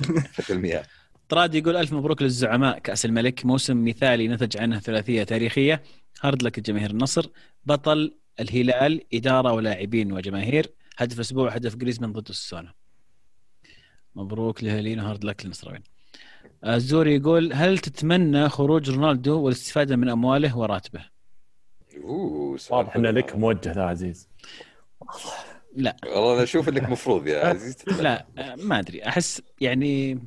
[LAUGHS] فتى المياه. طراد يقول ألف مبروك للزعماء كأس الملك. موسم مثالي نتج عنه ثلاثية تاريخية. hard luck جماهير النصر. بطل الهلال إدارة ولاعبين وجماهير. هدف الأسبوع هدف جريزمان ضد أوساسونا مبروك للهلاليين و hard luck للنصراويين الزوري يقول هل تتمنى خروج رونالدو والاستفادة من أمواله وراتبه؟ أوه سؤال واضح انه حلو. لك موجه ذا عزيز. لا. والله أنا أشوف إنك مفروض يا عزيز. [LAUGHS] لا ما أدري. أحس يعني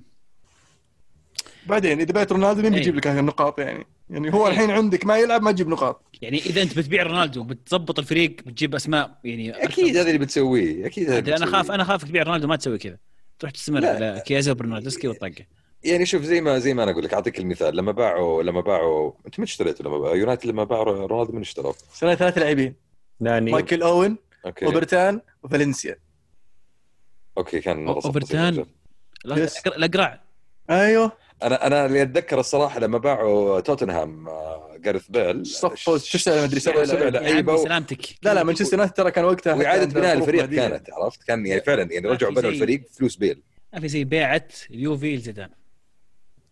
بعدين إذا بعت رونالدو مين إيه. بيجيب لك هذه النقاط يعني؟ يعني هو الحين عندك ما يلعب ما تجيب نقاط. يعني إذا أنت بتبيع رونالدو بتضبط الفريق بتجيب أسماء يعني أكيد هذا اللي بتسويه أكيد هذا أنا. خاف أنا خاف تبيع رونالدو ما تسوي كذا. تروح تستمر. على كيازا وبرناردسكي والطقه يعني شوف زي ما زي ما أنا أقول لك أعطيك المثال. لما باعوا لما باعوا أنت من اشتريته؟ لما باعوا يونايتد لما باعوا رونالدو من اشتروا سنه ثلاث لاعبين. ناني مايكل أوين okay. اوبرتان وفالنسيا. okay كان. الأقرع- الاقرع أيوه. أنا أنا اللي اتذكر الصراحة لما باعوا توتنهام جارث بيل صفوا تسعة ما أدري سبعة سبعة سبعة لاعبين. يا لعيبة عمي و- سلامتك. لا لا مانشستر يونايتد ترى كان وقتها وإعادة بناء الفريق. كانت عرفت؟ كان يعني فعلا يعني رجعوا بنوا الفريق فلوس بيل. ما في زي بيعة اليوفي لزيدان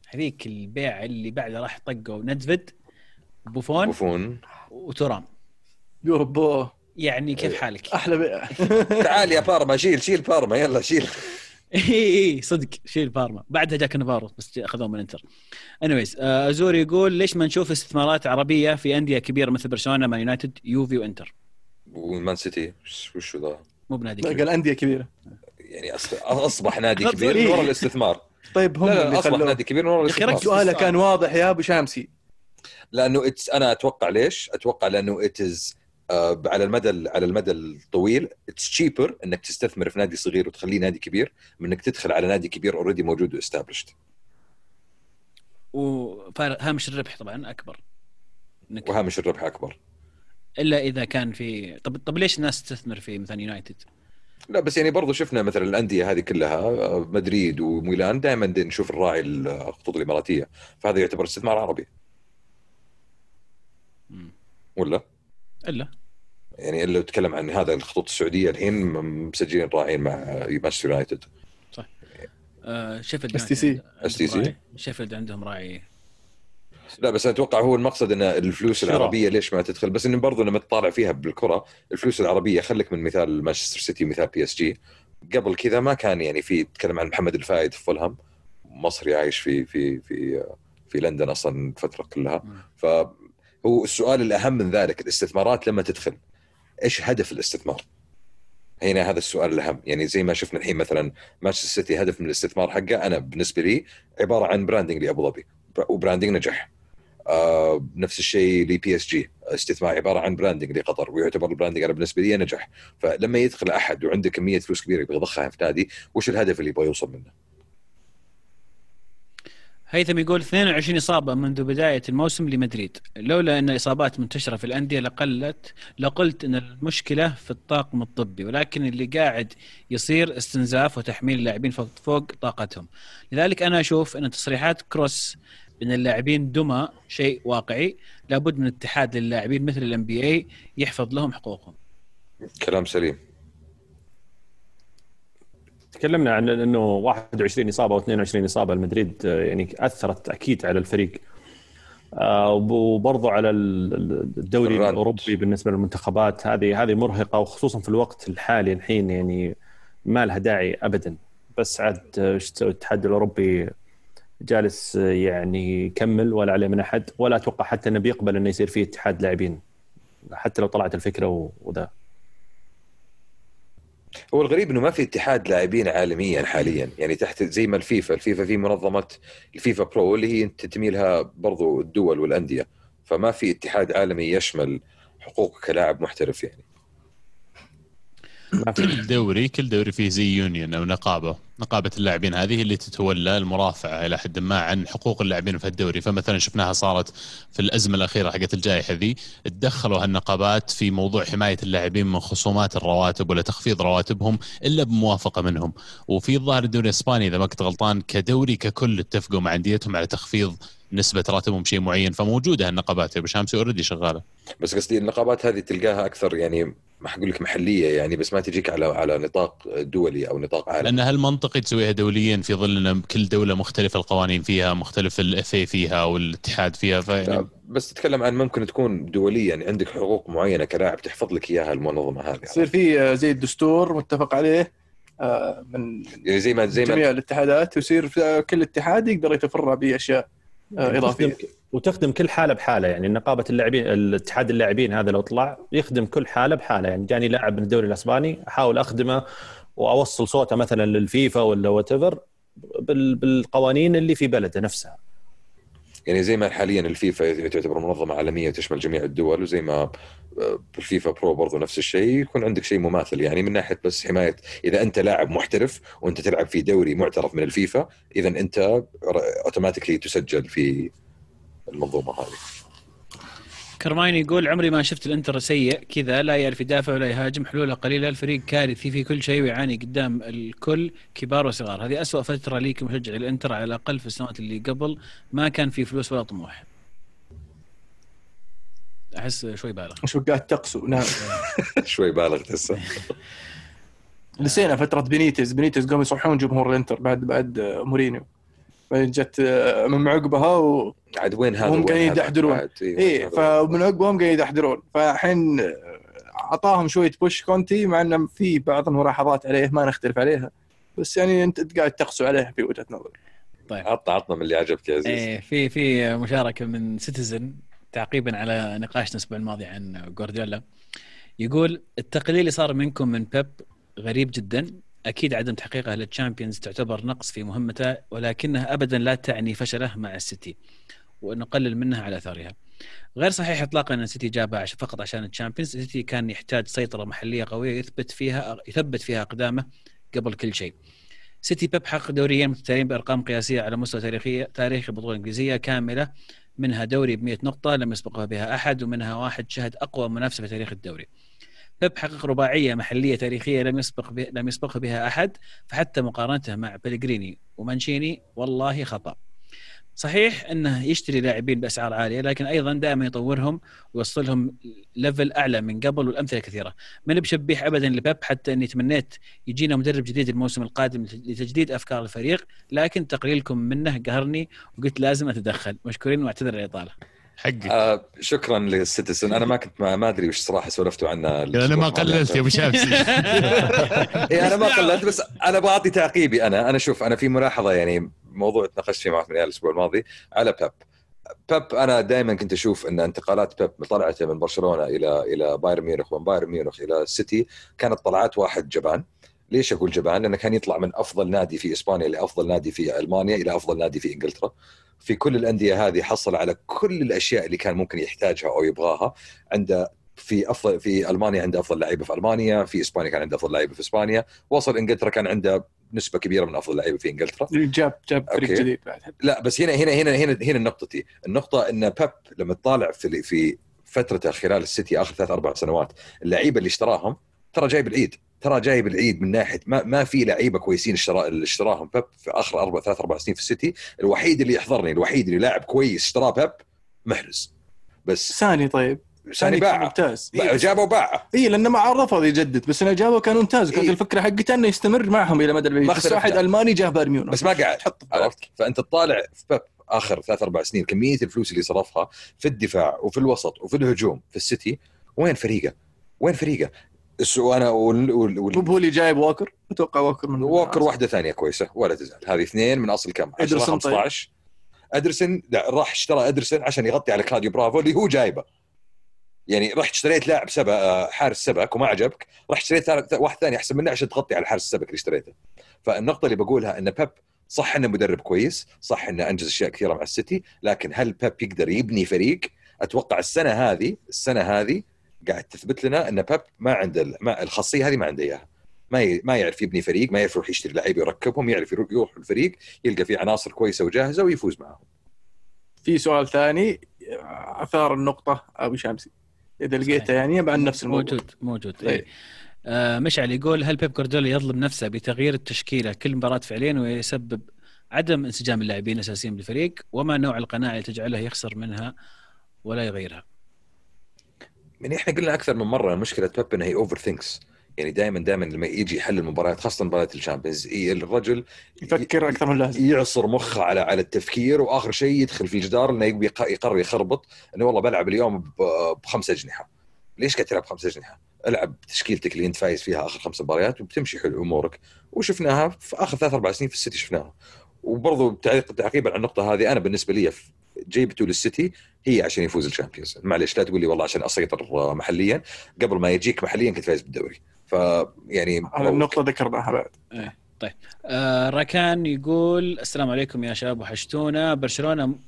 هذيك البيعة اللي بعدها راح طقوا ندفيد بوفون بوفون. وتورام يوربو يعني كيف حالك؟ أحلى بيع تعال يا بارما شيل شيل بارما يلا شيل. [LAUGHS] اي إي صدق شيل بارما بعدها جا كانافارو بس أخذوه من إنتر anyways أزوري يقول ليش ما نشوف استثمارات عربية في أندية كبيرة مثل برشلونة مان يونايتد يوفي وإنتر ومان سيتي وش- وشو ذا مو بنادي. قال أندية كبيرة يعني أص- أصبح نادي كبير من. وراء الاستثمار طيب هم لا لا اللي أصبح خلوه نادي كبير من وراء الاستثمار. سؤاله كان واضح يا أبو شامسي لأنه it's أنا أتوقع ليش؟ أتوقع لأنه آه، على المدى على المدى الطويل it's cheaper إنك تستثمر في نادي صغير وتخليه نادي كبير من إنك تدخل على نادي كبير already موجود و established وهامش الربح طبعا أكبر إنك- وهامش الربح أكبر إلا إذا كان في طب طب ليش الناس تستثمر في مثلا يونايتد؟ لا بس يعني برضو شفنا مثلا الأندية هذه كلها آه، مدريد وميلان دائما نشوف الراعي الخطوط الإماراتية فهذا يعتبر استثمار عربي. ولا؟ إلا يعني إلا تتكلم عن هذا الخطوط السعودية الحين مسجلين راعين مع مانشستر يونايتد آه شيفيلد STC. يونايتد عندهم STC. راعي. شيفيلد عندهم راعي لا بس أتوقع هو المقصد إن الفلوس شراء. العربية ليش ما تدخل بس انه برضو لما تطالع فيها بالكرة الفلوس العربية خليك من مثال مانشستر سيتي ومثال بي اس جي قبل كذا ما كان يعني في تكلم عن محمد الفايد في فولهام مصري عايش في في في في لندن أصلا الفترة كلها مم. فهو السؤال الأهم من ذلك الاستثمارات لما تدخل إيش هدف الاستثمار؟ هنا هذا السؤال الأهم يعني زي ما شفنا الحين مثلا مانشستر سيتي هدف من الاستثمار حقه أنا بالنسبة لي عبارة عن branding لأبو ظبي و branding نجح آه نفس الشيء لبي اس جي استثمار عبارة عن branding لقطر ويعتبر ال branding أنا بالنسبة لي نجح فلما يدخل أحد وعنده كمية فلوس كبيرة يبغى يضخها في نادي وش الهدف اللي يبغى يوصل منه؟ هيثم يقول 22 إصابة منذ بداية الموسم لمدريد. لولا أن الاصابات منتشرة في الأندية لقلت لقلت أن المشكلة في الطاقم الطبي ولكن اللي قاعد يصير استنزاف وتحميل اللاعبين فوق, طاقتهم. لذلك أنا أشوف أن تصريحات كروس ان اللاعبين دمى شيء واقعي. لابد من اتحاد للاعبين مثل الام بي اي يحفظ لهم حقوقهم. كلام سليم. تكلمنا عن إنه 21 إصابة أو 22 إصابة. لمدريد آه، يعني أثرت أكيد على الفريق. آه، وبرضه على الدوري الران. الأوروبي بالنسبة للمنتخبات. هذه هذه مرهقة وخصوصا في الوقت الحالي الحين يعني ما لها داعي ابدا. بس عاد آه، إيش تسوي؟ الاتحاد الأوروبي جالس يعني يكمل ولا عليه من أحد ولا أتوقع حتى إنه بيقبل إنه يصير فيه اتحاد لاعبين حتى لو طلعت الفكرة وذا. هو الغريب إنه ما في اتحاد لاعبين عالميا حاليا. يعني تحت زي ما الفيفا الفيفا في منظمة الفيفا برو اللي هي تنتمي لها برضو الدول والأندية. فما في اتحاد عالمي يشمل حقوق كلاعب محترف يعني. ما في كل دوري كل دوري فيه زي يونيون أو نقابة. نقابة اللاعبين هذه اللي تتولى المرافعة إلى حد ما عن حقوق اللاعبين في الدوري فمثلا شفناها صارت في الأزمة الأخيرة حقت الجائحة ذي تدخلوا هالنقابات في موضوع حماية اللاعبين من خصومات الرواتب ولا تخفيض رواتبهم إلا بموافقة منهم. وفي الظاهر الدوري الإسباني إذا ما كنت غلطان كدوري ككل اتفقوا مع أنديتهم على تخفيض نسبة راتبهم شيء معين. فموجودة هالنقابات. يا أبو شامسي أوريدي شغالة. بس قصدي النقابات هذه تلقاها أكثر يعني ما حقول لك محلية يعني بس ما تجيك على على نطاق دولي أو نطاق عالمي. لأن هل منطقي تسويها دوليا في ظل إن كل دولة مختلف القوانين فيها مختلف الاف فيها والاتحاد فيها؟ فيعني بس تتكلم عن ممكن تكون دوليا يعني عندك حقوق معينة كلاعب تحفظ لك إياها المنظمة هذه. يصير في آه، زي الدستور متفق عليه آه، من يعني زي ما زي ما جميع الاتحادات ويصير في- كل اتحاد يقدر يتفرع بأشياء. آه، إضافية. وتخدم, وتخدم كل حالة بحالة يعني نقابة اللاعبين الاتحاد اللاعبين هذا لو طلع يخدم كل حالة بحالة. يعني جاني لاعب من الدوري الأسباني أحاول أخدمه وأوصل صوته مثلا للفيفا ولا وات بالقوانين اللي في بلده نفسها. يعني زي ما حاليا الفيفا تعتبر منظمة عالمية وتشمل جميع الدول وزي ما بالفيفا برو برضو نفس الشيء يكون عندك شيء مماثل. يعني من ناحية بس حماية إذا أنت لاعب محترف وأنت تلعب في دوري معترف من الفيفا إذا أنت automatically تسجل في المنظومة هذه. كرماين يقول عمري ما شفت الإنتر سيء كذا لا يعرف يدافع ولا يهاجم حلوله قليلة الفريق كارثي في كل شيء ويعاني قدام الكل كبار وصغار. هذه أسوأ فترة لي كمشجع الانتر على الأقل في السنوات اللي قبل ما كان في فلوس ولا طموح. أحس شوي بالغ. مش وقعت تقسو نعم. [LAUGHS] شوي بالغ تحسه [LAUGHS] نسينا فترة بنيتز. بنيتز قاموا يصحون جمهور الانتر بعد بعد مورينيو. بعدين جت من عقبها و... عاد وين هذا؟ هم قاعدين؟ يدحدرون. بعد، إيه،. فمن عقبهم قاعدين يدحدرون فالحين أعطاهم شوية push كونتي مع إنه في بعض الملاحظات عليه ما نختلف عليها. بس يعني أنت قاعد تقسو عليه في وجهة نظري. طيب. عطنا عطنا من اللي عجبك يا عزيز. إيه في في مشاركة من Citizen تعقيبا على نقاشنا الأسبوع الماضي عن جوارديولا يقول التقليل اللي صار منكم من بيب غريب جدا. أكيد عدم تحقيقه لل Champions تعتبر نقص في مهمته ولكنها ابدا لا تعني فشله مع السيتي ونقلل منها على أثرها. غير صحيح اطلاقا أن السيتي جابها عش- فقط عشان ال Champions. السيتي كان يحتاج سيطرة محلية قوية يثبت فيها يثبت فيها أقدامه قبل كل شيء. سيتي بيب حقق دوريين متتاليين بأرقام قياسية على مستوى تاريخية تاريخ البطولة الإنجليزية كاملة. منها دوري ب 100 نقطة لم يسبقها بها أحد ومنها واحد شهد أقوى منافسة في تاريخ الدوري. بيب حقق رباعية محلية تاريخية لم يسبق لم يسبقها بها أحد فحتى مقارنته مع بلغريني ومانشيني والله خطأ. صحيح إنه يشتري لاعبين بأسعار عالية لكن أيضا دائما يطورهم ويوصلهم ليفل أعلى من قبل والأمثلة كثيرة. ماني بشبيح ابدا لبيب حتى إني تمنيت يجينا مدرب جديد الموسم القادم لتجديد أفكار الفريق لكن تقليلكم منه قهرني وقلت لازم أتدخل مشكورين واعتذر الإطالة. حقك. آه شكرا لل Citizen. أنا ما كنت ما, ما أدري وش صراحة سولفتوا عنها أنا ما قللت يا أبو شامسي [LAUGHS] إيه أنا ما قللت بس أنا بعطي تعقيبي أنا. أنا شوف أنا في ملاحظة يعني موضوع تناقشت فيه مع عثمان الأسبوع الماضي على بيب. بيب أنا دائما كنت أشوف أن انتقالات بيب طلعته من برشلونة إلى إلى بايرن ميونخ ومن بايرن ميونخ إلى السيتي كانت طلعات واحد جبان. ليش أقول جبان؟ لأنه كان يطلع من أفضل نادي في إسبانيا لافضل نادي في ألمانيا إلى أفضل نادي في إنجلترا. في كل الأندية هذه حصل على كل الأشياء اللي كان ممكن يحتاجها أو يبغاها عنده في أفضل في ألمانيا عنده أفضل لعيبه في ألمانيا، في إسبانيا كان عنده أفضل لعيبه في إسبانيا، وصل إنجلترا كان عنده نسبة كبيرة من أفضل لعيبه في إنجلترا. جاب جاب فريق. جديد بعد لا بس هنا هنا هنا هنا هنا نقطتي، النقطة إن بيب لما تطالع في في فترته خلال السيتي آخر ثلاث أربع سنوات، اللعيبة اللي اشتراهم ترى جايب العيد، ترى جايب العيد من ناحية ما ما في لعيبة كويسين اشترا اشتراهم بيب في آخر أربع ثلاث أربع سنين في السيتي، الوحيد اللي يحضرني الوحيد اللي لاعب كويس اشتراه بيب محرز. بس ساني طيب ثاني كان باعه ممتاز باعه جابه وباعه اي لأنه ما رفض يجدد بس إنه جابه كان ممتاز كانت إيه. الفكرة حقته إنه يستمر معهم إلى مدى البعيد بس واحد. ألماني جاه بايرن ميونخ بس ما في عرفت. فأنت تطالع في بيب آخر ثلاث أربع سنين كمية الفلوس اللي صرفها في الدفاع وفي الوسط وفي الهجوم في السيتي وين فريقه؟ وين فريقه؟ وأنا وال... وال... وال... هو اللي جايب ووكر؟ أتوقع ووكر من ووكر واحدة ثانية كويسة ولا تزال. هذه اثنين من أصل كم؟ 10 إدرسون طيب. 15 ادرسن لا راح اشترى ادرسن عشان يغطي على كلاديو برافو اللي هو جايبه. يعني رحت اشتريت لاعب سبا آه، حارس سبك وما عجبك رحت اشتريت واحد ثاني أحسن منه عشان تغطي على حارس السبك اللي اشتريته. فالنقطة اللي بقولها إن بيب صح إنه مدرب كويس صح إنه أنجز أشياء كثيرة مع السيتي لكن هل بيب يقدر يبني فريق؟ أتوقع السنة هذه السنة هذه قاعد تثبت لنا أن بيب ما عنده ال- ما الخاصية هذه ما عنده إياها. ما ي... ما يعرف يبني فريق ما يعرف يروح يشتري لعيبه يركبهم يعرف يروح الفريق يلقى فيه عناصر كويسة وجاهزة ويفوز معهم. في سؤال ثاني أثار النقطة أبو شامسي إذا. لقيته يعني بعد نفس الموضوع. موجود موجود. طيب. إيه. آه مشعل يقول هل بيب جوارديولا يظلم نفسه بتغيير التشكيلة كل مباراة فعليا ويسبب عدم انسجام اللاعبين الأساسيين بالفريق؟ وما نوع القناعة اللي تجعله يخسر منها ولا يغيرها؟ يعني إحنا قلنا أكثر من مرة مشكلة بيب انه he overthinks يعني دائما دائما لما يجي يحل المباريات خاصة مباريات الشامبيونز ي- الرجل يفكر أكثر من اللازم. يعصر مخه على على التفكير وآخر شيء يدخل في الجدار إنه يقرر يخربط إنه والله بلعب اليوم ب- بخمس أجنحة. ليش قاعد تلعب بخمس أجنحة؟ ألعب تشكيلتك اللي أنت فايز فيها آخر خمس مباريات وبتمشي حلو أمورك. وشفناها في آخر ثلاث أربع سنين في السيتي شفناها. تعليق تعقيبا على النقطة هذه أنا بالنسبة لي في- جيبته للسيتي هي عشان يفوز الشامبيونز. معليش لا تقول لي والله عشان أسيطر محليا. قبل ما يجيك محليا كنت فايز بالدوري. فيعني هذه النقطة ذكرناها بعد. آه راكان يقول السلام عليكم يا شباب وحشتونا. برشلونة م-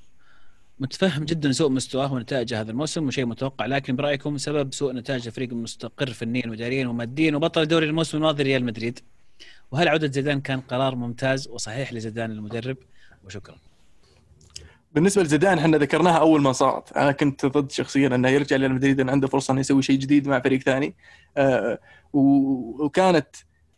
متفهم جدا سوء مستواه ونتائجه هذا الموسم وشيء متوقع لكن برأيكم سبب سوء نتائج الفريق المستقر فنيا واداريا وماديا وبطل دوري الموسم الماضي ريال مدريد؟ وهل عودة زيدان كان قرار ممتاز وصحيح لزيدان المدرب؟ وشكرا. بالنسبة لزيدان إحنا ذكرناها أول ما صارت. أنا كنت ضد شخصيا إنه يرجع لريال مدريد إنه عنده فرصة إنه يسوي شيء جديد مع فريق ثاني. آه، وكانت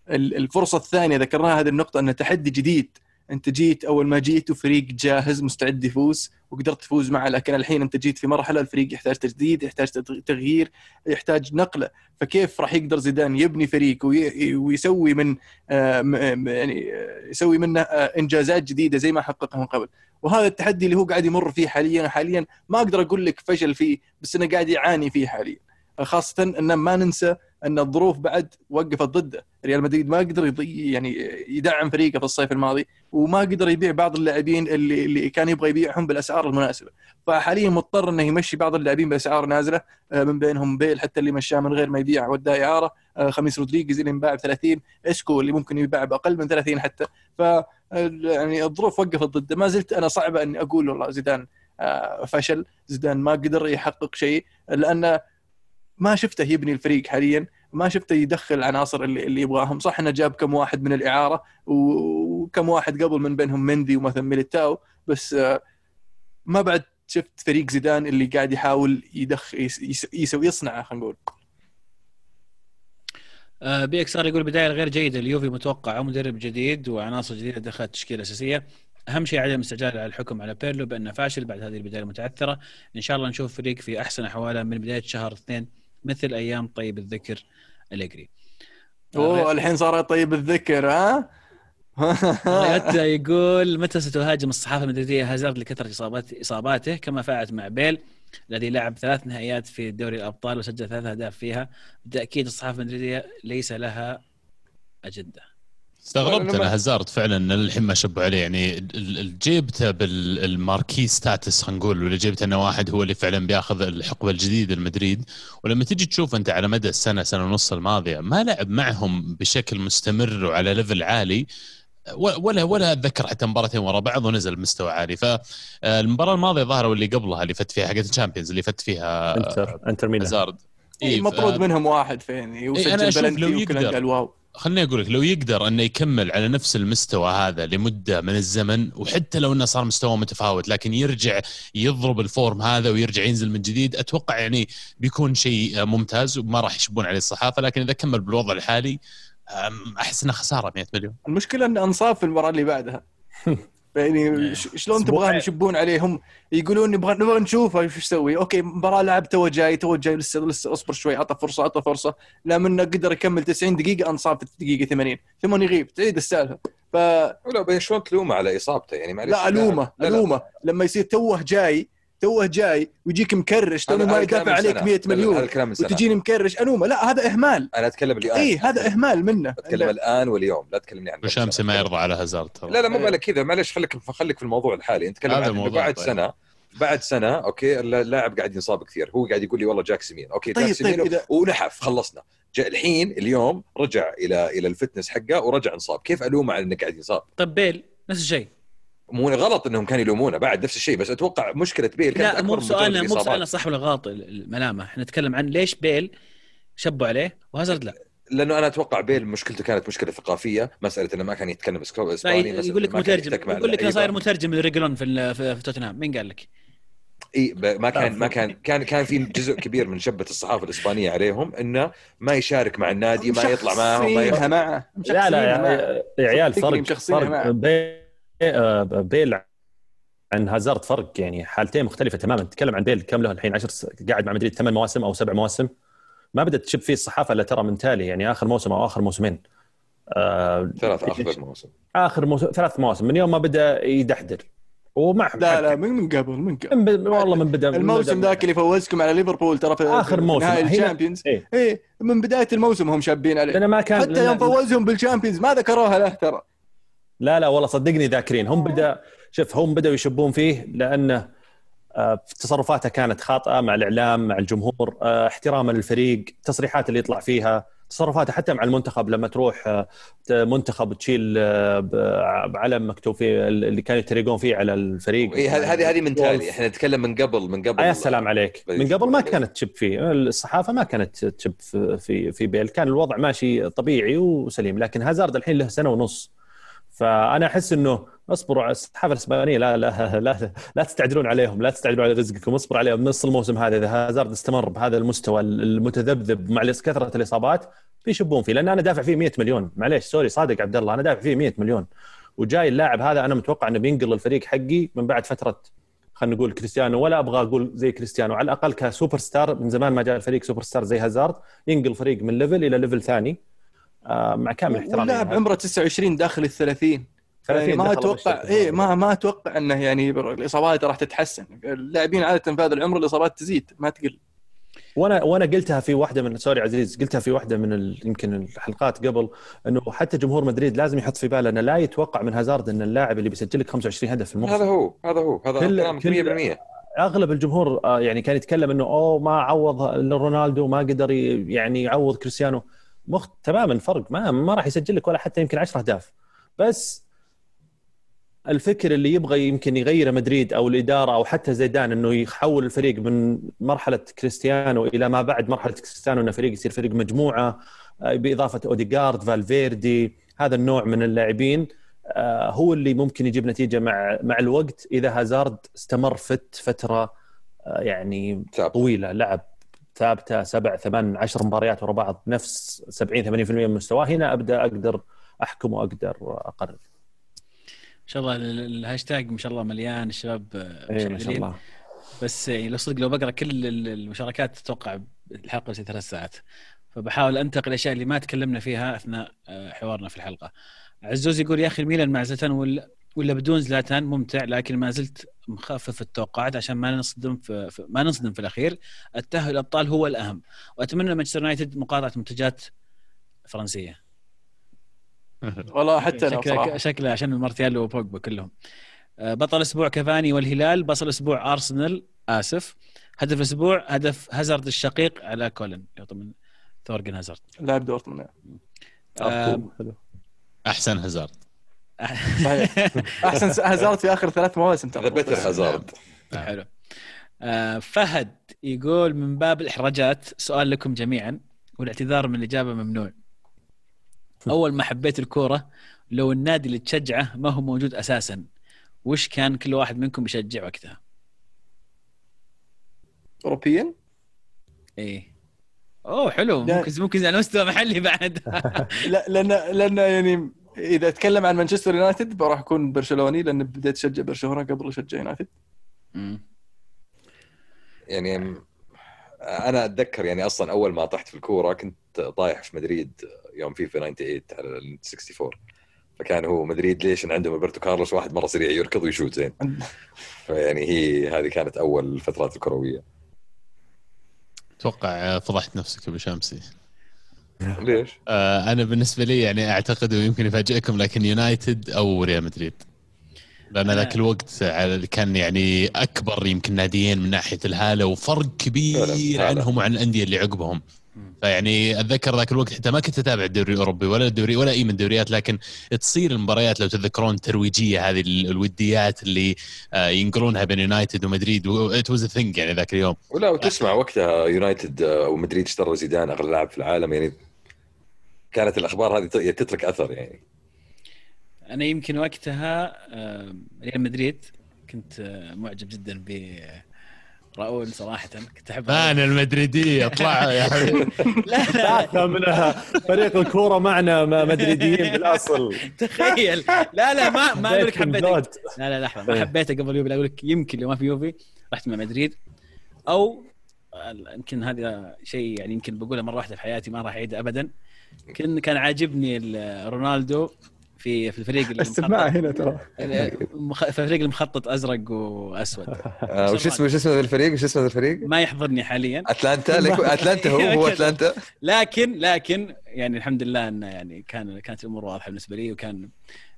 ال- الفرصة الثانية ذكرناها هذه النقطة إنه تحدي جديد. أنت جيت أول ما جيت وفريق جاهز مستعد يفوز وقدرت تفوز معه لكن الحين أنت جيت في مرحلة الفريق يحتاج تجديد يحتاج تغ- تغيير يحتاج نقلة. فكيف راح يقدر زيدان يبني فريق وي- ويسوي من آه، يعني آه، يسوي منه إنجازات جديدة زي ما حققها من قبل؟ وهذا التحدي اللي هو قاعد يمر فيه حاليا حاليا ما أقدر أقول لك فشل فيه بس انه قاعد يعاني فيه حاليا. خاصة إن ما ننسى أن الظروف بعد وقفت ضده، ريال مدريد ما قدر يعني يدعم فريقه في الصيف الماضي وما قدر يبيع بعض اللاعبين اللي اللي كان يبغى يبيعهم بالأسعار المناسبة، فحاليا مضطر إنه يمشي بعض اللاعبين بأسعار نازلة آه، من بينهم بيل حتى اللي مشاه من غير ما يبيع وداه إعارة، آه، خميس رودريجيز اللي انباع ب 30 إسكو اللي ممكن يباع بأقل من 30 حتى، ف يعني الظروف وقفت ضده. ما زلت أنا صعبه اني أقول والله زيدان آه، فشل زيدان ما قدر يحقق شيء لأن ما شفته يبني الفريق حاليا ما شفته يدخل العناصر اللي, اللي يبغاهم. صح إنه جاب كم واحد من الإعارة وكم واحد قبل من بينهم مندي ومثلا ميليتاو بس آه، ما بعد شفت فريق زيدان اللي قاعد يحاول يدخل يس- يس- يسوي يصنعه خلينا نقول. آه، PXR يقول بداية غير جيدة. اليوفي متوقعه مدرب جديد وعناصر جديدة دخلت تشكيلة أساسية. أهم شيء عدم استعجال على الحكم على بيرلو بأنه فاشل بعد هذه البداية المتعثرة. إن شاء الله نشوف فريق في أحسن أحواله من بداية شهر اثنين. مثل أيام طيب الذكر أليجري. أوه الحين صار طيب الذكر ها؟ [LAUGHS] ريوتا يقول متى ستهاجم الصحافة المدريدية هازارد لكثرة اصابات إصاباته؟ كما فعلت مع بيل الذي لعب ثلاث نهائيات في دوري الأبطال وسجل ثلاث أهداف فيها. بالتأكيد الصحافة المدريدية ليس لها أجندة. استغربت أنا هازارد فعلا للحين ما شبوا عليه. يعني جيبته بال marquee status خلينا نقول ولا جيبته إنه واحد هو اللي فعلا بياخذ الحقبة الجديدة لمدريد. ولما تجي تشوف أنت على مدى السنة سنة ونص الماضية ما لعب معهم بشكل مستمر وعلى level عالي ولا ولا أتذكر حتى مباراتين ورا بعض ونزل بمستوى عالي. فالمباراه الماضية ظهروا اللي قبلها اللي فات فيها حقت الشامبيونز اللي فات فيها انتر انتر ميلان. هازارد إيه، المطرود ف- منهم واحد فين؟ وسجل أشوف بلنتي لو وكل يقدر. قال واو خليني أقول لك لو يقدر انه يكمل على نفس المستوى هذا لمدة من الزمن وحتى لو إنه صار مستوى متفاوت لكن يرجع يضرب ال form هذا ويرجع ينزل من جديد أتوقع يعني بيكون شيء ممتاز وما راح يشبون عليه الصحافة لكن إذا كمل بالوضع الحالي أحس إنه خسارة 100 مليون. المشكلة إن أنصاف في المباراة اللي بعدها. [LAUGHS] يعني ش- شلون. تبغاهم يشبون عليهم؟ يقولون نبغى نبغى نشوفه إيش يسوي. okay مباراة لعب تو جاي تو جاي لسه لسه أصبر شوي عطى فرصة عطى فرصة. لا منه قدر يكمل 90 دقيقة انصاف في الدقيقه 80 ثم يغيب تعيد السالفة. ف ولا شلون تلومه على إصابته؟ يعني معلش لا ألومه. ألومه. لما يصير توه جاي توه جاي ويجيك مكرش تو ما يدافع عليك سنة. 100 لا، لا، هذا مليون من وتجيني مكرش الومه لا هذا إهمال. أنا أتكلم الان اي هذا إهمال منه. أتكلم الآن واليوم. لا تكلمني عن وشامسي. ما يرضى على هازارد ترى. لا لا مو على كذا. معلش خليك خليك في الموضوع الحالي. انت تكلم هذا عن بعد طيب. سنه بعد سنة أوكي اللاعب قاعد ينصاب كثير. هو قاعد يقول لي والله جاك سمين. أوكي طيب، جاك سمين طيب، إذا- ونحف خلصنا. جاء الحين اليوم رجع إلى إلى ال fitness حقه ورجع انصاب. كيف ألومه على إنه قاعد ينصاب؟ طب بيل نفس الشيء. مو غلط إنهم كانوا يلومونه بعد نفس الشيء بس أتوقع مشكلة بيل كانت لا مو مجرد مو الإصابات. صح ولا غلط الملامة إحنا نتكلم عن ليش بيل شبوا عليه وهازارد لا لأنه أنا أتوقع بيل مشكلته كانت مشكلة ثقافية مسألة إنه ما كان يتكلم إسباني يقول لك مترجم يقول لك. صاير مترجم لريجلون في ال- في, توتنهام مين قال لك؟ إي ب- ما كان ما كان كان كان في جزء كبير من شبة الصحافة الإسبانية عليهم إنه ما يشارك مع النادي ما يطلع معهم ما يخ... معه لا لا. يا, يا عيال فرق. فرق بيل بيل عن هازارد فرق يعني حالتين مختلفة تماما. تتكلم عن بيل كم له الحين؟ 10 س- قاعد مع مدريد ثمان مواسم أو سبع مواسم. ما بدأت تشب فيه الصحافة إلا ترى من تالي يعني آخر موسم أو آخر موسمين. آه ثلاث آخر موسم. آخر موسم ثلاث مواسم. من يوم ما بدأ يدحدر. ومع لا لا من من قبل من قبل. من ب... والله من بدا الموسم ذاك اللي فوزكم على ليفربول ترى في آخر في موسم. نهائي الشامبيونز. إيه. إيه من بداية الموسم هم شابين عليه. ما كان حتى يوم فوزهم بالشامبيونز ما ذكروها له ترى. لا لا والله صدقني ذاكرين. هم بدأ شوف هم بدأوا يشبون فيه لأنه آه، تصرفاته كانت خاطئة مع الإعلام مع الجمهور آه، احتراما للفريق التصريحات اللي يطلع فيها تصرفاته حتى مع المنتخب لما تروح آه، منتخب تشيل آه، بعلم مكتوب فيه اللي كانوا يتريقون فيه على الفريق. اي هذه هذه هذه من تالي. إحنا نتكلم من قبل من قبل يا سلام عليك. من قبل ما كانت تشب فيه. الصحافة ما كانت تشب في في, في بيل. كان الوضع ماشي طبيعي وسليم لكن هازارد الحين له سنة ونص. فأنا أحس إنه اصبروا على الصحافه الإسبانية لا لا لا لا تستعجلون عليهم لا تستعجلون على رزقكم اصبروا عليهم. نص الموسم هذا إذا هازارد استمر بهذا المستوى المتذبذب مع كثرة الإصابات بيشبون فيه. لأن أنا دافع فيه 100 مليون. معليش sorry صادق عبد الله أنا دافع فيه 100 مليون. وجاي اللاعب هذا أنا متوقع إنه بينقل الفريق حقي من بعد فترة خلينا نقول كريستيانو. ولا أبغى أقول زي كريستيانو على الأقل كسوبر ستار من زمان ما جاء الفريق سوبر ستار زي هازارد ينقل الفريق من level إلى level ثاني. مع كامل احترامي واللاعب يعني. عمره 29 داخل ال 30 يعني 30 ما أتوقع هذا. ما ما أتوقع إنه يعني الإصابات راح تتحسن. اللاعبين عادة في هذا العمر الإصابات تزيد ما تقل. وأنا وأنا قلتها في واحدة من سوري عزيز قلتها في واحدة من ال... يمكن الحلقات قبل إنه حتى جمهور مدريد لازم يحط في باله إنه لا يتوقع من هازارد إن اللاعب اللي بيسجل لك 25 هدف في الموسم. هذا هو هذا هو هذا كل- كلامك كل- 100% أغلب الجمهور آه، يعني كان يتكلم إنه أوه ما عوض رونالدو ما قدر يعني يعوض كريستيانو. مخ تماما فرق. ما ما راح يسجل لك ولا حتى يمكن 10 أهداف. بس الفكر اللي يبغى يمكن يغيره مدريد أو الإدارة أو حتى زيدان إنه يحول الفريق من مرحلة كريستيانو إلى ما بعد مرحلة كريستيانو إنه فريق يصير فريق مجموعة آه، بإضافة اوديجارد فالفيردي هذا النوع من اللاعبين آه، هو اللي ممكن يجيب نتيجة مع مع الوقت إذا هازارد استمر فت فترة آه، يعني. طويلة لعب. ثابتة سبع ثمان عشر مباريات ورا بعض نفس 70 80% من مستواه هنا أبدأ أقدر أحكم وأقدر أقرر. إن شاء الله ال- الهاشتاج ما شاء الله مليان الشباب إيه، ما شاء. الله. بس يعني لو صدق لو بقرأ كل ال- المشاركات أتوقع الحلقة بتصير ثلاث ساعات. فبحاول أنتقل الأشياء اللي ما تكلمنا فيها أثناء آه، حوارنا في الحلقة. عزوز يقول يا أخي الميلان مع زلتان ولا ولا بدون زلاتان؟ ممتع لكن ما زلت مخفف التوقعات عشان ما نصدم في في- ما نصدم في الأخير. التأهل الأبطال هو الأهم. وأتمنى مانشستر يونايتد مقاطعة منتجات فرنسية. والله حتى أنا شكله شكله عشان مارتيال وبوجبا كلهم. آه، بطل الأسبوع كافاني والهلال بطل الأسبوع أرسنال آسف. هدف الأسبوع هدف هازارد الشقيق على كولن طبعا ثورجن هازارد. لاعب دورتموند. آه،. أحسن هازارد. صحيح. أحسن هازارد في آخر ثلاث مواسم ترى بيتر هازارد. حلو. آه، فهد يقول من باب الإحراجات سؤال لكم جميعا والاعتذار من الإجابة ممنوع. أول ما حبيت الكورة لو النادي اللي تشجعه ما هو موجود أساسا وش كان كل واحد منكم يشجع وقتها؟ اوروبيا إيه. أوه حلو. ممكن ممكن على مستوى محلي بعد. [LAUGHS] لا لأن لأن يعني إذا أتكلم عن مانشستر يونايتد راح أكون برشلوني لأن بديت أشجع برشلونة قبل أشجع يونايتد. يعني أنا أتذكر يعني أصلا أول ما طحت في الكورة كنت طايح في مدريد يوم فيفا 98 على ال 64 فكان هو مدريد ليش إن عندهم روبرتو كارلوس واحد مرة سريع يركض ويشوت زين. [LAUGHS] فيعني هي هذه كانت أول الفترات الكروية. أتوقع فضحت نفسك أبو شمسي. ليش؟ آه، أنا بالنسبة لي يعني أعتقد ويمكن يفاجئكم لكن يونايتد أو ريال مدريد. لأن ذاك الوقت كان يعني أكبر يمكن ناديين من ناحية الهالة وفرق كبير فعلاً،. عنهم وعن الأندية اللي عقبهم. فيعني أتذكر ذاك الوقت حتى ما كنت أتابع الدوري الأوروبي ولا الدوري ولا أي من الدوريات لكن تصير المباريات لو تتذكرون الترويجية هذه ال- الوديات اللي آه، ينقلونها بين يونايتد ومدريد it was a thing يعني ذاك اليوم. ولا وتسمع وقتها يونايتد آه، ومدريد اشتروا زيدان أغلى لاعب في العالم يعني كانت الأخبار هذه ت- تترك أثر يعني. أنا يمكن وقتها ريال مدريد كنت معجب جدا ب راؤول صراحة كنت أحب أنا المدريديه اطلعوا يا حبيبي لا لا. [LAUGHS] ثلاثة منها فريق الكورة معنا ما- مدريديين بالأصل. تخيل. لا لا ما ما أقول لك حبيته. لا لا لحظة. ما إيه. حبيته قبل يوفي أقول لك يمكن لو ما في يوفي رحت مع مدريد. أو يمكن هذا شيء يعني يمكن بقوله مرة واحدة في حياتي ما راح أعيده ابدا. كان كان عاجبني ال- رونالدو في في الفريق اللي السماعه هنا ترى. المخ- في الفريق المخطط أزرق وأسود. [LAUGHS] آه، وش اسمه وش اسمه الفريق؟ وش اسمه الفريق؟ ما يحضرني حاليا. أتلانتا؟ [LAUGHS] أتلانتا هو هو أتلانتا؟ لكن لكن يعني الحمد لله انه يعني كان كانت الأمور واضحة بالنسبة لي وكان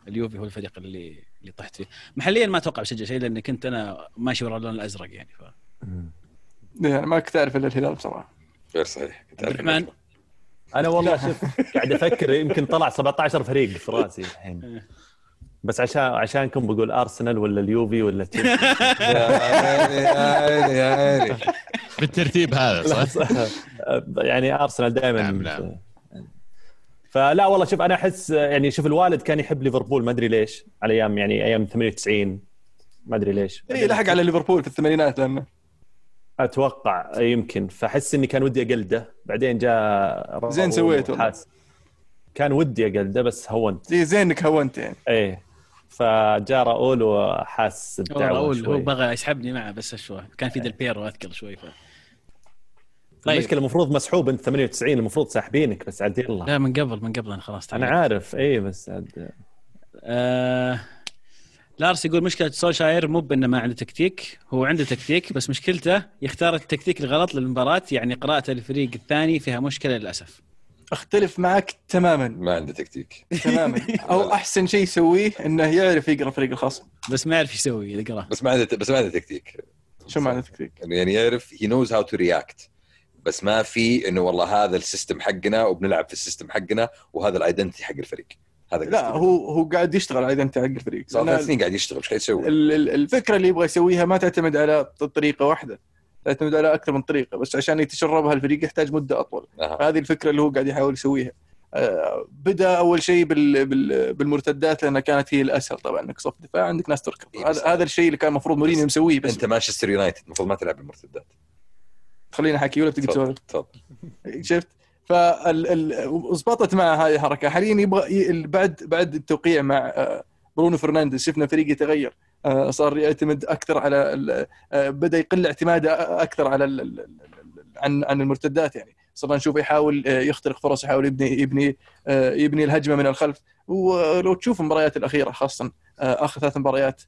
اليوفي هو الفريق اللي اللي طحت فيه. محليا ما أتوقع بشجع شيء لأني كنت أنا ماشي ورا اللون الأزرق يعني ف... يعني ما كنت أعرف إلا الهلال بصراحة. غير صحيح. كنت عبد الرحمن أنا والله شوف [LAUGHS] قاعد أفكر يمكن طلع 17 فريق في راسي الحين. بس عشان عشانكم بقول أرسنال ولا اليوفي ولا تشيلسي. [LAUGHS] يا عيني يا عيني يا عيني. بالترتيب هذا صح؟ [LAUGHS] يعني أرسنال دائما نعم، نعم. فلا والله شوف أنا أحس يعني شوف الوالد كان يحب ليفربول ما أدري ليش على أيام يعني أيام 98 ما أدري ليش. اي إيه، لحق على ليفربول في الثمانينات لأنه. أتوقع يمكن. فأحس إني كان ودي أقلده. بعدين جاء زين سويت والله. حاس كان ودي أقلده بس هونت. زي زين انك هونت يعني. إيه. فجاء راؤول وحاس هو بدعوة راؤول هو بغى يسحبني معه بس شوي كان في ديل بيرو أذكر شوي ف... طيب. المشكلة المفروض مسحوب. أنت 98 المفروض ساحبينك بس عاد يلا لا من قبل من قبل أنا خلاص أنا عارف. إيه بس عاد آه... لارس يقول مشكلة سولشاير مو بأنه ما عنده تكتيك هو عنده تكتيك بس مشكلته يختار التكتيك الغلط للمباراة يعني قراءته للفريق الثاني فيها مشكلة للأسف. أختلف معك تماما. ما عنده تكتيك. تماما. [LAUGHS] أو أحسن شيء يسويه إنه يعرف يقرأ فريق الخصم بس ما يعرف إيش يسوي قراه بس ما عنده بس ما عنده تكتيك. شو معنى تكتيك؟ يعني يعرف he knows how to react بس ما في إنه والله هذا ال system حقنا وبنلعب في ال system حقنا وهذا ال identity حق الفريق. هذا لا هو هو قاعد يشتغل على identity حق الفريق صار ثلاث سنين قاعد يشتغل إيش قاعد يسوي؟ ال- ال- الفكرة اللي يبغى يسويها ما تعتمد على طريقة واحدة تعتمد على أكثر من طريقة بس عشان يتشربها الفريق يحتاج مدة أطول. أها. هذه الفكرة اللي هو قاعد يحاول يسويها. آه، بدأ أول شيء بال بال بالمرتدات لأنها كانت هي الأسهل طبعا إنك صف دفاع عندك ناس تركض إيه، هذا هذا الشيء اللي كان المفروض مورينيو مسويه بس أنت مانشستر يونايتد المفروض ما تلعب بالمرتدات. خلينا احكي ولا بتقدر تسولف تفضل. شفت؟ فضبطت معه هذه الحركة. حاليا يبغى بعد بعد التوقيع مع آه، برونو فرنانديز شفنا فريق يتغير. آه، صار يعتمد أكثر على آه، بدأ يقل اعتماده أكثر على عن عن المرتدات يعني. صرنا نشوف يحاول يخترق فرص يحاول يبني يبني يبني الهجمة من الخلف. ولو تشوف المباريات الأخيرة خاصه آخر ثلاث مباريات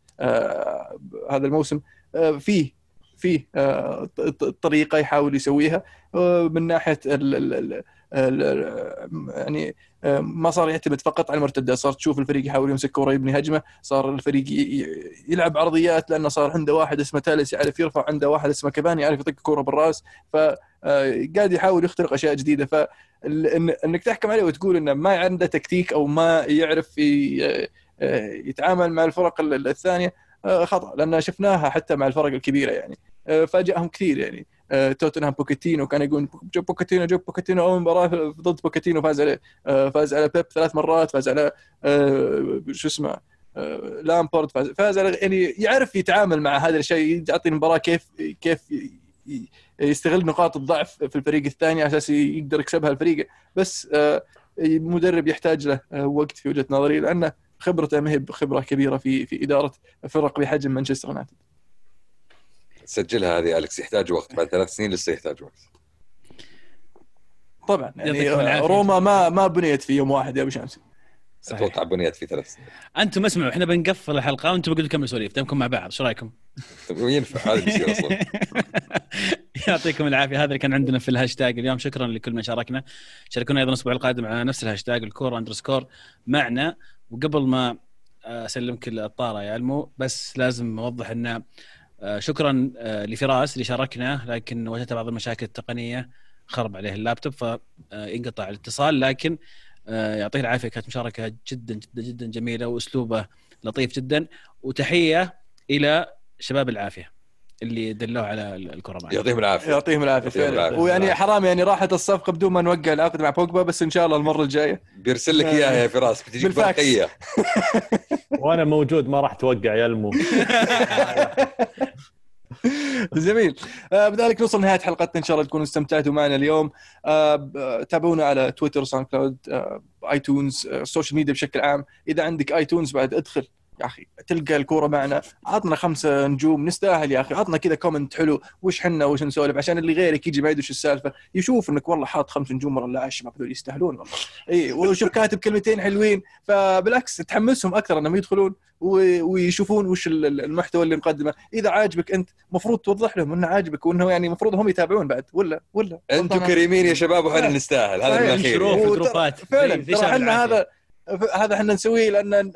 هذا الموسم فيه فيه آه، طريقة يحاول يسويها آه، من ناحية ال- ال- ال- ال- ال- يعني آه، ما صار يعتمد فقط على المرتدات صار تشوف الفريق يحاول يمسك كوره يبني هجمة صار الفريق يلعب عرضيات لأنه صار عنده واحد اسمه تالس يعرف يرفع عنده واحد اسمه كفاني يعرف يطق كوره بالرأس فقاعد يحاول يخترق أشياء جديدة ف إنك تحكم عليه وتقول إنه ما عنده تكتيك أو ما يعرف يتعامل مع الفرق ال- الثانية خطأ لأن شفناها حتى مع الفرق الكبيرة يعني. فاجأهم كثير يعني. آه، توتنهام بوكيتينو كان يقول جو بوكيتينو جو بوكيتينو أول مباراة ضد بوكيتينو فاز عليه. آه، فاز على بيب ثلاث مرات فاز على آه، شو اسمه آه، لامبارد فاز فاز على يعني يعرف يتعامل مع هذا الشيء يعطي المباراة كيف كيف يستغل نقاط الضعف في الفريق الثاني على أساس يقدر يكسبها الفريق. بس آه، المدرب يحتاج له آه، وقت في وجهة نظري لأنه خبرته ما هي بخبرة كبيرة في في إدارة فرق بحجم مانشستر يونايتد. سجلها هذه الكس يحتاج وقت بعد ثلاث سنين لسه يحتاج وقت. طبعا يعني يعطيكم العافية. روما ما ما بنيت في يوم واحد يا أبو شمس. صحيح. أتوقع بنيت في ثلاث سنين. أنتم اسمعوا إحنا بنقفل الحلقة وأنتم بقول كم سواليف تمكم مع بعض شو رأيكم؟ وينفع هذا اللي يصير أصلا. [LAUGHS] يعطيكم العافية هذا اللي كان عندنا في الهاشتاج اليوم. شكرا لكل من شاركنا. شاركونا أيضا الأسبوع القادم على نفس الهاشتاج الكورة underscore معنا. وقبل ما أسلمك الطارة يا المو بس لازم أوضح إن آه، شكرا آه، لفراس اللي شاركنا لكن واجهته بعض المشاكل التقنية خرب عليه اللابتوب فانقطع الاتصال لكن آه، يعطيه العافية كانت مشاركة جدا جدا جدا جميلة وأسلوبه لطيف جدا وتحية إلى شباب العافية. اللي دلوه على الكورة معنا يعطيهم العافية. يعطيهم العافية فعلا. ويعني حرام يعني راحت الصفقة بدون ما نوقع العقد مع بوجبا بس إن شاء الله المرة الجاية. بيرسل لك إياها يا فراس بتجيك بالفاكس. برقيه [LAUGHS] وأنا موجود ما راح توقع يا المو. [LAUGHS] جميل. آه بذلك نوصل نهاية حلقتنا. إن شاء الله تكونوا استمتعتوا معنا اليوم. آه ب- تابعونا على تويتر ساوند كلاود آه آيتونز آه ال social media بشكل عام. إذا عندك آيتونز بعد ادخل. يا أخي تلقى الكورة معنا عطنا خمسة نجوم نستاهل يا أخي عطنا كذا comment حلو وش حنا وش نسولف؟ عشان اللي غيرك يجي ما يدري وش السالفة يشوف إنك والله حاط خمس نجوم ورا لا الشباب هذول يستاهلون والله. اي وشوف كاتب كلمتين حلوين فبالعكس تحمسهم أكثر انهم يدخلون ويشوفون وش ال- ال- المحتوى اللي نقدمه إذا عاجبك أنت مفروض توضح لهم إنه عاجبك وإنه يعني المفروض هم يتابعون بعد ولا ولا؟ أنتم كريمين يا شباب وحنا نستاهل هذا من. الأخير. فعلا ترى إحنا. هذا هذا إحنا نسويه لأن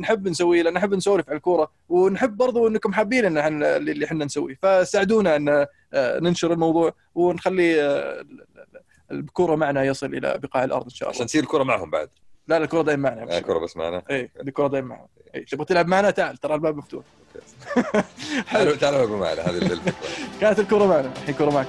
نحب نسويه لأن نحب نسولف على الكورة ونحب برضو إنكم حابين إن إحنا اللي إحنا نسويه. فساعدونا إن ننشر الموضوع ونخلي آه، الكورة معنا يصل إلى بقاع الأرض إن شاء عشان الله تصير الكره معهم بعد. لا لا الكورة دائما معنا. آه، الكره بس معنا. اي الكورة دائما معنا. اي تبغى تلعب معنا؟ تعال ترى الباب مفتوح. تعالوا تعالوا معنا هذه الفكرة [LAUGHS] كانت الكورة معنا. الحين الكورة معك.